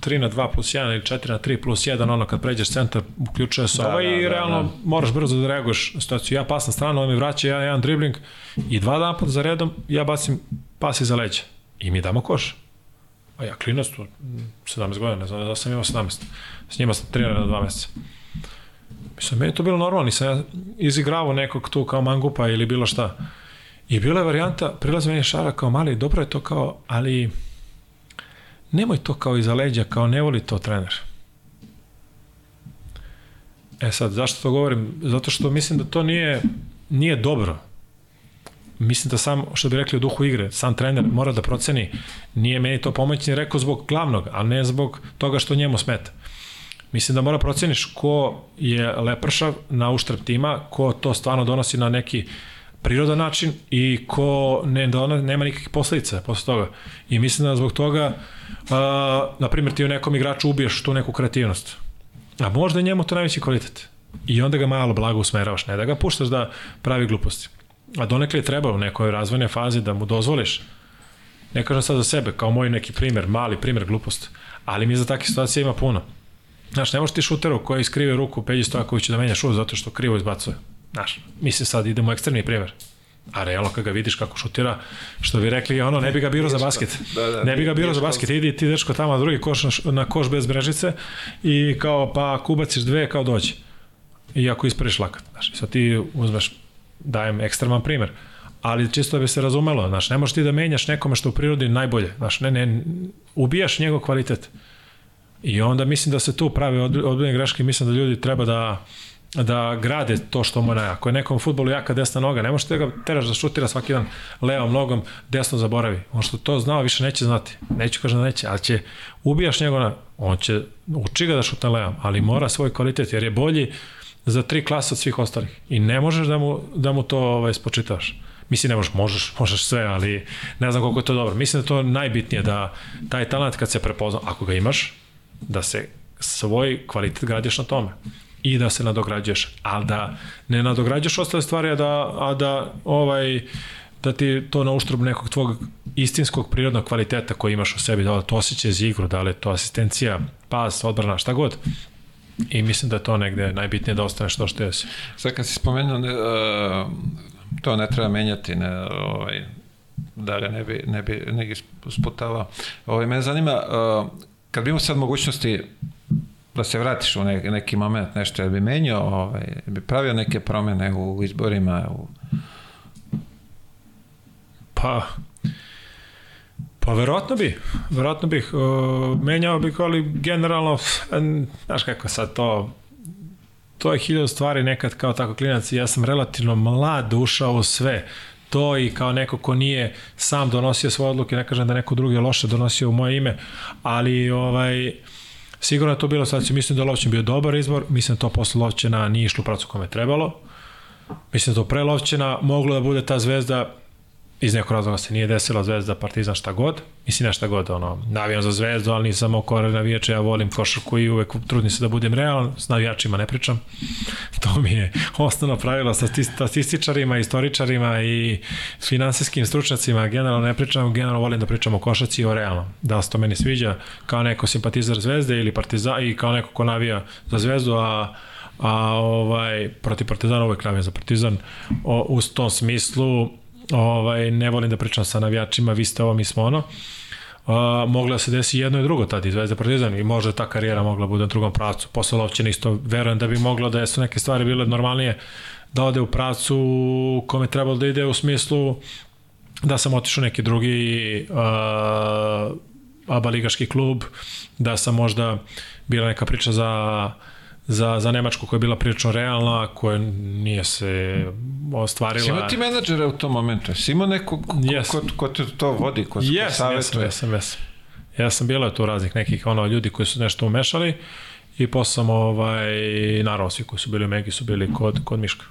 3 na 2 plus 1 ili 4 na 3 plus 1, ono kad pređeš centar, uključuje se da, ovaj da, i da, realno da. moraš brzo da reaguješ na situaciju. Ja pas na stranu, on mi vraća ja jedan dribling i dva dana pod za redom ja bacim pas iza leđa i mi damo koš. A ja klinac tu 17 godina, ne znam da sam imao 17. S njima sam trenirao na dva meseca. Mislim, meni je to bilo normalno, nisam ja izigravao nekog tu kao mangupa ili bilo šta. I bila je varijanta, prilazi meni šara kao mali, dobro je to kao, ali nemoj to kao iza leđa, kao ne voli to trener. E sad, zašto to govorim? Zato što mislim da to nije, nije dobro. Mislim da sam, što bi rekli u duhu igre, sam trener mora da proceni, nije meni to pomoćni rekao zbog glavnog, a ne zbog toga što njemu smeta. Mislim da mora proceniš ko je lepršav na uštrb tima, ko to stvarno donosi na neki prirodan način i ko ne, da ona nema nikakvih posledica posle toga. I mislim da zbog toga, a, na primjer, ti u nekom igraču ubiješ tu neku kreativnost. A možda je njemu to najveći kvalitet. I onda ga malo blago usmeravaš, ne da ga puštaš da pravi gluposti. A donekle je treba u nekoj razvojnoj fazi da mu dozvoliš, ne kažem sad za sebe, kao moj neki primer, mali primer glupost, ali mi za takve situacije ima puno. Znaš, ne možeš ti šuteru koji iskrive ruku Peđi Stojaković da menja šut zato što krivo izbacuje. Znaš, mislim sad idemo u ekstremni primjer. A realno kad ga vidiš kako šutira, što bi rekli, ono, ne bi ga biro za basket. Da, da, ne bi ga biro za basket, idi ti dečko tamo na drugi koš, na, na koš bez brežice i kao, pa kubaciš dve, kao dođe. I ako ispreš lakat. Znaš, sad ti uzmeš, dajem ekstreman primer ali čisto da bi se razumelo, znaš, ne možeš ti da menjaš nekome što u prirodi najbolje, znaš, ne, ne, ubijaš njegov kvalitet. I onda mislim da se tu pravi odbiljene greške i mislim da ljudi treba da da grade to što mu ne. Ako je nekom futbolu jaka desna noga, ne možete ga teraš da šutira svaki dan levom nogom, desno zaboravi. On što to znao više neće znati. Neću kažem da neće, ali će ubijaš njegova, on će uči ga da šuta levom, ali mora svoj kvalitet jer je bolji za tri klase od svih ostalih. I ne možeš da mu, da mu to ovaj, spočitavaš. Mislim, ne možeš, možeš, možeš sve, ali ne znam koliko je to dobro. Mislim da to najbitnije, da taj talent kad se prepozna, ako ga imaš, da se svoj kvalitet gradiš na tome i da se nadograđuješ, ali da ne nadograđuješ ostale stvari, a da, a da ovaj, da ti to na uštrb nekog tvog istinskog prirodnog kvaliteta koji imaš u sebi, da li to osjećaj za igru, da li to asistencija, pas, odbrana, šta god. I mislim da je to negde najbitnije da ostane što što je se. Sad kad si spomenuo, ne, uh, to ne treba menjati, ne, ovaj, da ga ne bi, ne bi, ne bi sputavao. Ovaj, mene zanima, uh, kad bi imao sad mogućnosti da se vratiš u neki, moment, nešto, bi menjao, ovaj, bi pravio neke promene u izborima, u... Pa, Pa verovatno bi, verovatno bih, uh, menjao bih, ali generalno, znaš kako sad to, to je hiljada stvari nekad kao tako klinac ja sam relativno mlad ušao u sve to i kao neko ko nije sam donosio svoje odluke, ne kažem da neko drugi je loše donosio u moje ime, ali ovaj, sigurno je to bilo sad, mislim da Lovćen bio dobar izbor, mislim da to posle Lovćena nije išlo u pracu kome trebalo, mislim da to pre Lovćena moglo da bude ta zvezda iz nekog razloga se nije desila Zvezda, Partizan, šta god. Mislim, nešto god, ono, navijam za Zvezdu, ali nisam oko navijača, ja volim košarku i uvek trudim se da budem realan, s navijačima ne pričam. To mi je osnovno pravilo sa statističarima, istoričarima i finansijskim stručnjacima, generalno ne pričam, generalno volim da pričam o košaci i o realnom. Da se to meni sviđa kao neko simpatizar Zvezde ili Partizan i kao neko ko navija za Zvezdu, a a ovaj protiv Partizana uvek navija za Partizan o, u tom smislu ovaj, ne volim da pričam sa navijačima, vi ste ovo, mi smo ono. Uh, mogla se desi jedno i drugo tad, Zvezda Partizan i možda ta karijera mogla bude u drugom pravcu. Posle Lovćena isto verujem da bi moglo da su neke stvari bile normalnije da ode u pravcu kome trebalo da ide u smislu da sam otišao neki drugi uh, aba ligaški klub, da sam možda bila neka priča za uh, za, za Nemačku koja je bila prilično realna, koja nije se ostvarila. Si imao ti menadžera u tom momentu? Si imao neko ko, yes. ko, ko, te to vodi, ko, yes, ko savjetuje? Jesam, jesam, jesam. Ja sam bila tu raznih nekih ono, ljudi koji su nešto umešali i posle sam, ovaj, naravno svi koji su bili u Megi su bili kod, kod Miška.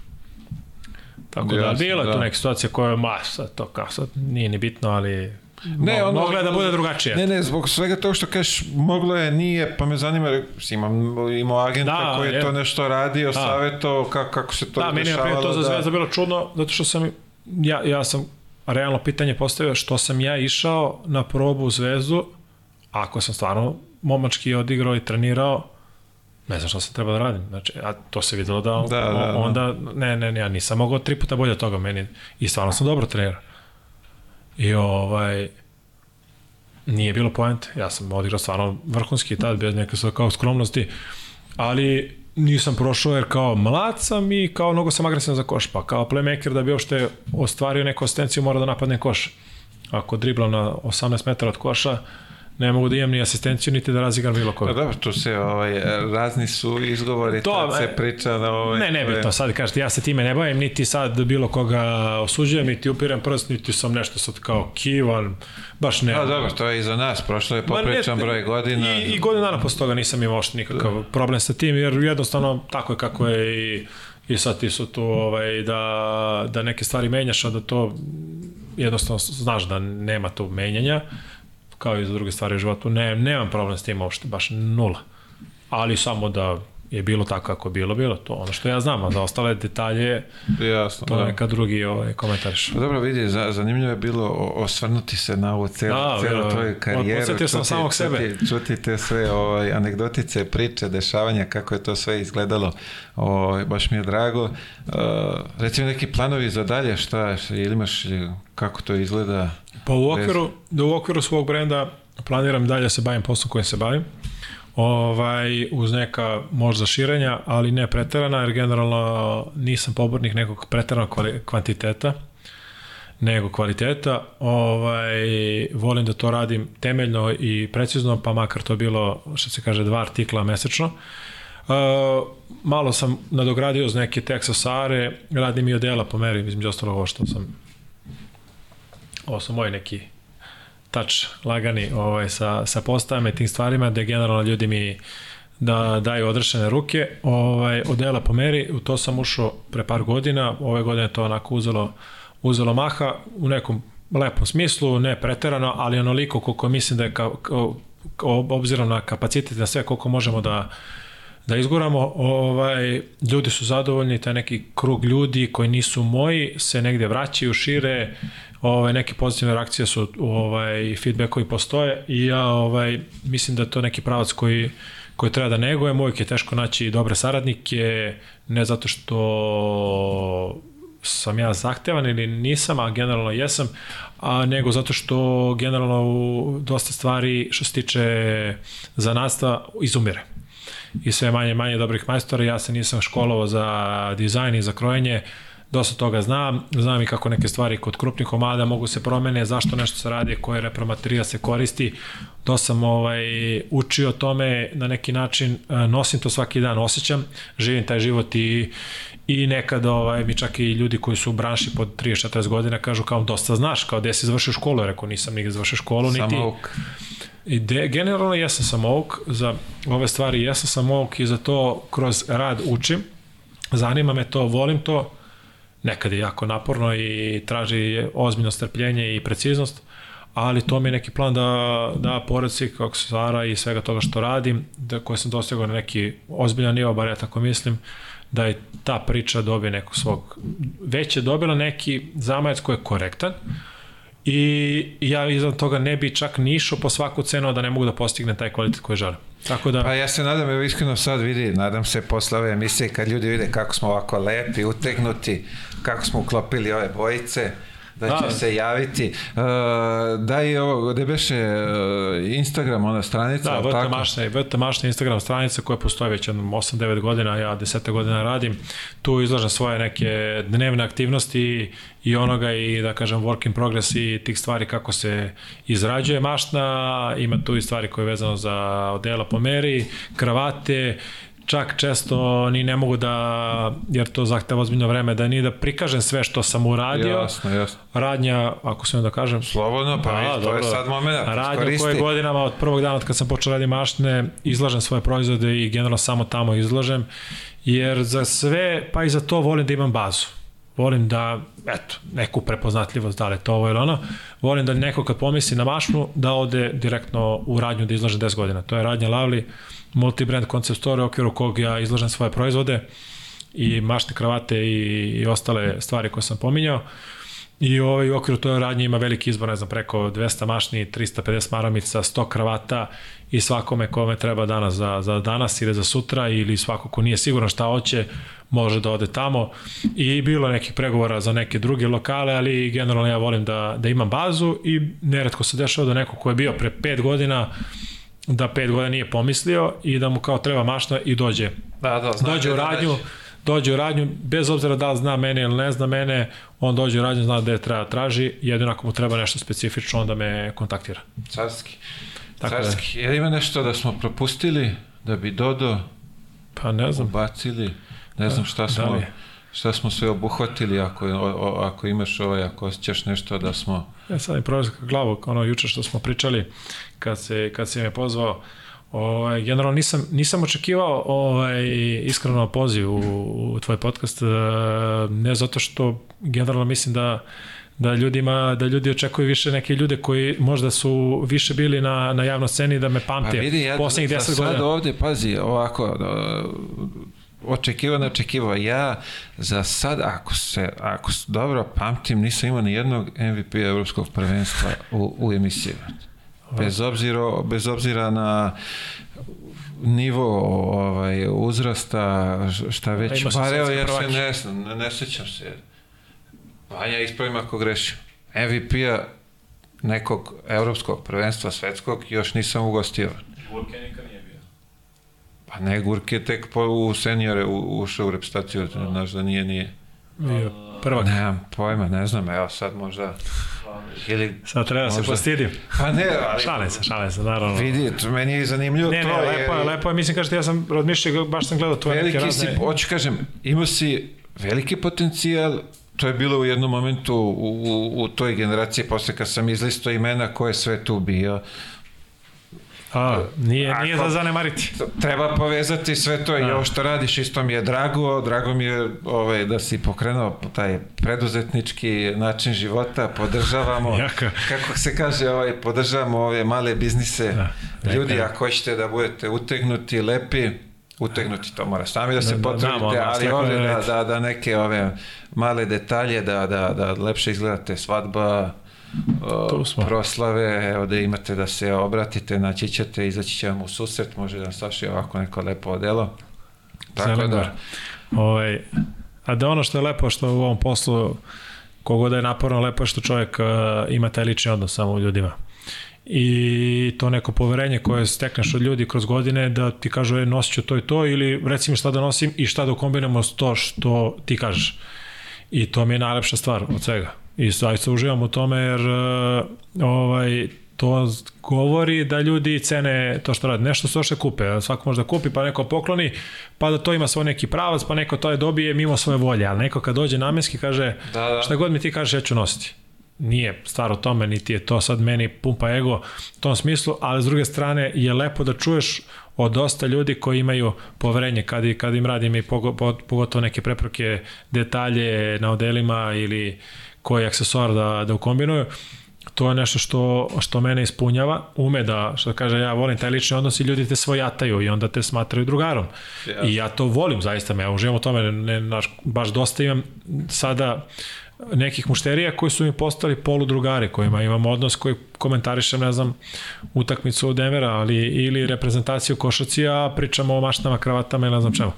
Tako da, bila je da. tu neka situacija koja, ma, sad to kao, sad nije ni bitno, ali Ne, ono, mogla je da bude drugačije. Ne, ne, zbog svega toga što kažeš, moglo je, nije, pa me zanima, imam, imao agenta da, koji je, je to nešto radio, da. savjeto, kako, kako se to da, dešavalo. Da, meni je to za Zvezda bilo čudno, zato što sam, ja, ja sam realno pitanje postavio što sam ja išao na probu u Zvezdu, ako sam stvarno momački odigrao i trenirao, ne znam šta sam treba da radim. Znači, a to se videlo da, da, da, da. onda, ne, ne, ne, ja nisam mogao tri puta bolje od toga meni. I stvarno sam dobro trenirao. I ovaj, nije bilo poente. Ja sam odigrao stvarno vrhunski tad, bez neke sve kao skromnosti, ali nisam prošao jer kao mlad sam i kao mnogo sam agresivan za koš, pa kao playmaker da bi uopšte ostvario neku asistenciju mora da napadne koš. Ako driblam na 18 metara od koša, ne mogu da imam ni asistenciju, niti da razigram bilo koga. Dobro, tu se ovaj, razni su izgovori, to, tad se e, priča na ovaj... Ne, ne bitno, sad kažete, ja se time ne bavim, niti sad bilo koga osuđujem, niti upirem prst, niti sam nešto sad kao kivan, baš ne. A dobro, to je i za nas, prošlo je popričan broj godina. I, i godina dana posle toga nisam imao ošte nikakav problem sa tim, jer jednostavno tako je kako je i i sad ti su tu ovaj, da, da neke stvari menjaš, a da to jednostavno znaš da nema tu menjanja kao i za druge stvari u životu. Ne, nemam problem s tim uopšte, baš nula. Ali samo da je bilo tako kako je bilo, bilo to. Ono što ja znam, a za ostale detalje, Jasno, to da. neka drugi ovaj, komentariš. Pa dobro, vidi, zanimljivo je bilo osvrnuti se na ovu celu, da, celu tvoju karijeru. Podsjetio sam samog sebe. Čuti, čuti te sve ovaj, anegdotice, priče, dešavanja, kako je to sve izgledalo. Ovaj, baš mi je drago. Uh, recimo neki planovi za dalje, šta, ili imaš, kako to izgleda? Pa u okviru, da u okviru svog brenda planiram dalje da se bavim poslom kojim se bavim ovaj, uz neka možda širenja, ali ne preterana, jer generalno nisam pobornik nekog preteranog kvantiteta, nego kvaliteta. Ovaj, volim da to radim temeljno i precizno, pa makar to bilo, što se kaže, dva artikla mesečno. Uh, malo sam nadogradio uz neke teksasare, radim i odela po meri, između ostalo ovo što sam ovo su moji neki touch lagani ovaj, sa, sa postavama i tim stvarima, gde generalno ljudi mi da daju odrešene ruke, ovaj, odela po meri, u to sam ušao pre par godina, ove godine to onako uzelo, uzelo maha u nekom lepom smislu, ne preterano, ali onoliko koliko mislim da je kao, kao obzirom na kapacitet, na sve koliko možemo da da izguramo, ovaj, ljudi su zadovoljni, taj neki krug ljudi koji nisu moji se negde vraćaju, šire, ovaj, neke pozitivne reakcije su ovaj, feedbackovi postoje i ja ovaj, mislim da je to neki pravac koji, koji treba da neguje. Uvijek je teško naći dobre saradnike, ne zato što sam ja zahtevan ili nisam, a generalno jesam, a nego zato što generalno u dosta stvari što se tiče zanatstva izumire i sve manje manje dobrih majstora. Ja se nisam školovao za dizajn i za krojenje, dosta toga znam, znam i kako neke stvari kod krupnih komada mogu se promene, zašto nešto se radi, koje repromaterija se koristi, to sam ovaj, učio o tome na neki način, e, nosim to svaki dan, osjećam, živim taj život i, i nekad ovaj, mi čak i ljudi koji su u branši pod 30-40 godina kažu kao dosta znaš, kao gde si završio školu, rekao nisam nigde završio školu, niti... Samouk. I de, generalno jesam samouk za ove stvari, jesam samouk i za to kroz rad učim, zanima me to, volim to, nekad je jako naporno i traži ozbiljno strpljenje i preciznost, ali to mi je neki plan da, da pored se zvara i svega toga što radim, da, koje sam dostigao na neki ozbiljan nivo, bar ja tako mislim, da je ta priča dobije nekog svog, već je dobila neki zamajac koji je korektan, i ja iznad toga ne bi čak ni išao po svaku cenu da ne mogu da postignem taj kvalitet koji želim. Tako da... Pa ja se nadam, evo iskreno sad vidi, nadam se posle ove emisije kad ljudi vide kako smo ovako lepi, utegnuti, kako smo uklopili ove bojice, da će da. se javiti. Uh, da i ovo, gde beše uh, Instagram, ona stranica? Da, VT Mašna, VT Mašna Instagram stranica koja postoji već 8-9 godina, ja 10 godina radim. Tu izlažem svoje neke dnevne aktivnosti i onoga i da kažem work in progress i tih stvari kako se izrađuje mašna, ima tu i stvari koje je vezano za odela po meri, kravate, čak često ni ne mogu da, jer to zahteva ozbiljno vreme, da ni da prikažem sve što sam uradio. Jasno, jasno. Radnja, ako sam da kažem. Slobodno, pa da, to dobro. je sad moment. Radnja koje godinama od prvog dana od kad sam počeo raditi maštne, izlažem svoje proizvode i generalno samo tamo izlažem, jer za sve, pa i za to volim da imam bazu. Volim da, eto, neku prepoznatljivost, da li to ovo ili ono, volim da neko kad pomisli na mašnu, da ode direktno u radnju da izlaže 10 godina. To je radnja Lavli, multibrand concept store u okviru kog ja izlažem svoje proizvode i mašne kravate i, i ostale stvari koje sam pominjao. I ovaj, u okviru toj radnje ima veliki izbor, ne znam, preko 200 mašni, 350 maramica, 100 kravata i svakome kome treba danas za, za danas ili za sutra ili svako ko nije siguran šta hoće, može da ode tamo. I bilo nekih pregovora za neke druge lokale, ali generalno ja volim da, da imam bazu i neretko se dešava da neko ko je bio pre 5 godina da pet godina nije pomislio i da mu kao treba mašna i dođe. Da, da, zna dođe u da radnju, dođe u radnju, bez obzira da zna mene ili ne zna mene, on dođe u radnju, zna gde treba traži, jedino ako mu treba nešto specifično, onda me kontaktira. Carski. Tako da- Carski. Da. Je ima nešto da smo propustili, da bi Dodo pa ne znam. ubacili, ne znam šta da smo... Da šta smo sve obuhvatili ako, o, ako imaš ovaj, ako osjećaš nešto da smo... Ja sad mi prolazim glavu, ono juče što smo pričali, kad se, kad se me pozvao, Ovaj, generalno nisam, nisam očekivao ovaj, iskreno poziv u, u tvoj podcast, e, ne zato što generalno mislim da da ljudima da ljudi očekuju više neke ljude koji možda su više bili na na javnoj sceni da me pamte pa vidi, ja, poslednjih 10 godina. Sad ovde pazi, ovako očekivao, očekivao. Ja za sad, ako se, ako dobro pamtim, nisam imao ni jednog MVP evropskog prvenstva u, u emisiji. Bez obzira, bez obzira na nivo ovaj, uzrasta, šta već. Pa evo, ja se ne, ne, ne sećam se. Vanja, ispravim ako grešim. MVP-a nekog evropskog prvenstva svetskog još nisam ugostio. Burke nikad nije bio. Pa ne, Gurke tek po, u seniore u, ušao u repstaciju, znaš da nije, nije. Bio prvak. Nemam pojma, ne znam, evo sad možda... Ili, Sad treba da se postidim. Pa ne, ali... Šale se, šale se, naravno. Vidi, meni je zanimljivo ne, to. Ne, ne, lepo je, lepo je, mislim, kažete, ja sam razmišljao, baš sam gledao tvoje neke razne... Si, hoću kažem, imao si veliki potencijal, to je bilo u jednom momentu u, u, u toj generaciji, posle kad sam izlistao imena ko je sve tu bio, A, nije, nije Ako- za zanemariti. Treba povezati sve to i Da. ovo što radiš isto mi je drago, drago mi je ovaj, da si pokrenuo taj preduzetnički način života, podržavamo, Jaka. kako se kaže, ovaj, podržavamo ove male biznise. Da, Ljudi, neka. ako hoćete da budete utegnuti, lepi, utegnuti to mora sami da se Da, da, potrudite, da, ali ovde da da, da, da neke ove male detalje, da, da, da lepše izgledate svadba. Proslave, evo da imate da se obratite, naći ćete, izaći će vam u susret, može da vam saši ovako neko lepo odelo. Tako da, bar. Ovaj, a da ono što je lepo što u ovom poslu kogod da je naporno lepo je što čovjek uh, ima taj lični odnos samo u ljudima. I to neko poverenje koje stekneš od ljudi kroz godine da ti kažu e, nosit ću to i to ili reci mi šta da nosim i šta da kombinujemo s to što ti kažeš i to mi je najlepša stvar od svega i zaista uživam u tome jer uh, ovaj, to govori da ljudi cene to što rade. Nešto se ošte kupe, svako može da kupi, pa neko pokloni, pa da to ima svoj neki pravac, pa neko to je dobije mimo svoje volje, ali neko kad dođe namenski kaže Da, da. šta god mi ti kažeš ja ću nositi. Nije stvar o tome, niti je to sad meni pumpa ego u tom smislu, ali s druge strane je lepo da čuješ od dosta ljudi koji imaju poverenje kad, kad im radim i pogo- po- pogotovo neke preproke, detalje na odelima ili koji aksesuar da, da ukombinuju to je nešto što, što mene ispunjava, ume da, što kaže, ja volim taj lični odnos i ljudi te svojataju i onda te smatraju drugarom. Jasno. I ja to volim, zaista me, ja uživam u tome, ne, ne, naš, baš dosta imam sada nekih mušterija koji su mi postali poludrugari, kojima imam odnos koji komentarišem, ne znam, utakmicu od Denvera, ali ili reprezentaciju košaci, a pričamo o maštama, kravatama ili ne znam čemu.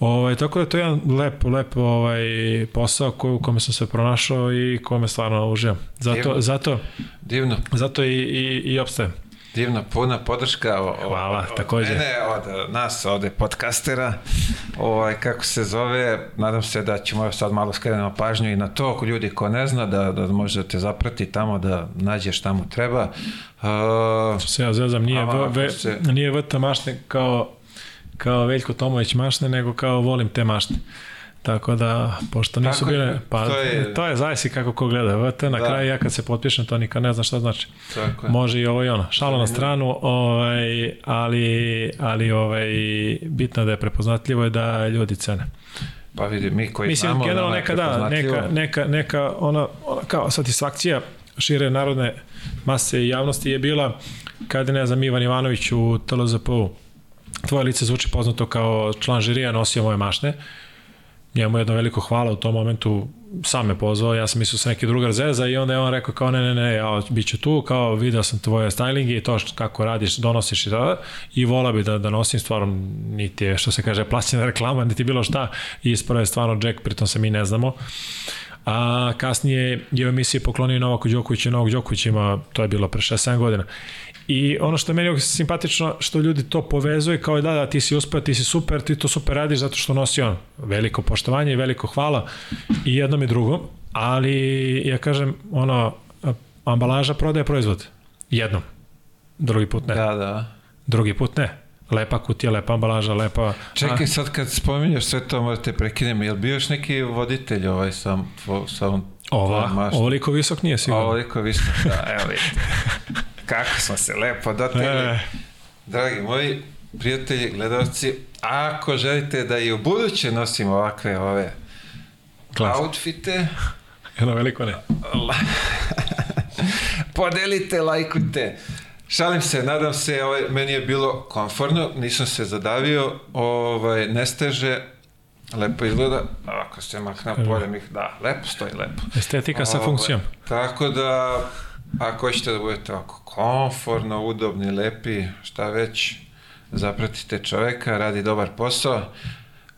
Ovaj, tako da to je jedan lep, lep ovaj, posao koji, u kome sam se pronašao i kome stvarno uživam. Zato, Divno. zato, divno, zato i, i, i opstajem. divna, puna podrška. O, o- Hvala, od takođe. Mene, od nas, ovde podcastera, ovaj, kako se zove, nadam se da ćemo sad malo skrenemo pažnju i na to, ako ljudi ko ne zna, da, da možete zaprati tamo, da nađeš tamo treba. Uh, se ja zezam, nije, Ama, v, ve, se- nije VT mašne kao, kao Veljko Tomović mašne, nego kao volim te mašne. Tako da, pošto nisu Tako bile, pa to je- to je zavisi kako ko gleda. VT na Da. kraju ja kad se potpišem, to nikad ne znam šta znači. tako je. Može i ovo i ono. Šalo na stranu, ovaj, ali, ali ovaj, bitno da je prepoznatljivo i da ljudi cene. Pa vidi, mi koji Mislim, znamo generalno neka da, neka, neka, neka ona, ona kao satisfakcija šire narodne mase i javnosti je bila kada, ne znam, Ivan Ivanović u TLZP-u tvoje lice zvuči poznato kao član žirija nosio moje mašne njemu jedno veliko hvala u tom momentu sam me pozvao, ja sam mislio sa neki drugar zeza i onda je on rekao kao ne, ne, ne, ja bit ću tu, kao video sam tvoje stylinge i to što, kako radiš, donosiš i da, i vola bi da, da nosim stvarno, niti je, što se kaže, plaćena reklama, niti bilo šta, i ispravo je stvarno Jack, pritom se mi ne znamo. A kasnije je u emisiji poklonio Novaku Đokoviću i Novak Đoković ima, to je bilo pre 6-7 godina. I ono što je meni simpatično, što ljudi to povezuje kao da, da, ti si uspeo, ti si super, ti to super radiš zato što nosi on. Veliko poštovanje i veliko hvala i jednom i drugom, ali ja kažem, ono, ambalaža prodaje proizvod. Jednom. Drugi put ne. Da, da. Drugi put ne. Lepa kutija, lepa ambalaža, lepa... Čekaj, sad kad spominješ sve to, morate prekinem, je li bio još neki voditelj ovaj sa, tvo, sa ovom Ova, ovoliko visok nije sigurno. Ovoliko visok, da, evo vidite. Kako smo se lepo dotegli. E, Dragi moji prijatelji, gledalci, ako želite da i u buduće nosimo ovakve ove Klas. outfite, jedno veliko ne. podelite, lajkujte. Šalim se, nadam se, ovaj, meni je bilo komfortno, nisam se zadavio, ovaj, ne steže, lepo izgleda, ako se makne polje, mi, da, lepo stoji, lepo. Estetika sa Ovaj, funkcijom. Tako da, ako hoćete da budete ovako komfortno, udobni, lepi, šta već, zapratite čoveka, radi dobar posao,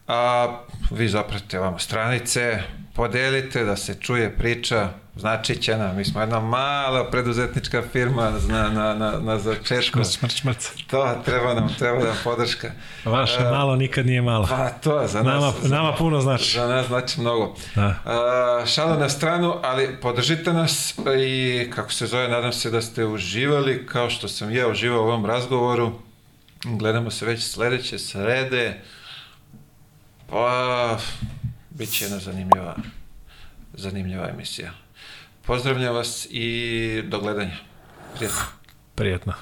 a vi zapratite vamo stranice, podelite da se čuje priča, znači će nam, mi smo jedna mala preduzetnička firma na, na, na, na začetku. Šmrc, šmrc. To treba nam, treba nam podrška. Vaše malo nikad nije malo. Pa to za nas. Nama, za, nama puno znači. Za nas znači mnogo. Da. A, šala na stranu, ali podržite nas i kako se zove, nadam se da ste uživali kao što sam ja uživao u ovom razgovoru. Gledamo se već sledeće srede. Pa, bit će jedna zanimljiva, zanimljiva emisija. Pozdravljam vas i do gledanja. Prijatno. Prijetno.